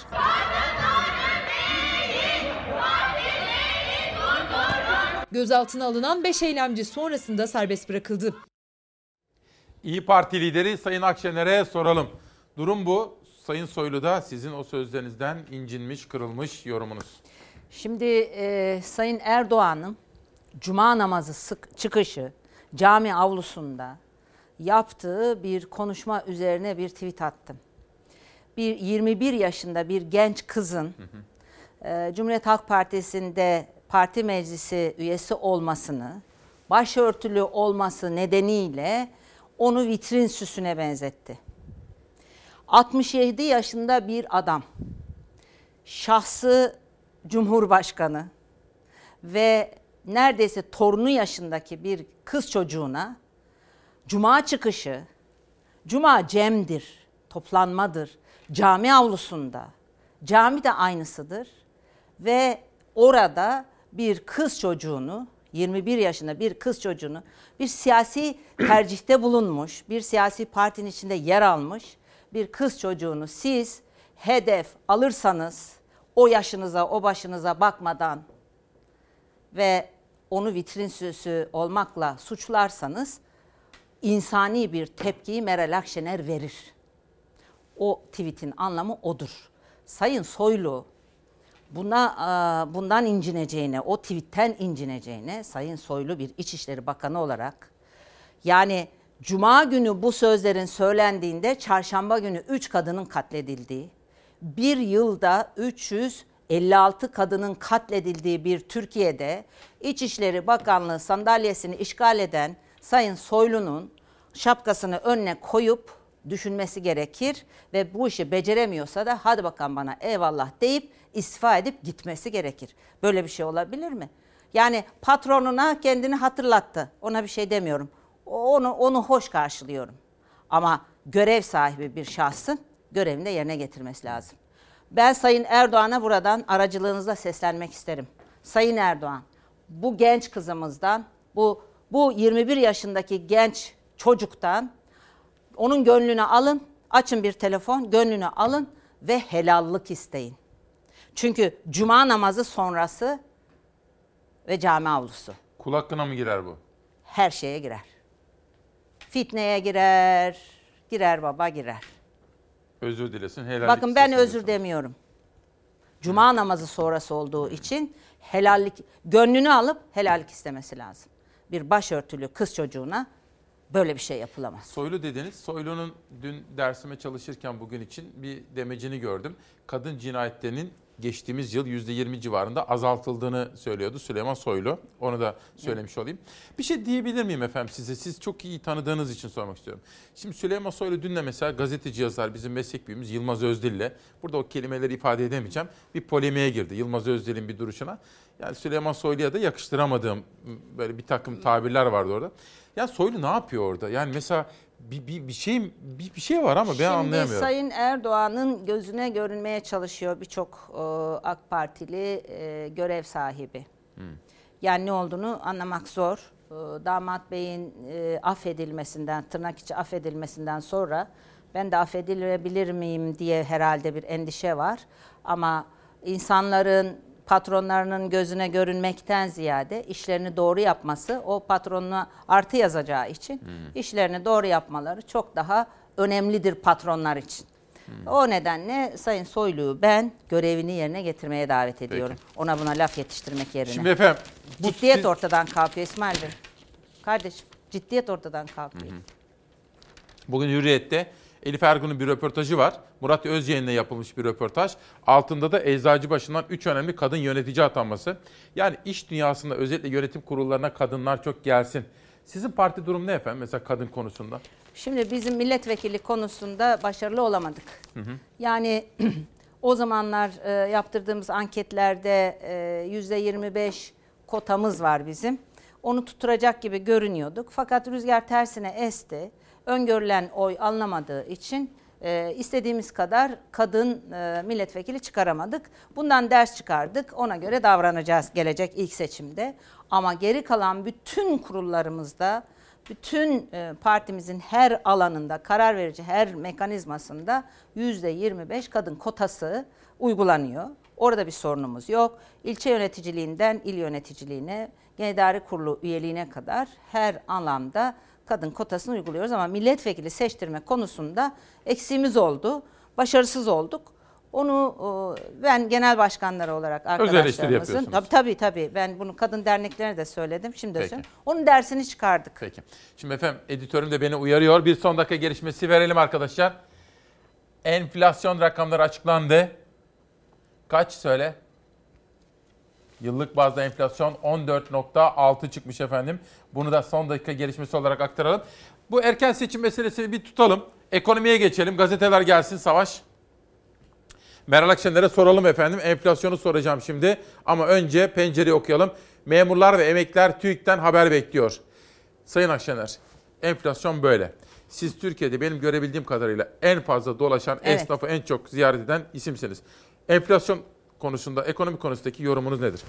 Gözaltına alınan 5 eylemci sonrasında serbest bırakıldı. İyi Parti lideri Sayın Akşener'e soralım. Durum bu. Sayın Soylu da sizin o sözlerinizden incinmiş, kırılmış yorumunuz. Şimdi e, Sayın Erdoğan'ın cuma namazı sık çıkışı cami avlusunda yaptığı bir konuşma üzerine bir tweet attım. Bir 21 yaşında bir genç kızın e, Cumhuriyet Halk Partisi'nde parti meclisi üyesi olmasını, başörtülü olması nedeniyle onu vitrin süsüne benzetti. 67 yaşında bir adam, şahsı Cumhurbaşkanı ve neredeyse torunu yaşındaki bir kız çocuğuna cuma çıkışı, cuma cemdir, toplanmadır, cami avlusunda, cami de aynısıdır ve orada bir kız çocuğunu 21 yaşında bir kız çocuğunu bir siyasi tercihte bulunmuş, bir siyasi partinin içinde yer almış bir kız çocuğunu siz hedef alırsanız o yaşınıza, o başınıza bakmadan ve onu vitrin süsü olmakla suçlarsanız insani bir tepkiyi Meral Akşener verir. O tweetin anlamı odur. Sayın Soylu buna bundan incineceğine, o tweetten incineceğine Sayın Soylu bir İçişleri Bakanı olarak yani Cuma günü bu sözlerin söylendiğinde çarşamba günü 3 kadının katledildiği, bir yılda 56 kadının katledildiği bir Türkiye'de İçişleri Bakanlığı sandalyesini işgal eden Sayın Soylu'nun şapkasını önüne koyup düşünmesi gerekir ve bu işi beceremiyorsa da hadi bakalım bana eyvallah deyip istifa edip gitmesi gerekir. Böyle bir şey olabilir mi? Yani patronuna kendini hatırlattı. Ona bir şey demiyorum. Onu onu hoş karşılıyorum. Ama görev sahibi bir şahsın görevini de yerine getirmesi lazım. Ben Sayın Erdoğan'a buradan aracılığınızla seslenmek isterim. Sayın Erdoğan, bu genç kızımızdan, bu bu 21 yaşındaki genç çocuktan onun gönlünü alın, açın bir telefon, gönlünü alın ve helallık isteyin. Çünkü cuma namazı sonrası ve cami avlusu. Kul hakkına mı girer bu? Her şeye girer. Fitneye girer, girer baba girer. Özür dilesin. Helallik Bakın ben özür diyorsun. demiyorum. Cuma namazı sonrası olduğu için helallik, gönlünü alıp helallik istemesi lazım. Bir başörtülü kız çocuğuna böyle bir şey yapılamaz. Soylu dediniz. Soylu'nun dün dersime çalışırken bugün için bir demecini gördüm. Kadın cinayetlerinin geçtiğimiz yıl %20 civarında azaltıldığını söylüyordu Süleyman Soylu. Onu da söylemiş olayım. Bir şey diyebilir miyim efendim size? Siz çok iyi tanıdığınız için sormak istiyorum. Şimdi Süleyman Soylu dün de mesela gazeteci yazar bizim meslek büyüğümüz Yılmaz Özdil'le burada o kelimeleri ifade edemeyeceğim. Bir polemiğe girdi Yılmaz Özdil'in bir duruşuna. Yani Süleyman Soylu'ya da yakıştıramadığım böyle bir takım tabirler vardı orada. Ya Soylu ne yapıyor orada? Yani mesela bir, bir, bir şey bir, bir şey var ama ben Şimdi anlayamıyorum. Sayın Erdoğan'ın gözüne görünmeye çalışıyor birçok e, AK Partili e, görev sahibi. Yani ne olduğunu anlamak zor. E, Damat Bey'in e, affedilmesinden, tırnak içi affedilmesinden sonra ben de affedilebilir miyim diye herhalde bir endişe var. Ama insanların patronlarının gözüne görünmekten ziyade işlerini doğru yapması o patronuna artı yazacağı için işlerini doğru yapmaları çok daha önemlidir patronlar için. O nedenle Sayın Soylu'yu ben görevini yerine getirmeye davet ediyorum. Ona buna laf yetiştirmek yerine. Şimdi efendim bu ciddiyet siz- ortadan kalkıyor İsmail Bey. Kardeşim ciddiyet ortadan kalkıyor. Bugün Hürriyet'te Elif Ergun'un bir röportajı var. Murat Özyeğin'le yapılmış bir röportaj. Altında da Eczacıbaşı'ndan 3 önemli kadın yönetici atanması. Yani iş dünyasında özellikle yönetim kurullarına kadınlar çok gelsin. Sizin parti durum ne efendim mesela kadın konusunda? Şimdi bizim milletvekili konusunda başarılı olamadık. Hı hı. Yani *clears throat* o zamanlar e, yaptırdığımız anketlerde e, yüzde 25 kotamız var bizim. Onu tutturacak gibi görünüyorduk. Fakat rüzgar tersine esti. Öngörülen oy alınamadığı için e, istediğimiz kadar kadın e, milletvekili çıkaramadık. Bundan ders çıkardık. Ona göre davranacağız gelecek ilk seçimde. Ama geri kalan bütün kurullarımızda bütün e, partimizin her alanında, karar verici her mekanizmasında yüzde 25 kadın kotası uygulanıyor. Orada bir sorunumuz yok. İlçe yöneticiliğinden il yöneticiliğine, genel idare kurulu üyeliğine kadar her alanda kadın kotasını uyguluyoruz ama milletvekili seçtirme konusunda eksiğimiz oldu. Başarısız olduk. Onu e, ben genel başkanları olarak arkadaşlarımızın tabii tabii tabii ben bunu kadın derneklerine de söyledim. Şimdi de Peki. söylüyorum. Onun dersini çıkardık. Peki. Şimdi efendim editörüm de beni uyarıyor. Bir son dakika gelişmesi verelim arkadaşlar. Enflasyon rakamları açıklandı. Kaç söyle? Yıllık bazda enflasyon 14.6 çıkmış efendim. Bunu da son dakika gelişmesi olarak aktaralım. Bu erken seçim meselesini bir tutalım. Ekonomiye geçelim. Gazeteler gelsin Savaş. Meral Akşener'e soralım efendim. Enflasyonu soracağım şimdi. Ama önce pencereyi okuyalım. Memurlar ve emekliler TÜİK'ten haber bekliyor. Sayın Akşener, enflasyon böyle. Siz Türkiye'de benim görebildiğim kadarıyla en fazla dolaşan, Evet. esnafı en çok ziyaret eden isimsiniz. Enflasyon konusunda, ekonomi konusundaki yorumunuz nedir?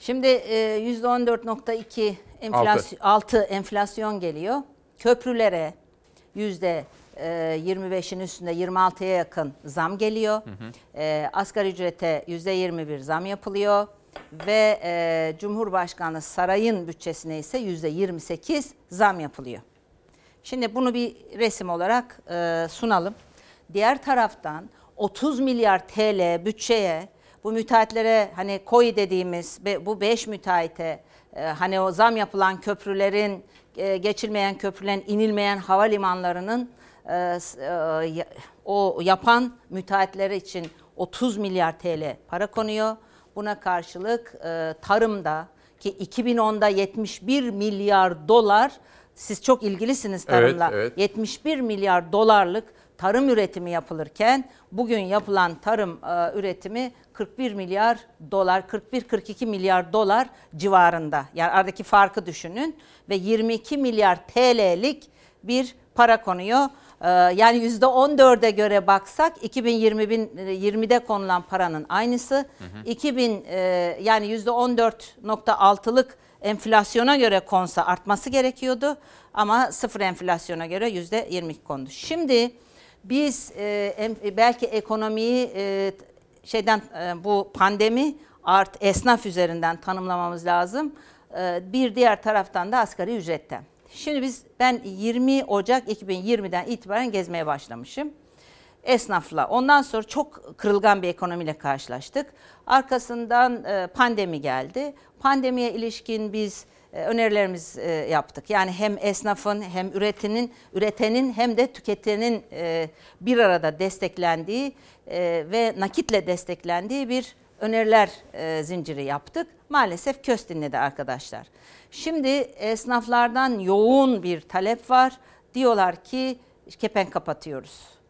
Şimdi e, %14.2 enflasyon, 6 enflasyon geliyor. Köprülere yüzde e, 25'in üstünde 26'ya yakın zam geliyor. E, asgari ücrete yüzde 21 zam yapılıyor. Ve e, Cumhurbaşkanı sarayın bütçesine ise yüzde 28 zam yapılıyor. Şimdi bunu bir resim olarak e, sunalım. Diğer taraftan 30 milyar TL bütçeye bu müteahhitlere hani koy dediğimiz bu 5 müteahhite e, hani o zam yapılan köprülerin e, geçilmeyen köprülerin inilmeyen havalimanlarının e, o yapan müteahhitlere için 30 milyar TL para konuyor. Buna karşılık tarımda ki 2010'da 71 milyar dolar siz çok ilgilisiniz tarımla. Evet, evet. 71 milyar dolarlık tarım üretimi yapılırken bugün yapılan tarım e, üretimi 41 milyar dolar, 41-42 milyar dolar civarında. Yani aradaki farkı düşünün ve 22 milyar TL'lik bir para konuyor. E, yani %14'e göre baksak 2020'de konulan paranın aynısı. 2000 e, yani %14.6'lık enflasyona göre konsa artması gerekiyordu ama sıfır enflasyona göre yüzde 22 kondu. Şimdi biz e, em- belki ekonomiyi e, şeyden e, bu pandemi art esnaf üzerinden tanımlamamız lazım. E, bir diğer taraftan da asgari ücretten. Şimdi biz ben 20 Ocak 2020'den itibaren gezmeye başlamışım esnafla. Ondan sonra çok kırılgan bir ekonomiyle karşılaştık. Arkasından e, pandemi geldi. Pandemiye ilişkin biz önerilerimiz e, yaptık. Yani hem esnafın hem üretinin, üretenin hem de tüketenin e, bir arada desteklendiği e, ve nakitle desteklendiği bir öneriler e, zinciri yaptık. Maalesef köst dinledi arkadaşlar. Şimdi esnaflardan yoğun bir talep var. Diyorlar ki kepenk kapatıyoruz.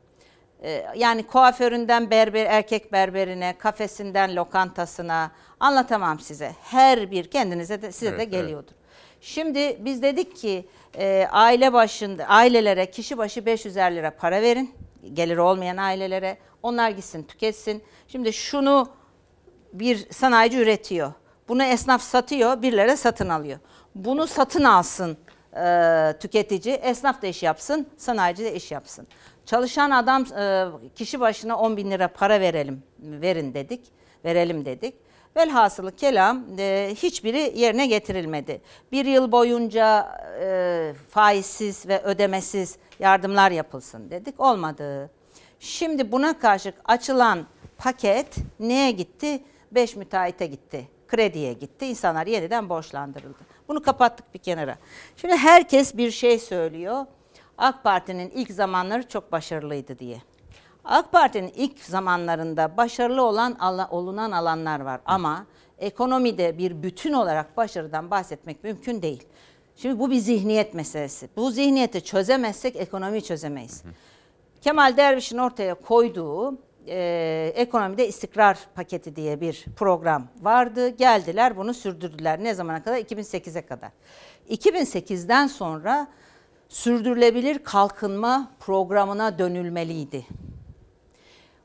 Ee, Yani kuaföründen berber, erkek berberine, kafesinden lokantasına anlatamam size. Her bir kendinize de size Evet, de evet. geliyordur. Şimdi biz dedik ki e, aile başında ailelere kişi başı 500 lira para verin. Geliri olmayan ailelere. Onlar gitsin tüketsin. Şimdi şunu bir sanayici üretiyor. Bunu esnaf satıyor, birileri satın alıyor. Bunu satın alsın e, tüketici, esnaf da iş yapsın, sanayici de iş yapsın. Çalışan adam e, kişi başına 10 bin lira para verelim, verin dedik, verelim dedik. Velhasılı kelam e, hiçbiri yerine getirilmedi. Bir yıl boyunca e, faizsiz ve ödemesiz yardımlar yapılsın dedik, olmadı. Şimdi buna karşılık açılan paket neye gitti? 5 müteahhite gitti. Krediye gitti. İnsanlar yeniden borçlandırıldı. Bunu kapattık bir kenara. Şimdi herkes bir şey söylüyor. AK Parti'nin ilk zamanları çok başarılıydı diye. AK Parti'nin ilk zamanlarında başarılı olan olunan alanlar var ama ekonomide bir bütün olarak başarıdan bahsetmek mümkün değil. Şimdi bu bir zihniyet meselesi. Bu zihniyeti çözemezsek ekonomiyi çözemeyiz. Kemal Derviş'in ortaya koyduğu e, ekonomide istikrar paketi diye bir program vardı. Geldiler bunu sürdürdüler. Ne zamana kadar? 2008'e kadar. 2008'den sonra sürdürülebilir kalkınma programına dönülmeliydi.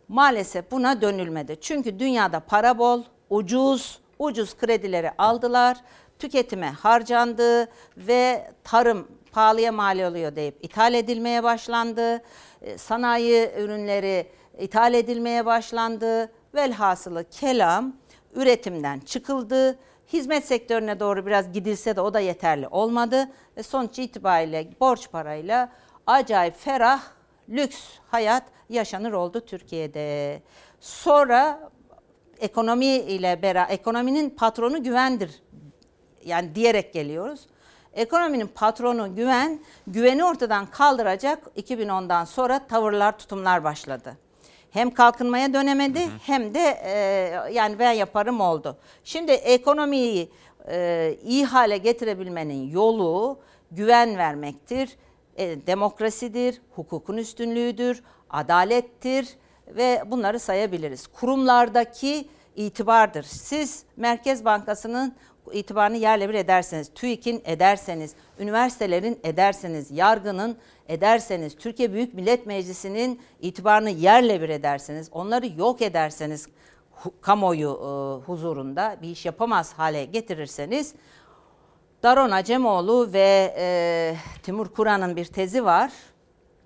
Maalesef buna dönülmedi. Çünkü dünyada para bol, ucuz, ucuz kredileri aldılar, tüketime harcandı ve tarım pahalıya mal oluyor deyip ithal edilmeye başlandı. E, Sanayi ürünleri ithal edilmeye başlandı. Velhasılı kelam üretimden çıkıldı. Hizmet sektörüne doğru biraz gidilse de o da yeterli olmadı. Ve sonuç itibariyle borç parayla acayip ferah, lüks hayat yaşanır oldu Türkiye'de. Sonra ekonomi ile beraber ekonominin patronu güvendir. Yani diyerek geliyoruz. Ekonominin patronu güven, güveni ortadan kaldıracak 2010'dan sonra tavırlar, tutumlar başladı. Hem kalkınmaya dönemedi hem de e, yani ben yaparım oldu. Şimdi ekonomiyi e, iyi hale getirebilmenin yolu güven vermektir, e, demokrasidir, hukukun üstünlüğüdür, adalettir ve bunları sayabiliriz. Kurumlardaki itibardır. Siz Merkez Bankası'nın itibarını yerle bir ederseniz, TÜİK'in ederseniz, üniversitelerin ederseniz, yargının ederseniz, Türkiye Büyük Millet Meclisi'nin itibarını yerle bir ederseniz, onları yok ederseniz kamuoyu e, huzurunda bir iş yapamaz hale getirirseniz Daron Acemoğlu ve e, Timur Kur'an'ın bir tezi var.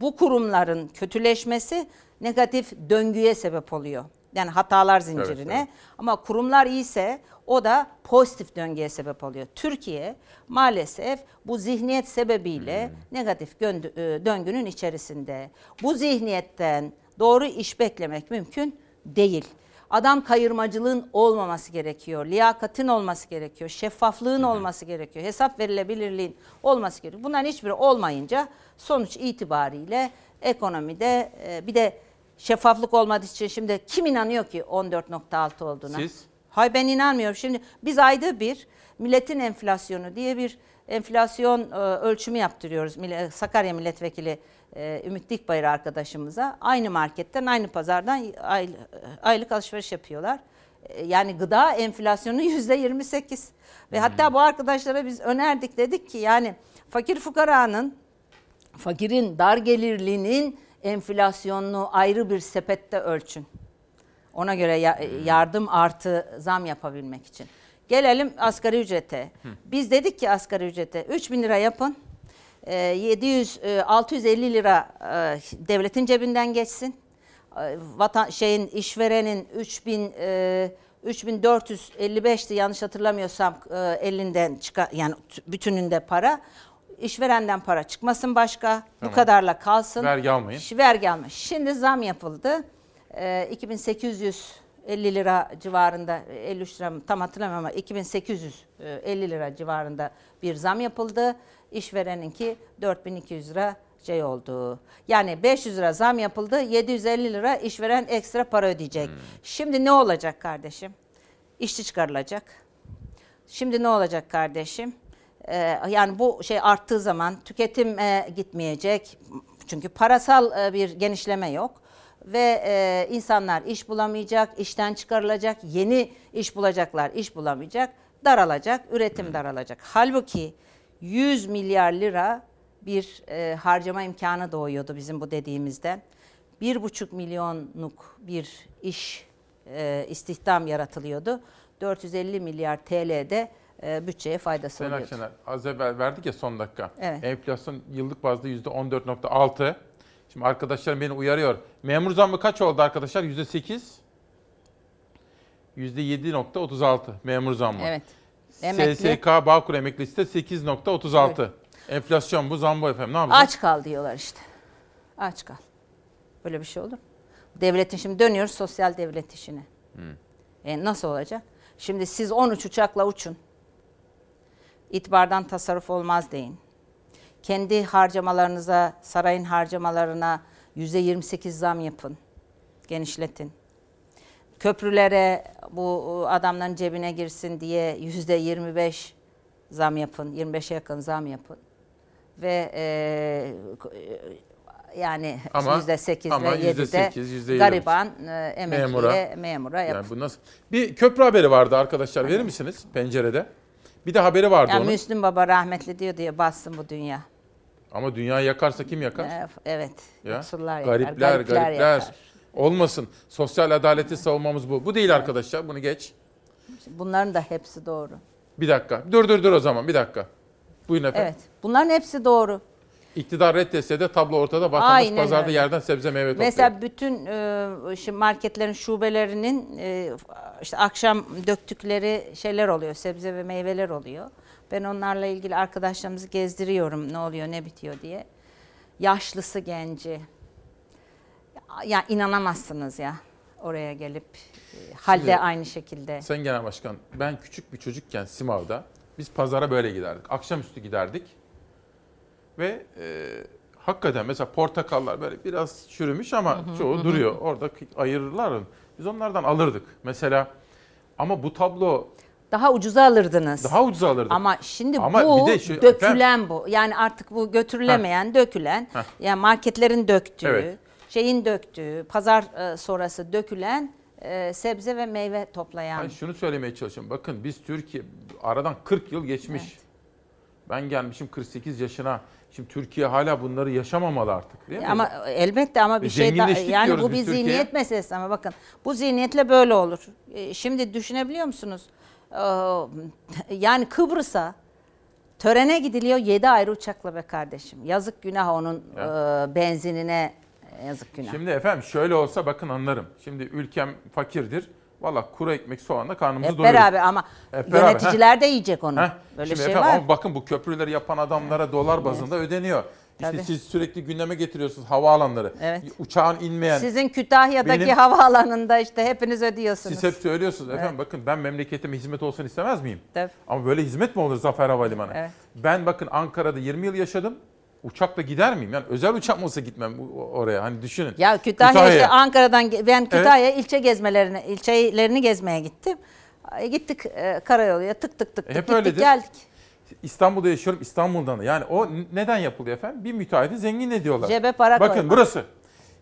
Bu kurumların kötüleşmesi negatif döngüye sebep oluyor. Yani hatalar zincirine. evet. Ama kurumlar iyiyse o da pozitif döngüye sebep oluyor. Türkiye maalesef bu zihniyet sebebiyle negatif göndü- e, döngünün içerisinde. Bu zihniyetten doğru iş beklemek mümkün değil. Adam kayırmacılığın olmaması gerekiyor. Liyakatin olması gerekiyor. Şeffaflığın olması gerekiyor. Hesap verilebilirliğin olması gerekiyor. Bunların hiçbiri olmayınca sonuç itibariyle ekonomide e, bir de şeffaflık olmadığı için şimdi kim inanıyor ki 14.6 olduğuna? Siz? Hay ben inanmıyorum. Şimdi biz ayda bir milletin enflasyonu diye bir enflasyon e, ölçümü yaptırıyoruz. Sakarya Milletvekili e, Ümit Dikbayır arkadaşımıza. Aynı marketten, aynı pazardan ay- aylık alışveriş yapıyorlar. E, Yani gıda enflasyonu *laughs* yüzde 28. Ve hatta bu arkadaşlara biz önerdik dedik ki yani fakir fukaranın fakirin, dar gelirlinin enflasyonunu ayrı bir sepette ölçün. Ona göre ya- yardım artı zam yapabilmek için. Gelelim asgari ücrete. Biz dedik ki asgari ücrete 3 bin lira yapın. Ee, 700 e, 650 lira e, devletin cebinden geçsin. E, Vatan şeyin işverenin 3000 e, 3455'ti yanlış hatırlamıyorsam e, elinden çıkar yani bütününde para. İşverenden para çıkmasın başka. Bu Tamam. kadarla kalsın. Vergi almayın. Ş- Vergi almayın. Şimdi zam yapıldı. Ee, 2850 lira civarında 53 lira mı tam hatırlamıyorum ama 2850 lira civarında bir zam yapıldı. İşvereninki 4200 lira şey oldu. Yani 500 lira zam yapıldı. 750 lira işveren ekstra para ödeyecek. Şimdi ne olacak kardeşim? İşçi çıkarılacak. Şimdi ne olacak kardeşim? Ee, yani bu şey arttığı zaman tüketim gitmeyecek. Çünkü parasal e, bir genişleme yok. Ve e, insanlar iş bulamayacak, işten çıkarılacak, yeni iş bulacaklar, iş bulamayacak, daralacak, üretim daralacak. Halbuki 100 milyar lira bir e, harcama imkanı doğuyordu bizim bu dediğimizden. 1,5 milyonluk bir iş e, istihdam yaratılıyordu. 450 milyar TL'de e, bütçeye faydası Sayın oluyordu. Akşener az evvel verdik ya son dakika. Evet. Enflasyon yıllık bazda %14.6. Şimdi arkadaşlarım beni uyarıyor. Memur zammı kaç oldu arkadaşlar? %8. %7.36 memur zammı. Evet. Emekli. SSK Bağkur emeklisi de 8.36. Enflasyon bu zam bu efendim. Ne yapacağız? Aç kal diyorlar işte. Aç kal. Böyle bir şey olur mu? Devletin şimdi dönüyoruz sosyal devlet işine. E nasıl olacak? Şimdi siz 13 uçakla uçun. İtibardan tasarruf olmaz deyin. Kendi harcamalarınıza, sarayın harcamalarına %28 zam yapın. Genişletin. Köprülere bu adamların cebine girsin diye %25 zam yapın. 25'e yakın zam yapın. Ve e, yani Ama- %8 ama ve 7'de %8, %20. gariban e, emekliye, Memura. memura, yap. Yani bu nasıl? Bir köprü haberi vardı arkadaşlar. Verir misiniz pencerede? Bir de haberi vardı Ya onun. Müslüm Baba rahmetli diyor diye bassın bu dünya. Ama dünyayı yakarsa kim yakar? Evet. Ya. Yoksullar yakar, Garipler, garipler garipler. yakar. Olmasın. Sosyal adaleti savunmamız bu. Bu değil arkadaşlar. Bunu geç. Bunların da hepsi doğru. Bir dakika. Dur dur dur o zaman. Bir dakika. Buyurun efendim. Evet. Bunların hepsi doğru. İktidar reddetse de tablo ortada. Vatandaş Aynen pazarda öyle. yerden sebze meyve topluyor. Mesela bütün e, marketlerin şubelerinin e, işte akşam döktükleri şeyler oluyor, sebze ve meyveler oluyor. Ben onlarla ilgili arkadaşlarımızı gezdiriyorum ne oluyor, ne bitiyor diye. Yaşlısı genci. Ya inanamazsınız ya oraya gelip e, halde Şimdi- aynı şekilde. Sayın Genel Başkan, ben küçük bir çocukken Simav'da biz pazara böyle giderdik. Akşamüstü giderdik. Ve e, hakikaten mesela portakallar böyle biraz çürümüş ama Hı hı, çoğu hı duruyor. Orada ayırırlar. Biz onlardan alırdık. Mesela ama bu tablo Daha ucuza alırdınız. daha ucuza alırdık. Ama şimdi Ama bu bir de şu- dökülen bu. Yani artık bu götürülemeyen, dökülen. Heh. Yani marketlerin döktüğü, Evet. şeyin döktüğü, pazar e, sonrası dökülen e, sebze ve meyve toplayan. Ben şunu söylemeye çalışıyorum. Bakın biz Türkiye aradan 40 yıl geçmiş. Ben gelmişim 48 yaşına. Şimdi Türkiye hala bunları yaşamamalı artık değil mi? Ama elbette ama bir E, şey da, zenginleştik yani bu bir Türkiye. zihniyet meselesi ama bakın bu zihniyetle böyle olur. E, Şimdi düşünebiliyor musunuz? Ee, Yani Kıbrıs'a törene gidiliyor 7 ayrı uçakla be kardeşim. Yazık günah onun e, benzinine e, yazık günah. Şimdi efendim şöyle olsa bakın anlarım. Şimdi ülkem fakirdir. Valla kuru ekmek soğanla karnımızı Hep doyururuz. beraber ama Hep beraber, yöneticiler de yiyecek onu. Heh. Böyle Şimdi şey efendim, var. Ama bakın bu köprüleri yapan adamlara dolar bazında ödeniyor. İşte Tabii. siz sürekli gündeme getiriyorsunuz havaalanları. Evet. Uçağın inmeyen. Sizin Kütahya'daki Benim- havaalanında işte hepiniz ödüyorsunuz. Siz hep söylüyorsunuz efendim bakın ben memleketime hizmet olsun istemez miyim? Tabii. Ama böyle hizmet mi olur Zafer Havalimanı? Evet. Ben bakın Ankara'da 20 yıl yaşadım. Uçakla gider miyim? Yani özel uçak mı olsa gitmem oraya. Hani düşünün. Ya Kütahya işte Ankara'dan ben Kütahya evet. ilçe gezmelerine, ilçelerini gezmeye gittim. Gittik e, karayoluya tık tık tık, e, Hep gittik öyledir. geldik. İstanbul'da yaşıyorum İstanbul'dan da. Yani o neden yapılıyor efendim? Bir müteahhiti zengin ediyorlar. Cebe para Bakın koyma. burası.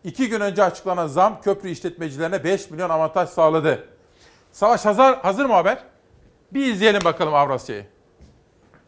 İki gün önce açıklanan zam köprü işletmecilerine 5 milyon avantaj sağladı. Savaş hazır, hazır mı haber? Bir izleyelim bakalım Avrasya'yı.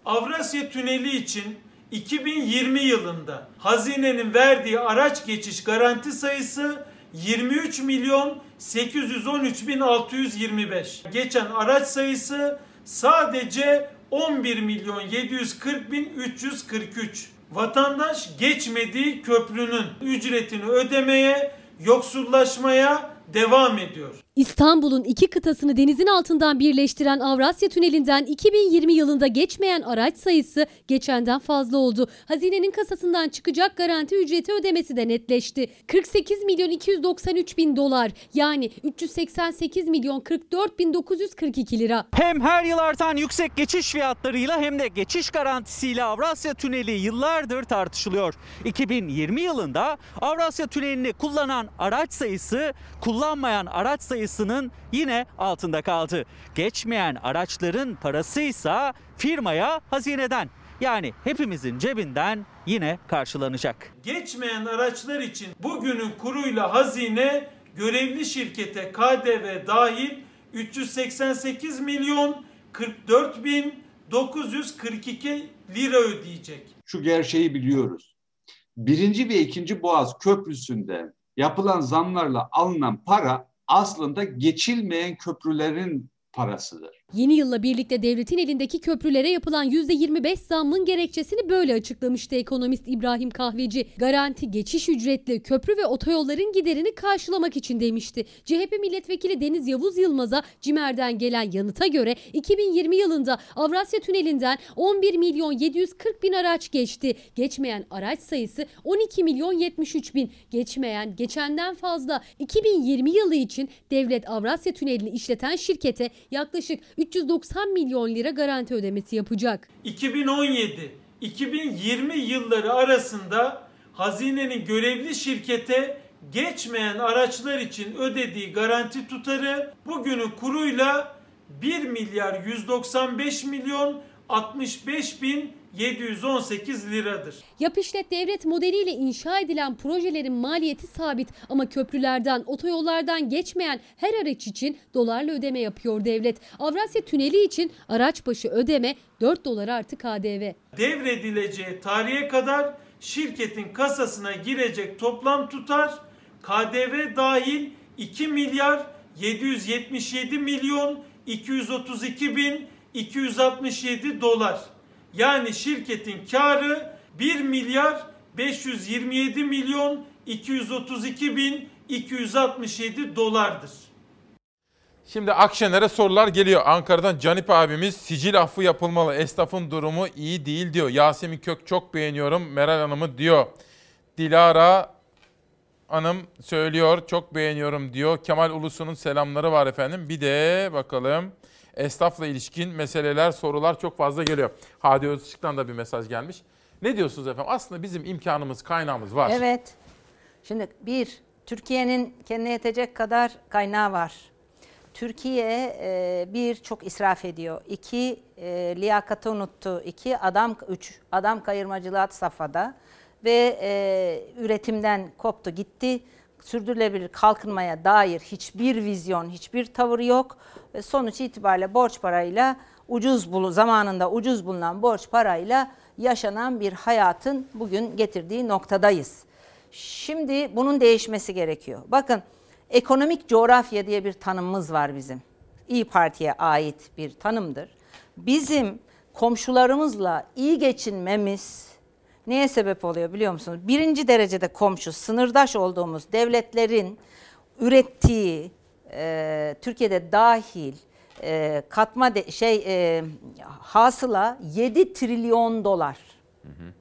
Avrasya Tüneli için 2020 yılında hazinenin verdiği araç geçiş garanti sayısı 23 milyon 813 bin 625. Geçen araç sayısı sadece 11 milyon 740 bin 343. Vatandaş geçmediği köprünün ücretini ödemeye, yoksullaşmaya devam ediyor. İstanbul'un iki kıtasını denizin altından birleştiren Avrasya Tüneli'nden 2020 yılında geçmeyen araç sayısı geçenden fazla oldu. Hazinenin kasasından çıkacak garanti ücreti ödemesi de netleşti. 48 milyon 293 bin dolar yani 388 milyon 44 bin 942 lira. Hem her yıl artan yüksek geçiş fiyatlarıyla hem de geçiş garantisiyle Avrasya Tüneli yıllardır tartışılıyor. 2020 yılında Avrasya Tüneli'ni kullanan araç sayısı kullanmayan araç sayısı sayısının yine altında kaldı. Geçmeyen araçların parası ise firmaya hazineden yani hepimizin cebinden yine karşılanacak. Geçmeyen araçlar için bugünün kuruyla hazine görevli şirkete KDV dahil 388 milyon 44 bin 942 lira ödeyecek. Şu gerçeği biliyoruz. Birinci ve ikinci Boğaz Köprüsü'nde yapılan zamlarla alınan para aslında geçilmeyen köprülerin parasıdır. Yeni yılla birlikte devletin elindeki köprülere yapılan %25 zammın gerekçesini böyle açıklamıştı ekonomist İbrahim Kahveci. Garanti geçiş ücretli köprü ve otoyolların giderini karşılamak için demişti. CHP milletvekili Deniz Yavuz Yılmaz'a CİMER'den gelen yanıta göre 2020 yılında Avrasya Tüneli'nden 11 milyon 740 bin araç geçti. Geçmeyen araç sayısı 12 milyon 73 bin. Geçmeyen geçenden fazla. 2020 yılı için devlet Avrasya Tüneli'ni işleten şirkete yaklaşık 390 milyon lira garanti ödemesi yapacak. 2017-2020 yılları arasında hazinenin görevli şirkete geçmeyen araçlar için ödediği garanti tutarı bugünün kuruyla 1 milyar 195 milyon 65 bin 718 liradır. Yap işlet devlet modeliyle inşa edilen projelerin maliyeti sabit ama köprülerden, otoyollardan geçmeyen her araç için dolarla ödeme yapıyor devlet. Avrasya Tüneli için araç başı ödeme 4 dolar artı KDV. Devredileceği tarihe kadar şirketin kasasına girecek toplam tutar KDV dahil 2 milyar 777 milyon 232 bin 267 dolar. Yani şirketin karı 1 milyar 527 milyon 232 bin 267 dolardır. Şimdi Akşener'e sorular geliyor. Ankara'dan Canip abimiz sicil affı yapılmalı. Esnafın durumu iyi değil diyor. Yasemin Kök çok beğeniyorum. Meral Hanım'ı diyor. Dilara Hanım söylüyor çok beğeniyorum diyor. Kemal Ulusu'nun selamları var efendim. Bir de bakalım esnafla ilişkin meseleler, sorular çok fazla geliyor. Hadi Özışık'tan da bir mesaj gelmiş. Ne diyorsunuz efendim? Aslında bizim imkanımız, kaynağımız var. Evet. Şimdi bir, Türkiye'nin kendine yetecek kadar kaynağı var. Türkiye e, bir çok israf ediyor. İki e, unuttu. İki adam üç adam kayırmacılığı safhada ve e, üretimden koptu gitti. Sürdürülebilir kalkınmaya dair hiçbir vizyon, hiçbir tavır yok ve sonuç itibariyle borç parayla ucuz bulu zamanında ucuz bulunan borç parayla yaşanan bir hayatın bugün getirdiği noktadayız. Şimdi bunun değişmesi gerekiyor. Bakın ekonomik coğrafya diye bir tanımımız var bizim. İyi Parti'ye ait bir tanımdır. Bizim komşularımızla iyi geçinmemiz neye sebep oluyor biliyor musunuz? Birinci derecede komşu, sınırdaş olduğumuz devletlerin ürettiği, e, Türkiye'de dahil e, katma de, şey e, hasıla 7 trilyon dolar. Hı hı.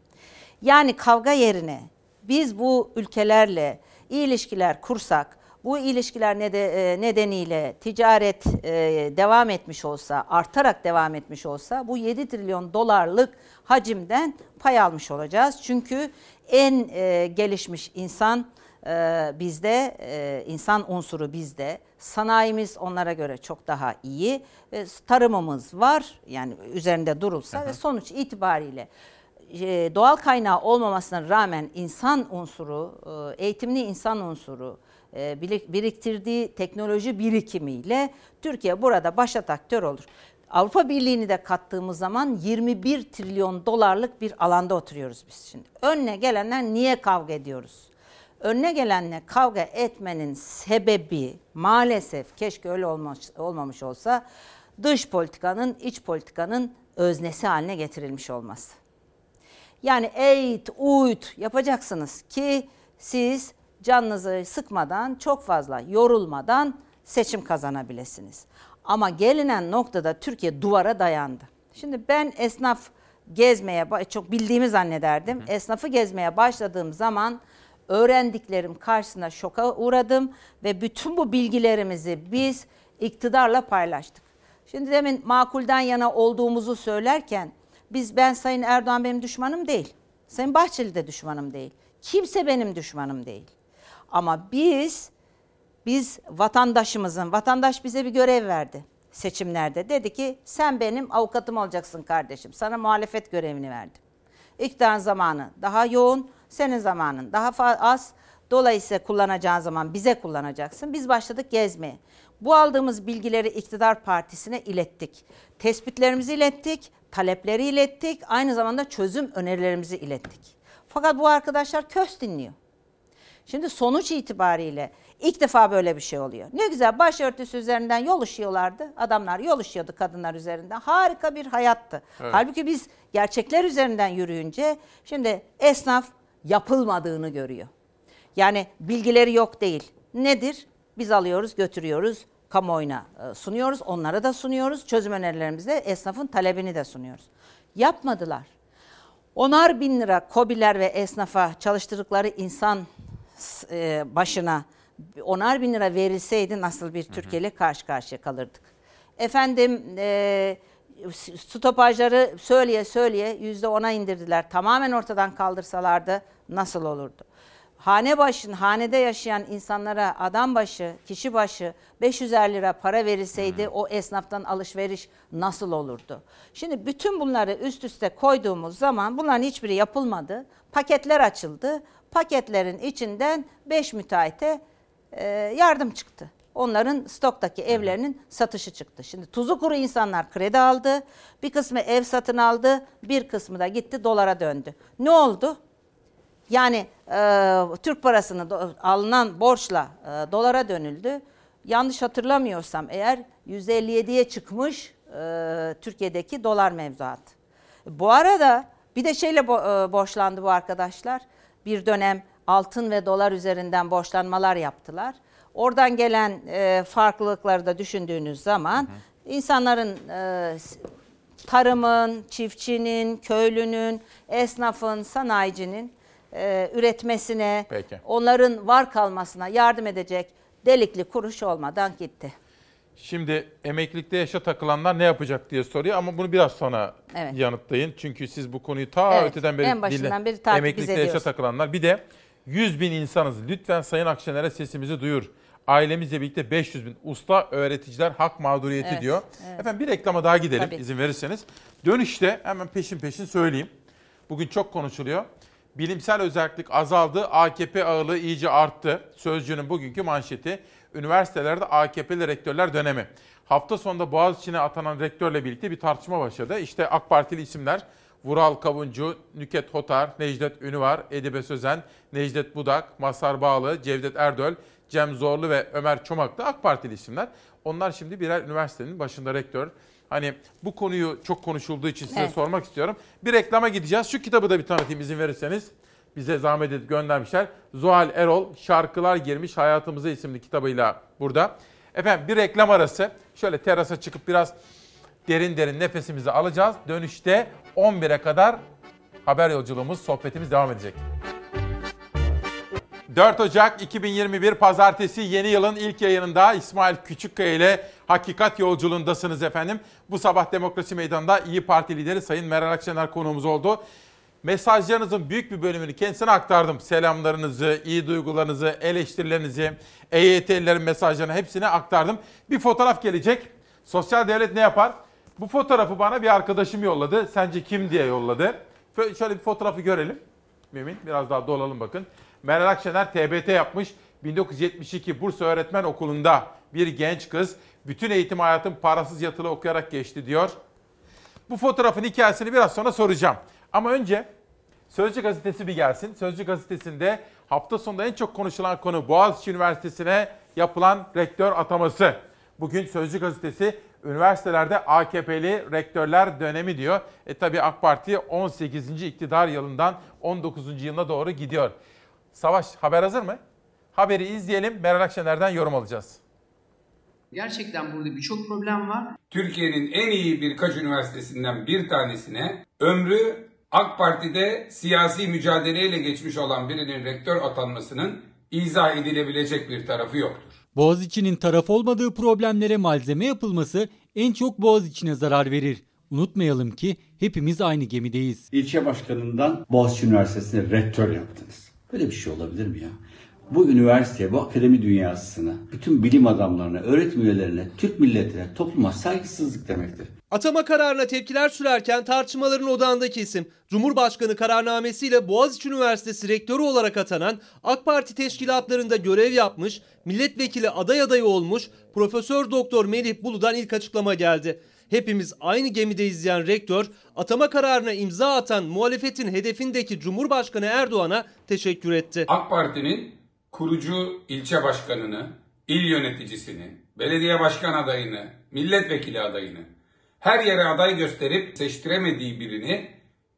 Yani kavga yerine biz bu ülkelerle iyi ilişkiler kursak, Bu ilişkiler e, nedeniyle ticaret e, devam etmiş olsa, artarak devam etmiş olsa bu 7 trilyon dolarlık hacimden pay almış olacağız. Çünkü en e, gelişmiş insan bizde, insan unsuru bizde. Sanayimiz onlara göre çok daha iyi. Tarımımız var yani üzerinde durulsa ve sonuç itibariyle doğal kaynağı olmamasına rağmen insan unsuru, eğitimli insan unsuru, biriktirdiği teknoloji birikimiyle Türkiye burada başat aktör olur. Avrupa Birliği'ni de kattığımız zaman 21 trilyon dolarlık bir alanda oturuyoruz biz şimdi. Önüne gelenler niye kavga ediyoruz? Önüne gelenle kavga etmenin sebebi maalesef keşke öyle olmamış, olmamış olsa dış politikanın, iç politikanın öznesi haline getirilmiş olması. Yani eğit, uyut yapacaksınız ki siz canınızı sıkmadan, çok fazla yorulmadan seçim kazanabilirsiniz. Ama gelinen noktada Türkiye duvara dayandı. Şimdi ben esnaf gezmeye, çok bildiğimi zannederdim. Esnafı gezmeye başladığım zaman öğrendiklerim karşısında şoka uğradım ve bütün bu bilgilerimizi biz iktidarla paylaştık. Şimdi demin makulden yana olduğumuzu söylerken biz ben Sayın Erdoğan benim düşmanım değil. Sayın Bahçeli de düşmanım değil. Kimse benim düşmanım değil. Ama biz biz vatandaşımızın, vatandaş bize bir görev verdi seçimlerde. Dedi ki sen benim avukatım olacaksın kardeşim. Sana muhalefet görevini verdim. İktidarın zamanı daha yoğun, senin zamanın daha az. Dolayısıyla kullanacağın zaman bize kullanacaksın. Biz başladık gezmeye. Bu aldığımız bilgileri iktidar partisine ilettik. Tespitlerimizi ilettik, talepleri ilettik, aynı zamanda çözüm önerilerimizi ilettik. Fakat bu arkadaşlar kös dinliyor. Şimdi sonuç itibariyle ilk defa böyle bir şey oluyor. Ne güzel başörtüsü üzerinden yol ışıyorlardı. Adamlar yol ışıyordu kadınlar üzerinden. Harika bir hayattı. Evet. Halbuki biz gerçekler üzerinden yürüyünce şimdi esnaf yapılmadığını görüyor. Yani bilgileri yok değil. Nedir? Biz alıyoruz, götürüyoruz, kamuoyuna e, sunuyoruz, onlara da sunuyoruz. Çözüm önerilerimizde esnafın talebini de sunuyoruz. Yapmadılar. Onar bin lira kobiler ve esnafa çalıştırdıkları insan e, başına onar bin lira verilseydi nasıl bir Türkiye ile karşı karşıya kalırdık. Efendim e, stopajları söyleye söyleye yüzde ona indirdiler. Tamamen ortadan kaldırsalardı nasıl olurdu? Hane başın, hanede yaşayan insanlara adam başı, kişi başı 550 lira para verilseydi o esnaftan alışveriş nasıl olurdu? Şimdi bütün bunları üst üste koyduğumuz zaman bunların hiçbiri yapılmadı. Paketler açıldı. Paketlerin içinden 5 müteahhite e, yardım çıktı. Onların stoktaki evlerinin satışı çıktı. Şimdi tuzu kuru insanlar kredi aldı. Bir kısmı ev satın aldı. Bir kısmı da gitti dolara döndü. Ne oldu? Yani e, Türk parasını do- alınan borçla e, dolara dönüldü. Yanlış hatırlamıyorsam eğer %57'ye çıkmış e, Türkiye'deki dolar mevzuatı. Bu arada bir de şeyle bo- e, borçlandı bu arkadaşlar. Bir dönem altın ve dolar üzerinden borçlanmalar yaptılar. Oradan gelen e, farklılıkları da düşündüğünüz zaman insanların e, tarımın, çiftçinin, köylünün, esnafın, sanayicinin e, üretmesine, Peki. onların var kalmasına yardım edecek delikli kuruş olmadan gitti. Şimdi emeklilikte yaşa takılanlar ne yapacak diye soruyor ama bunu biraz sonra Evet. yanıtlayın. Çünkü siz bu konuyu ta Evet, öteden beri en başından beri takip emeklilikte ediyoruz. yaşa takılanlar. Bir de 100 bin insanız. Lütfen Sayın Akşener'e sesimizi duyur. Ailemizle birlikte 500 bin. Usta öğreticiler hak mağduriyeti Evet, diyor. evet. Efendim bir reklama daha gidelim Tabii. izin verirseniz. Dönüşte hemen peşin peşin söyleyeyim. Bugün çok konuşuluyor. Bilimsel özellik azaldı, AKP ağırlığı iyice arttı. Sözcü'nün bugünkü manşeti. Üniversitelerde AKP'li rektörler dönemi. Hafta sonunda Boğaziçi'ne atanan rektörle birlikte bir tartışma başladı. İşte AK Partili isimler Vural Kavuncu, Nüket Hotar, Necdet Ünüvar, Edibe Sözen, Necdet Budak, Masar Bağlı, Cevdet Erdöl, Cem Zorlu ve Ömer Çomak da AK Partili isimler. Onlar şimdi birer üniversitenin başında rektör. Hani bu konuyu çok konuşulduğu için size Evet. sormak istiyorum. Bir reklama gideceğiz. Şu kitabı da bir tanıtayım izin verirseniz. Bize zahmet edip göndermişler. Zuhal Erol Şarkılar Girmiş Hayatımıza isimli kitabıyla burada. Efendim bir reklam arası. Şöyle terasa çıkıp biraz derin derin nefesimizi alacağız. Dönüşte 11'e kadar haber yolculuğumuz, sohbetimiz devam edecek. 4 Ocak 2021 Pazartesi yeni yılın ilk yayınında İsmail Küçükkaya ile Hakikat Yolculuğundasınız efendim. Bu sabah Demokrasi Meydanı'nda İyi Parti lideri Sayın Meral Akşener konuğumuz oldu. Mesajlarınızın büyük bir bölümünü kendisine aktardım. Selamlarınızı, iyi duygularınızı, eleştirilerinizi, EYT'lilerin mesajlarını hepsini aktardım. Bir fotoğraf gelecek. Sosyal devlet ne yapar? Bu fotoğrafı bana bir arkadaşım yolladı. Sence kim diye yolladı. Şöyle bir fotoğrafı görelim. Mümin biraz daha dolalım bakın. Meral Akşener TBT yapmış. 1972 Bursa Öğretmen Okulu'nda bir genç kız bütün eğitim hayatım parasız yatılı okuyarak geçti diyor. Bu fotoğrafın hikayesini biraz sonra soracağım. Ama önce Sözcü gazetesi bir gelsin. Sözcü gazetesinde hafta sonunda en çok konuşulan konu Boğaziçi Üniversitesi'ne yapılan rektör ataması. Bugün Sözcü gazetesi üniversitelerde AKP'li rektörler dönemi diyor. E tabi AK Parti 18. iktidar yılından 19. yılına doğru gidiyor. Savaş haber hazır mı? Haberi izleyelim. Meral Akşener'den yorum alacağız. Gerçekten burada birçok problem var. Türkiye'nin en iyi birkaç üniversitesinden bir tanesine ömrü AK Parti'de siyasi mücadeleyle geçmiş olan birinin rektör atanmasının izah edilebilecek bir tarafı yoktur. Boğaziçi'nin taraf olmadığı problemlere malzeme yapılması en çok Boğaziçi'ne zarar verir. Unutmayalım ki hepimiz aynı gemideyiz. İlçe başkanından Boğaziçi Üniversitesi'ne rektör yaptınız. Böyle bir şey olabilir mi ya? Bu üniversiteye, bu akademi dünyasına, bütün bilim adamlarına, öğretim üyelerine, Türk milletine, topluma saygısızlık demektir. Atama kararına tepkiler sürerken tartışmaların odağındaki isim Cumhurbaşkanı kararnamesiyle Boğaziçi Üniversitesi rektörü olarak atanan AK Parti teşkilatlarında görev yapmış, milletvekili aday adayı olmuş Profesör Doktor Melih Bulu'dan ilk açıklama geldi. Hepimiz aynı gemide izleyen rektör, atama kararına imza atan muhalefetin hedefindeki Cumhurbaşkanı Erdoğan'a teşekkür etti. AK Parti'nin kurucu ilçe başkanını, il yöneticisini, belediye başkan adayını, milletvekili adayını her yere aday gösterip seçtiremediği birini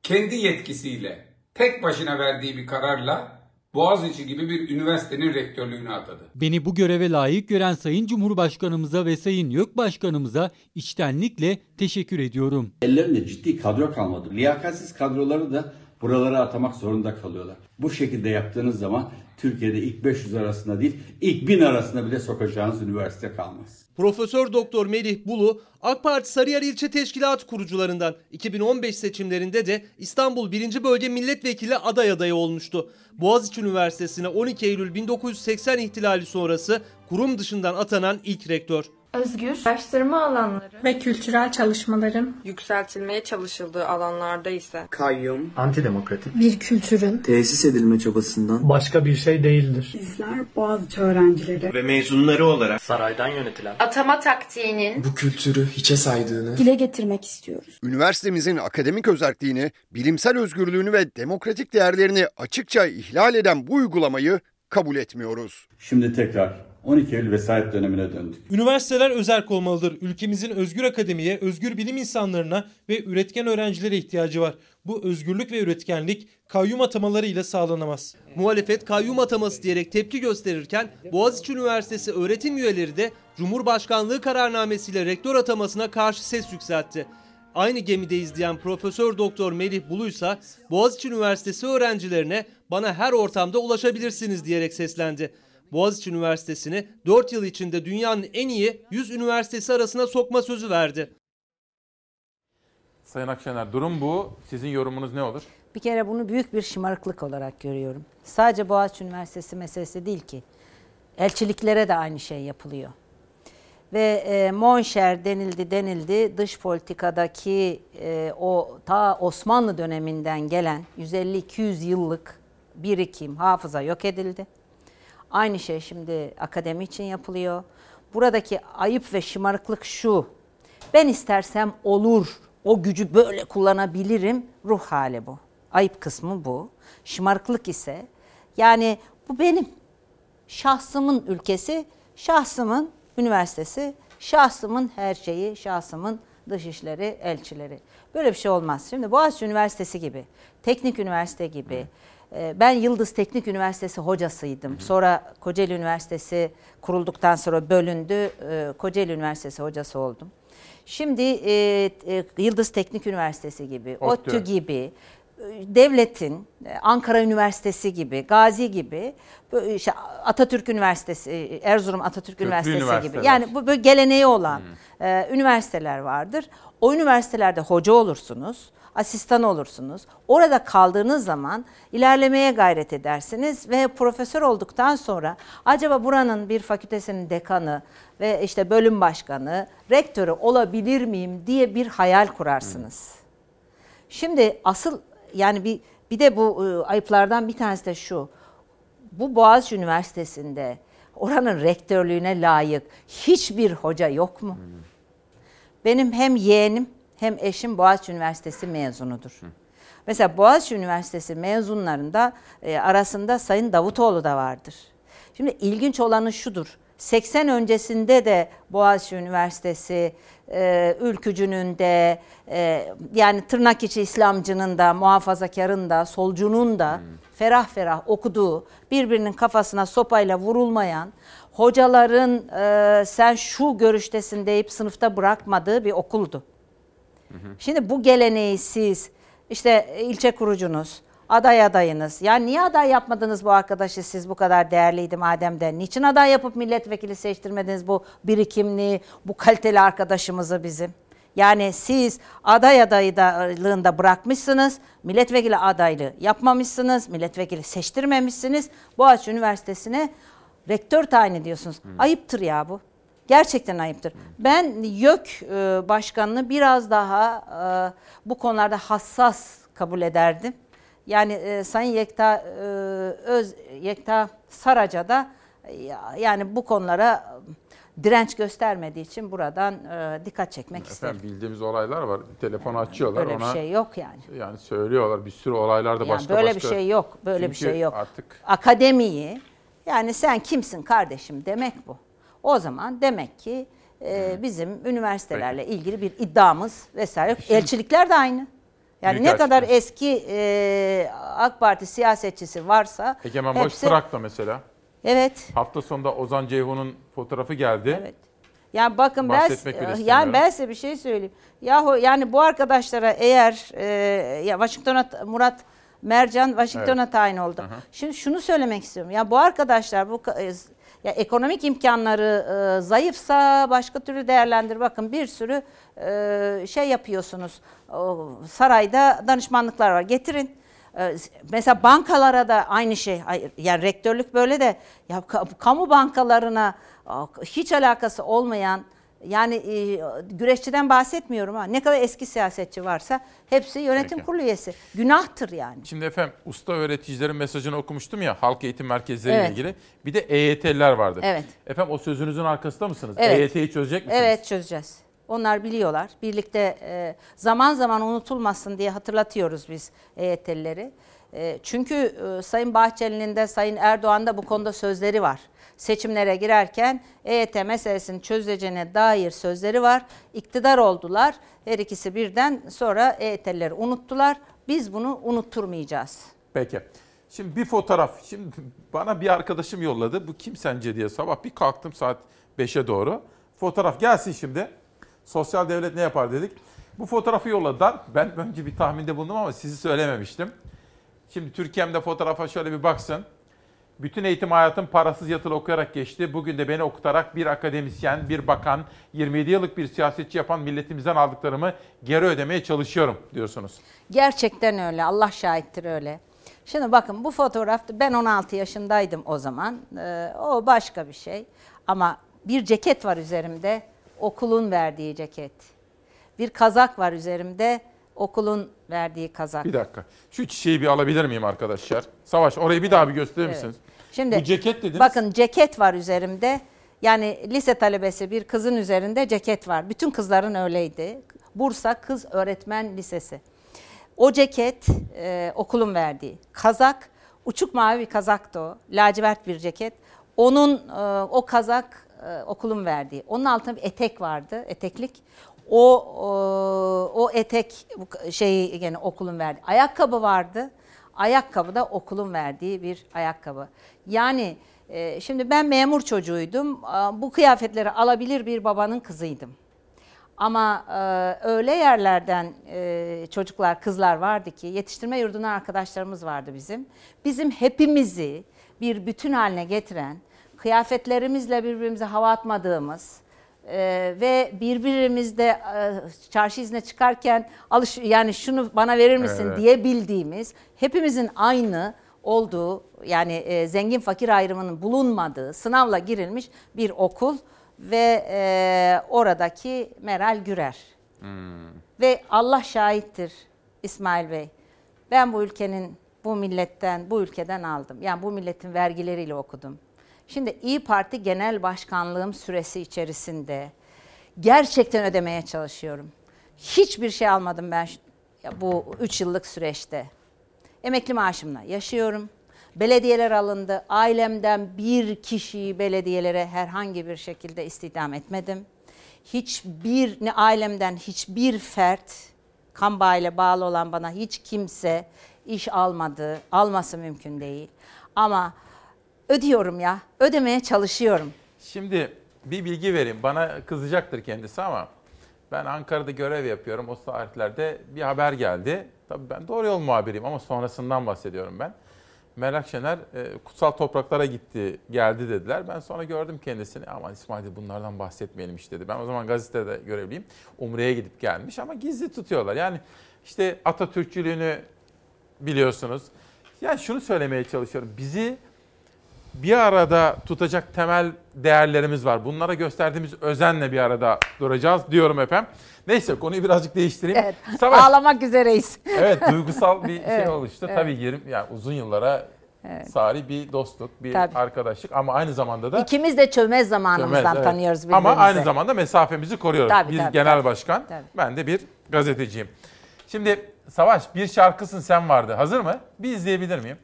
kendi yetkisiyle tek başına verdiği bir kararla Boğaziçi gibi bir üniversitenin rektörlüğüne atadı. Beni bu göreve layık gören Sayın Cumhurbaşkanımıza ve Sayın YÖK Başkanımıza içtenlikle teşekkür ediyorum. Ellerinde ciddi kadro kalmadı. Liyakatsiz kadroları da buralara atamak zorunda kalıyorlar. Bu şekilde yaptığınız zaman Türkiye'de ilk 500 arasında değil, ilk 1000 arasında bile sokacağınız üniversite kalmaz. Profesör Doktor Melih Bulu AK Parti Sarıyer İlçe Teşkilatı kurucularından 2015 seçimlerinde de İstanbul 1. Bölge Milletvekili aday adayı olmuştu. Boğaziçi Üniversitesi'ne 12 Eylül 1980 ihtilali sonrası kurum dışından atanan ilk rektör. Özgür araştırma alanları ve kültürel çalışmaların yükseltilmeye çalışıldığı alanlarda ise kayyum, antidemokratik bir kültürün tesis edilme çabasından başka bir şey değildir. Bizler Boğaziçi öğrencileri ve mezunları olarak saraydan yönetilen atama taktiğinin bu kültürü hiçe saydığını dile getirmek istiyoruz. Üniversitemizin akademik özelliğini, bilimsel özgürlüğünü ve demokratik değerlerini açıkça ihlal eden bu uygulamayı kabul etmiyoruz. Şimdi tekrar 12 Eylül vesayet dönemine döndük. Üniversiteler özerk olmalıdır. Ülkemizin özgür akademiye, özgür bilim insanlarına ve üretken öğrencilere ihtiyacı var. Bu özgürlük ve üretkenlik kayyum atamaları ile sağlanamaz. Muhalefet kayyum ataması diyerek tepki gösterirken Boğaziçi Üniversitesi öğretim üyeleri de Cumhurbaşkanlığı kararnamesiyle rektör atamasına karşı ses yükseltti. Aynı gemide izleyen Profesör Doktor Melih Buluysa Boğaziçi Üniversitesi öğrencilerine bana her ortamda ulaşabilirsiniz diyerek seslendi. Boğaziçi Üniversitesi'ni 4 yıl içinde dünyanın en iyi 100 üniversitesi arasına sokma sözü verdi. Sayın Akşener durum bu. Sizin yorumunuz ne olur? Bir kere bunu büyük bir şımarıklık olarak görüyorum. Sadece Boğaziçi Üniversitesi meselesi değil ki. Elçiliklere de aynı şey yapılıyor. Ve e, Monşer denildi denildi dış politikadaki e, o ta Osmanlı döneminden gelen 150-200 yıllık birikim, hafıza yok edildi. Aynı şey şimdi akademi için yapılıyor. Buradaki ayıp ve şımarıklık şu. Ben istersem olur. O gücü böyle kullanabilirim. Ruh hali bu. Ayıp kısmı bu. Şımarıklık ise yani bu benim. Şahsımın ülkesi, şahsımın üniversitesi, şahsımın her şeyi, şahsımın dışişleri, elçileri. Böyle bir şey olmaz. Şimdi Boğaziçi Üniversitesi gibi, teknik üniversite gibi, ben Yıldız Teknik Üniversitesi hocasıydım. Sonra Kocaeli Üniversitesi kurulduktan sonra bölündü. Ee, Kocaeli Üniversitesi hocası oldum. Şimdi e, e, Yıldız Teknik Üniversitesi gibi, ODTÜ gibi devletin e, Ankara Üniversitesi gibi, Gazi gibi, işte Atatürk Üniversitesi, Erzurum Atatürk Köklü Üniversitesi gibi. Yani bu böyle geleneği olan e, üniversiteler vardır. O üniversitelerde hoca olursunuz, asistan olursunuz. Orada kaldığınız zaman ilerlemeye gayret edersiniz ve profesör olduktan sonra acaba buranın bir fakültesinin dekanı ve işte bölüm başkanı, rektörü olabilir miyim diye bir hayal kurarsınız. Şimdi asıl yani bir bir de bu e, ayıplardan bir tanesi de şu. Bu Boğaziçi Üniversitesi'nde oranın rektörlüğüne layık hiçbir hoca yok mu? Benim hem yeğenim hem eşim Boğaziçi Üniversitesi mezunudur. Mesela Boğaziçi Üniversitesi mezunlarında e, arasında Sayın Davutoğlu da vardır. Şimdi ilginç olanı şudur. 80 öncesinde de Boğaziçi Üniversitesi e, ülkücünün de e, yani tırnak içi İslamcının da muhafazakarın da solcunun da ferah ferah okuduğu birbirinin kafasına sopayla vurulmayan hocaların e, sen şu görüştesin deyip sınıfta bırakmadığı bir okuldu. Şimdi bu geleneği siz işte ilçe kurucunuz, aday adayınız. Ya niye aday yapmadınız bu arkadaşı siz bu kadar değerliydi madem de? Niçin aday yapıp milletvekili seçtirmediniz bu birikimli, bu kaliteli arkadaşımızı bizim? Yani siz aday adaylığında bırakmışsınız, milletvekili adaylığı yapmamışsınız, milletvekili seçtirmemişsiniz. Boğaziçi Üniversitesi'ne rektör tayin ediyorsunuz. Ayıptır ya bu. Gerçekten ayıptır. Ben YÖK e, başkanını biraz daha e, bu konularda hassas kabul ederdim. Yani e, Sayın Yekta Öz Yekta Saraca da yani bu konulara direnç göstermediği için buradan e, dikkat çekmek isterim. Efendim bildiğimiz olaylar var. Telefon açıyorlar Böyle bir ona. şey yok yani. Yani söylüyorlar bir sürü olaylarda Yani başka böyle başka. bir şey yok. Böyle bir Çünkü şey yok. Artık Akademiyi yani sen kimsin kardeşim demek bu. O zaman demek ki e, bizim üniversitelerle ilgili bir iddiamız vesaire yok. Elçilikler de aynı. Yani Büyük ne kadar eski e, AK Parti siyasetçisi varsa Egemen Boş hepsi Pırak'ta mesela. Evet. Hafta sonunda Ozan Ceyhun'un fotoğrafı geldi. Evet. Yani bakın ben Bahsetmek istemiyorum. yani ben size bir şey söyleyeyim. Yahu yani bu arkadaşlara eğer e, ya Washington'a Murat Mercan Washington'a Evet. tayin oldu. Şimdi şunu söylemek istiyorum. Ya bu arkadaşlar bu e, ya ekonomik imkanları e, zayıfsa başka türlü değerlendir. Bakın bir sürü e, şey yapıyorsunuz. O, sarayda danışmanlıklar var. Getirin. E, Mesela bankalara da aynı şey. Hayır, Yani rektörlük böyle de ya ka- kamu bankalarına hiç alakası olmayan yani e, güreşçiden bahsetmiyorum ha. Ne kadar eski siyasetçi varsa hepsi yönetim Peki. kurulu üyesi. Günahtır yani. Şimdi efendim usta öğreticilerin mesajını okumuştum ya halk eğitim merkezleriyle Evet. ilgili. Bir de EYT'liler vardı. Evet. Efendim o sözünüzün arkasında mısınız? Evet. EYT'yi çözecek misiniz? Evet çözeceğiz. Onlar biliyorlar. Birlikte e, zaman zaman unutulmasın diye hatırlatıyoruz biz EYT'lileri. E, çünkü e, Sayın Bahçeli'nin de Sayın Erdoğan da bu konuda sözleri var. Seçimlere girerken EYT meselesini çözeceğine dair sözleri var. İktidar oldular. Her ikisi birden sonra EYT'lileri unuttular. Biz bunu unutturmayacağız. Peki. Şimdi bir fotoğraf. Şimdi bana bir arkadaşım yolladı. Bu kim sence diye sabah bir kalktım saat 5'e doğru. Fotoğraf gelsin şimdi. Sosyal devlet ne yapar dedik. Bu fotoğrafı yolladılar. Ben önce bir tahminde bulundum ama sizi söylememiştim. Şimdi Türkiye'mde fotoğrafa şöyle bir baksın. Bütün eğitim hayatım parasız yatılı okuyarak geçti. Bugün de beni okutarak bir akademisyen, bir bakan, 27 yıllık bir siyasetçi yapan milletimizden aldıklarımı geri ödemeye çalışıyorum diyorsunuz. Gerçekten öyle. Allah şahittir öyle. Şimdi bakın bu fotoğrafta ben 16 yaşındaydım o zaman. Ee, o başka bir şey. Ama bir ceket var üzerimde. Okulun verdiği ceket. Bir kazak var üzerimde. Okulun verdiği kazak. Bir dakika. Şu çiçeği bir alabilir miyim arkadaşlar? Savaş orayı bir daha bir gösterir Evet. misiniz? Şimdi Bu ceket dediniz. Bakın ceket var üzerimde. Yani lise talebesi bir kızın üzerinde ceket var. Bütün kızların öyleydi. Bursa Kız Öğretmen Lisesi. O ceket e, okulun verdiği. Kazak, uçuk mavi bir kazaktı o. Lacivert bir ceket. Onun e, o kazak e, okulun verdiği. Onun altında bir etek vardı, eteklik. O o, o etek şeyi gene okulun verdiği. Ayakkabı vardı. Ayakkabı da okulun verdiği bir ayakkabı. Yani e, şimdi ben memur çocuğuydum. Bu kıyafetleri alabilir bir babanın kızıydım. Ama e, öyle yerlerden e, çocuklar, kızlar vardı ki yetiştirme yurduna arkadaşlarımız vardı bizim. Bizim hepimizi bir bütün haline getiren, kıyafetlerimizle birbirimize hava atmadığımız e, ve birbirimizde e, çarşı izine çıkarken alış yani şunu bana verir misin Evet. diyebildiğimiz, hepimizin aynı olduğu yani e, zengin fakir ayrımının bulunmadığı sınavla girilmiş bir okul ve e, oradaki Meral Gürer. Ve Allah şahittir İsmail Bey. Ben bu ülkenin, bu milletten, bu ülkeden aldım. Yani bu milletin vergileriyle okudum. Şimdi İyi Parti Genel Başkanlığım süresi içerisinde gerçekten ödemeye çalışıyorum. Hiçbir şey almadım ben bu 3 yıllık süreçte. Emekli maaşımla yaşıyorum. Belediyeler alındı. Ailemden bir kişiyi belediyelere herhangi bir şekilde istihdam etmedim. Hiçbir ne ailemden hiçbir fert kan bağıyla bağlı olan bana hiç kimse iş almadı. Alması mümkün değil. Ama ödüyorum ya. Ödemeye çalışıyorum. Şimdi bir bilgi vereyim. Bana kızacaktır kendisi ama ben Ankara'da görev yapıyorum. O saatlerde bir haber geldi. Tabii ben doğru yol muhabiriyim ama sonrasından bahsediyorum ben. Meral Şener e, kutsal topraklara gitti, geldi dediler. Ben sonra gördüm kendisini. Aman İsmail bunlardan bahsetmeyelim işte dedi. Ben o zaman gazetede görevliyim. Umre'ye gidip gelmiş ama gizli tutuyorlar. Yani işte Atatürkçülüğünü biliyorsunuz. Yani şunu söylemeye çalışıyorum. Bizi bir arada tutacak temel değerlerimiz var. Bunlara gösterdiğimiz özenle bir arada duracağız diyorum efendim. Neyse konuyu birazcık değiştireyim. Evet. Savaş. Ağlamak üzereyiz. Evet duygusal bir *laughs* şey Evet, oluştu. evet. Tabii 20 yani uzun yıllara Evet. sari bir dostluk, bir Tabii. arkadaşlık ama aynı zamanda da İkimiz de çömez zamanımızdan Çömez, evet. tanıyoruz birbirimizi. Ama aynı zamanda mesafemizi koruyoruz. Tabii, bir tabii, genel tabii. başkan, Tabii. ben de bir gazeteciyim. Şimdi Savaş bir şarkısın sen vardı. Hazır mı? Bir izleyebilir miyim?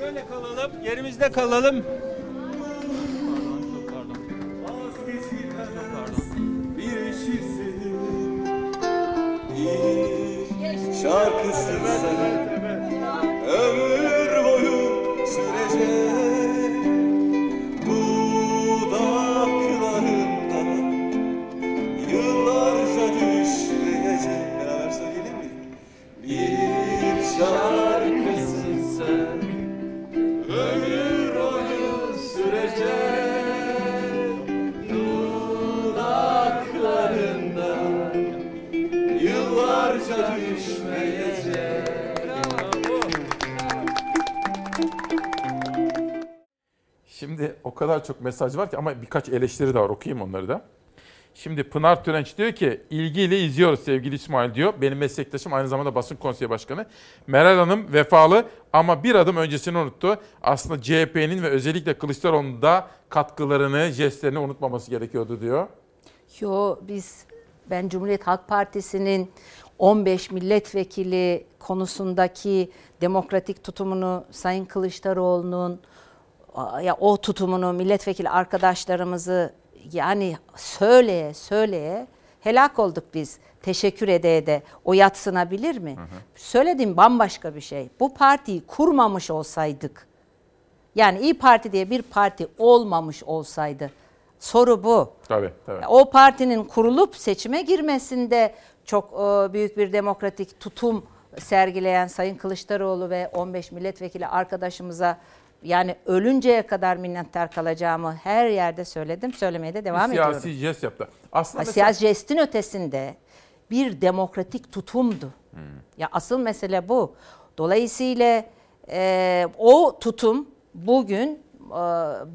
Böyle kalalım, yerimizde kalalım. Bir şiirsin İlk şarkısın sen Ömür boyu sürecek Dudaklarında Yıllarca düşmeyecek Beraber söyleyelim mi? Bir şarkısın o kadar çok mesaj var ki ama birkaç eleştiri de var. Okuyayım onları da. Şimdi Pınar Türenç diyor ki ilgiyle izliyoruz sevgili İsmail diyor. Benim meslektaşım aynı zamanda basın konseyi başkanı. Meral Hanım vefalı ama bir adım öncesini unuttu. Aslında CHP'nin ve özellikle Kılıçdaroğlu'nun da katkılarını, jestlerini unutmaması gerekiyordu diyor. Yo biz ben Cumhuriyet Halk Partisi'nin 15 milletvekili konusundaki demokratik tutumunu Sayın Kılıçdaroğlu'nun ya o tutumunu milletvekili arkadaşlarımızı yani söyleye söyleye helak olduk biz. Teşekkür ede ede. O yatsınabilir mi? Söylediğim bambaşka bir şey. Bu partiyi kurmamış olsaydık yani İyi Parti diye bir parti olmamış olsaydı soru bu. Tabii tabii. O partinin kurulup seçime girmesinde çok e, büyük bir demokratik tutum sergileyen Sayın Kılıçdaroğlu ve 15 milletvekili arkadaşımıza yani ölünceye kadar minnettar kalacağımı her yerde söyledim. Söylemeye de devam bir ediyorum. siyasi jest yaptı. Aslında mesela- Siyasi jestin ötesinde bir demokratik tutumdu. Ya asıl mesele bu. Dolayısıyla e, o tutum bugün e,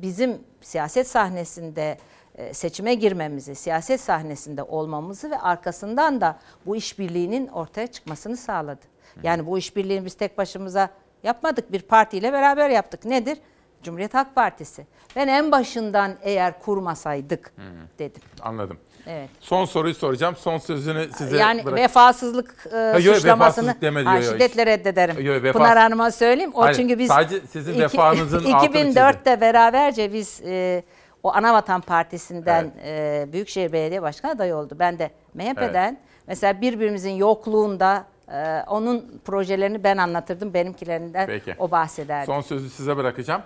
bizim siyaset sahnesinde e, seçime girmemizi, siyaset sahnesinde olmamızı ve arkasından da bu işbirliğinin ortaya çıkmasını sağladı. Yani bu işbirliğini biz tek başımıza yapmadık. Bir partiyle beraber yaptık. Nedir? Cumhuriyet Halk Partisi. Ben en başından eğer kurmasaydık dedim. Anladım. Evet. Son soruyu soracağım. Son sözünü size yani bırak- vefasızlık e, Ha, yok, suçlamasını vefasızlık demedi, ha, şiddetle reddederim. Yok, vefas- Pınar Hanım'a söyleyeyim. O Hayır, çünkü biz sadece sizin vefanızın *laughs* altını 2004'te beraberce biz e, o Anavatan Partisi'nden e, Büyükşehir Belediye Başkanı adayı oldu. Ben de MHP'den mesela birbirimizin yokluğunda e, onun projelerini ben anlatırdım. Benimkilerinden Peki. o bahsederdi. Son sözü size bırakacağım.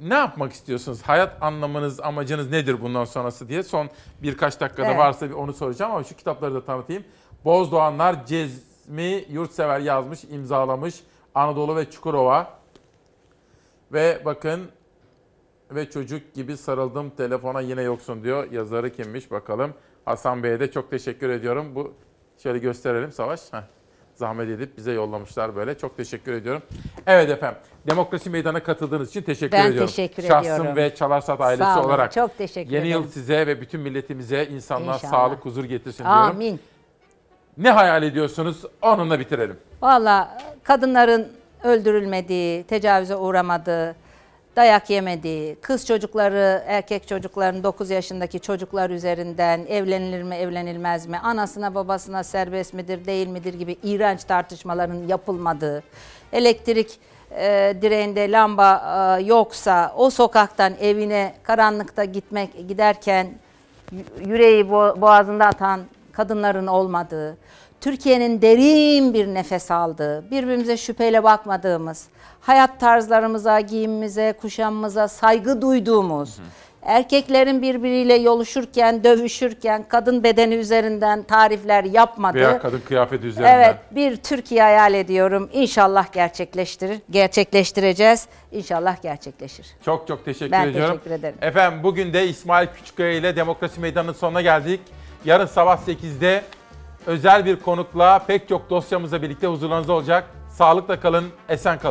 ne yapmak istiyorsunuz? Hayat anlamınız, amacınız nedir bundan sonrası diye son birkaç dakikada Evet. varsa onu soracağım ama şu kitapları da tanıtayım. Bozdoğanlar Cezmi Yurtsever yazmış, imzalamış Anadolu ve Çukurova. Ve bakın ve çocuk gibi sarıldım telefona yine yoksun diyor. Yazarı kimmiş bakalım. Hasan Bey'e de çok teşekkür ediyorum. Bu şöyle gösterelim Savaş. Heh. Zahmet edip bize yollamışlar böyle. Çok teşekkür ediyorum. Evet efendim. Demokrasi Meydanı'na katıldığınız için teşekkür Ben ediyorum. teşekkür Şahsım ediyorum. ve Çalarsat ailesi Sağ olun, olarak. çok teşekkür Yeni ederim. yıl size ve bütün milletimize insanlar İnşallah. sağlık, huzur getirsin diyorum. Amin. Ne hayal ediyorsunuz? Onunla bitirelim. Valla kadınların öldürülmediği, tecavüze uğramadığı, dayak yemediği, kız çocukları, erkek çocukların 9 yaşındaki çocuklar üzerinden evlenilir mi, evlenilmez mi, anasına babasına serbest midir, değil midir gibi iğrenç tartışmaların yapılmadığı, elektrik e, direğinde lamba e, yoksa o sokaktan evine karanlıkta gitmek giderken yüreği bo- boğazında atan kadınların olmadığı, Türkiye'nin derin bir nefes aldığı, birbirimize şüpheyle bakmadığımız, hayat tarzlarımıza, giyimimize, kuşamımıza saygı duyduğumuz, erkeklerin birbiriyle yoluşurken, dövüşürken kadın bedeni üzerinden tarifler yapmadığı, Veya kadın kıyafeti üzerinden. Evet, bir Türkiye hayal ediyorum. İnşallah gerçekleştirir. Gerçekleştireceğiz. İnşallah gerçekleşir. Çok çok teşekkür Ben ediyorum. teşekkür ederim. Efendim bugün de İsmail Küçükkaya ile Demokrasi Meydanı'nın sonuna geldik. Yarın sabah 8'de özel bir konukla pek çok dosyamızla birlikte huzurlarınızda olacak. Sağlıkla kalın, esen kalın.